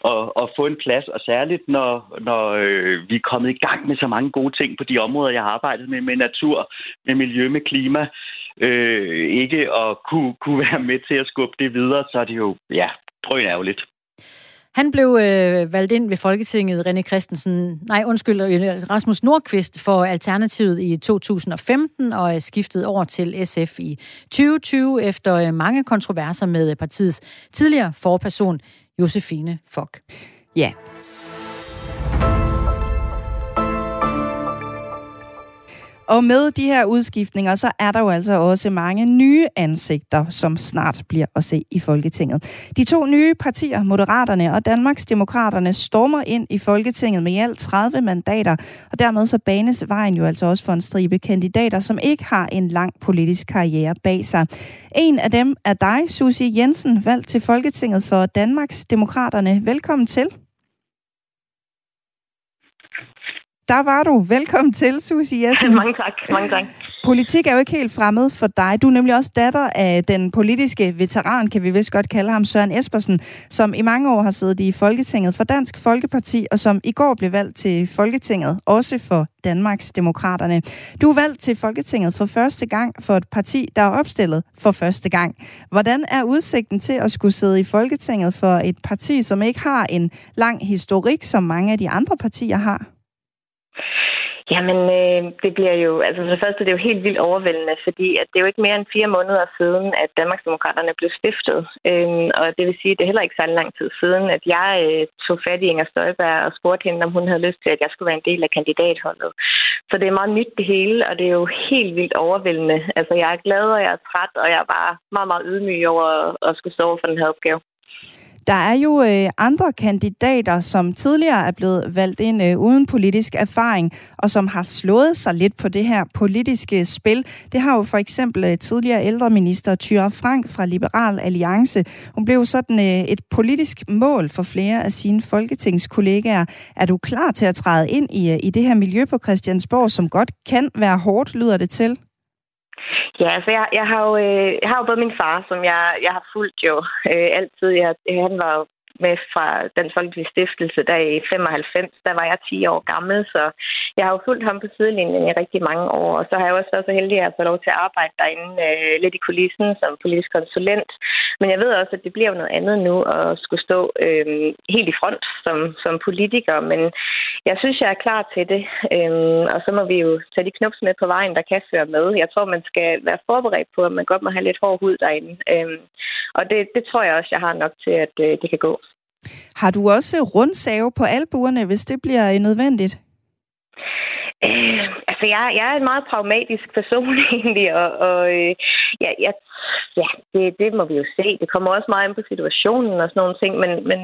at, at få en plads. Og særligt, når, når øh, vi er kommet i gang med så mange gode ting på de områder, jeg har arbejdet med, med natur, med miljø, med klima. Øh, ikke at kunne, kunne være med til at skubbe det videre, så er det jo ja, drøn ærgerligt. Han blev øh, valgt ind ved Folketinget, René Christensen, nej undskyld, øh, Rasmus Nordqvist for Alternativet i 2015 og er skiftet over til SF i 2020 efter øh, mange kontroverser med partiets tidligere forperson Josefine Fock. Ja. Og med de her udskiftninger, så er der jo altså også mange nye ansigter, som snart bliver at se i Folketinget. De to nye partier, Moderaterne og Danmarks Demokraterne, stormer ind i Folketinget med i alt 30 mandater, og dermed så banes vejen jo altså også for en stribe kandidater, som ikke har en lang politisk karriere bag sig. En af dem er dig, Susie Jensen, valgt til Folketinget for Danmarks Demokraterne. Velkommen til. Der var du. Velkommen til, Susie Jessen. <laughs> Mange tak. Mange tak. Politik er jo ikke helt fremmed for dig. Du er nemlig også datter af den politiske veteran, kan vi vist godt kalde ham, Søren Espersen, som i mange år har siddet i Folketinget for Dansk Folkeparti, og som i går blev valgt til Folketinget, også for Danmarks Demokraterne. Du er valgt til Folketinget for første gang for et parti, der er opstillet for første gang. Hvordan er udsigten til at skulle sidde i Folketinget for et parti, som ikke har en lang historik, som mange af de andre partier har? Jamen, øh, det bliver jo, altså for det første, det er jo helt vildt overvældende, fordi at det er jo ikke mere end fire måneder siden, at Danmarksdemokraterne blev stiftet. Øhm, og det vil sige, at det er heller ikke særlig lang tid siden, at jeg øh, tog fat i Inger Støjberg og spurgte hende, om hun havde lyst til, at jeg skulle være en del af kandidatholdet. Så det er meget nyt det hele, og det er jo helt vildt overvældende. Altså, jeg er glad, og jeg er træt, og jeg er bare meget, meget ydmyg over at skulle stå for den her opgave. Der er jo øh, andre kandidater, som tidligere er blevet valgt ind øh, uden politisk erfaring, og som har slået sig lidt på det her politiske spil. Det har jo for eksempel øh, tidligere ældreminister Thyre Frank fra Liberal Alliance. Hun blev sådan øh, et politisk mål for flere af sine folketingskollegaer. Er du klar til at træde ind i, øh, i det her miljø på Christiansborg, som godt kan være hårdt, lyder det til? Ja, altså jeg, jeg, har jo, øh, jeg har jo både min far, som jeg, jeg har fulgt jo øh, altid. Jeg, han var jo med fra den folkelige stiftelse der i 95, der var jeg 10 år gammel, så jeg har jo fulgt ham på sidelinjen i rigtig mange år, og så har jeg også været så heldig at få lov til at arbejde derinde øh, lidt i kulissen som politisk konsulent. Men jeg ved også, at det bliver jo noget andet nu at skulle stå øh, helt i front som, som politiker, men jeg synes, jeg er klar til det, øh, og så må vi jo tage de knups med på vejen, der kan føre med. Jeg tror, man skal være forberedt på, at man godt må have lidt hård hud derinde, øh, og det, det tror jeg også, jeg har nok til, at øh, det kan gå. Har du også rundsave på albuerne, hvis det bliver øh, nødvendigt? Øh, altså, jeg, jeg er en meget pragmatisk person <laughs> egentlig, og, og øh, ja, jeg, ja det, det må vi jo se. Det kommer også meget ind på situationen og sådan nogle ting, men, men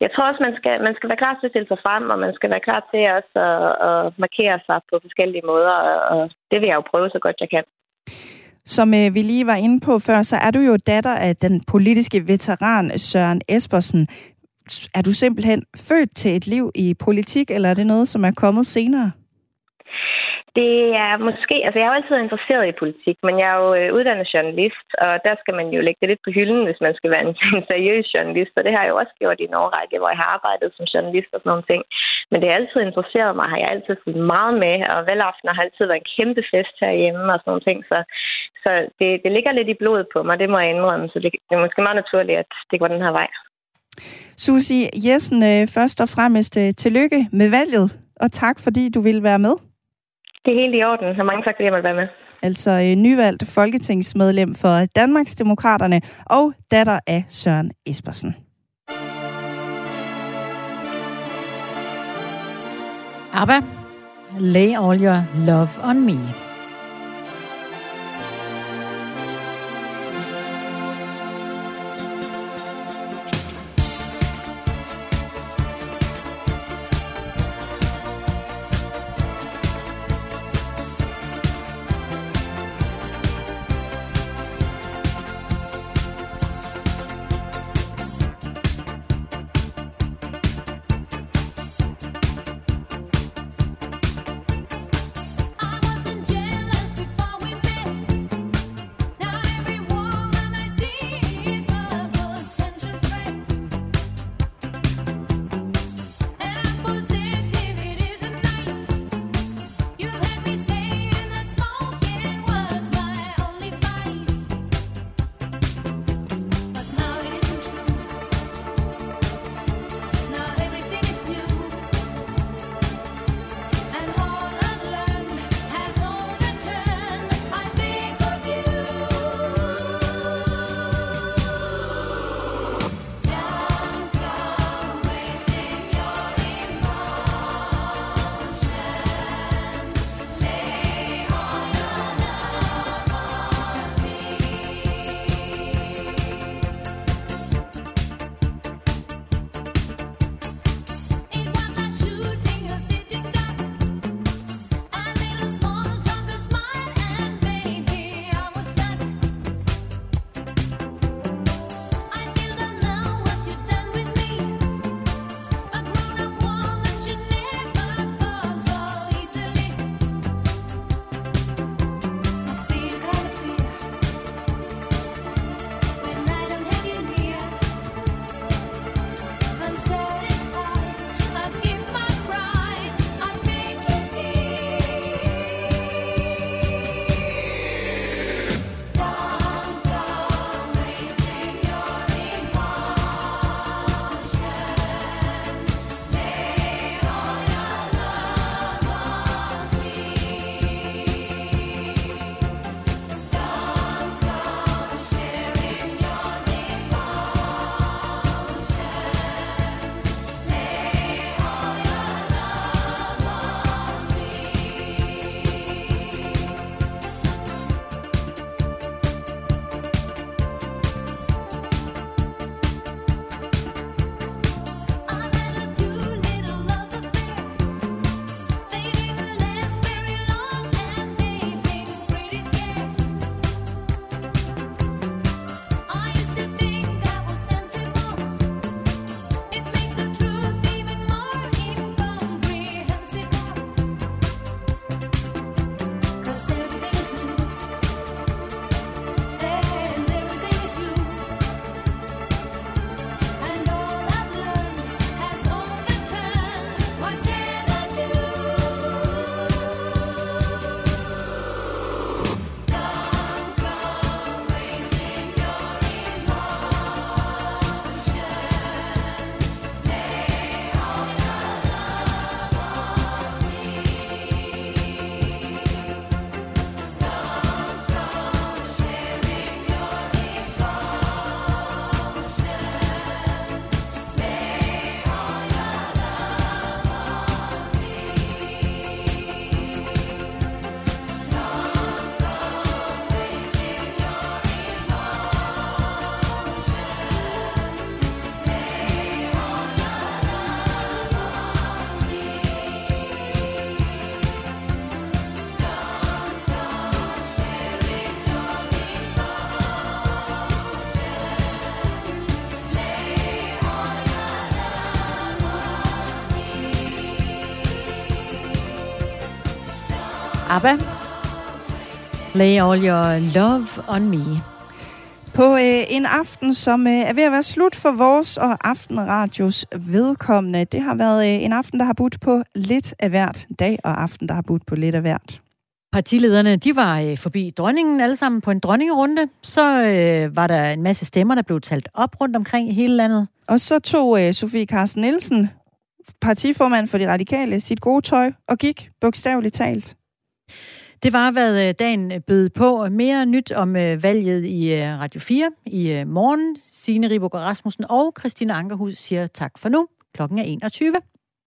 jeg tror også, man skal, man skal være klar til at stille sig frem, og man skal være klar til også at, at markere sig på forskellige måder, og, og det vil jeg jo prøve så godt jeg kan. Som øh, vi lige var inde på før, så er du jo datter af den politiske veteran Søren Espersen. Er du simpelthen født til et liv i politik, eller er det noget, som er kommet senere? Det er måske, altså jeg er jo altid interesseret i politik, men jeg er jo øh, uddannet journalist, og der skal man jo lægge det lidt på hylden, hvis man skal være en, <laughs> en seriøs journalist, og det har jeg jo også gjort i en årrække, hvor jeg har arbejdet som journalist og sådan nogle ting. Men det har altid interesseret mig, har jeg altid fulgt meget med, og valgaften har altid været en kæmpe fest herhjemme og sådan nogle ting, så, så det, det ligger lidt i blodet på mig, det må jeg indrømme, så det, det er måske meget naturligt, at det går den her vej. Susie Jessen, øh, først og fremmest øh, tillykke med valget, og tak fordi du ville være med. Det er helt i orden, og mange tak, fordi jeg måtte være med. Altså øh, nyvalgt folketingsmedlem for Danmarksdemokraterne og datter af Søren Espersen. ABBA, lay all your love on me. ABBA. Lay all your love on me. På øh, en aften, som øh, er ved at være slut for vores og Aftenradios vedkommende. Det har været øh, en aften, der har budt på lidt af hvert dag, og aften, der har budt på lidt af hvert. Partilederne, de var øh, forbi dronningen alle sammen på en dronningerunde. Så øh, var der en masse stemmer, der blev talt op rundt omkring i hele landet. Og så tog øh, Sofie Carsten Nielsen, partiformand for de radikale, sit gode tøj og gik bogstaveligt talt. Det var, hvad øh, dagen øh, bød på. Mere nyt om øh, valget i Radio 4 i morgen. Signe Riboger Rasmussen og Christine Ankerhus siger tak for nu. Klokken er 21.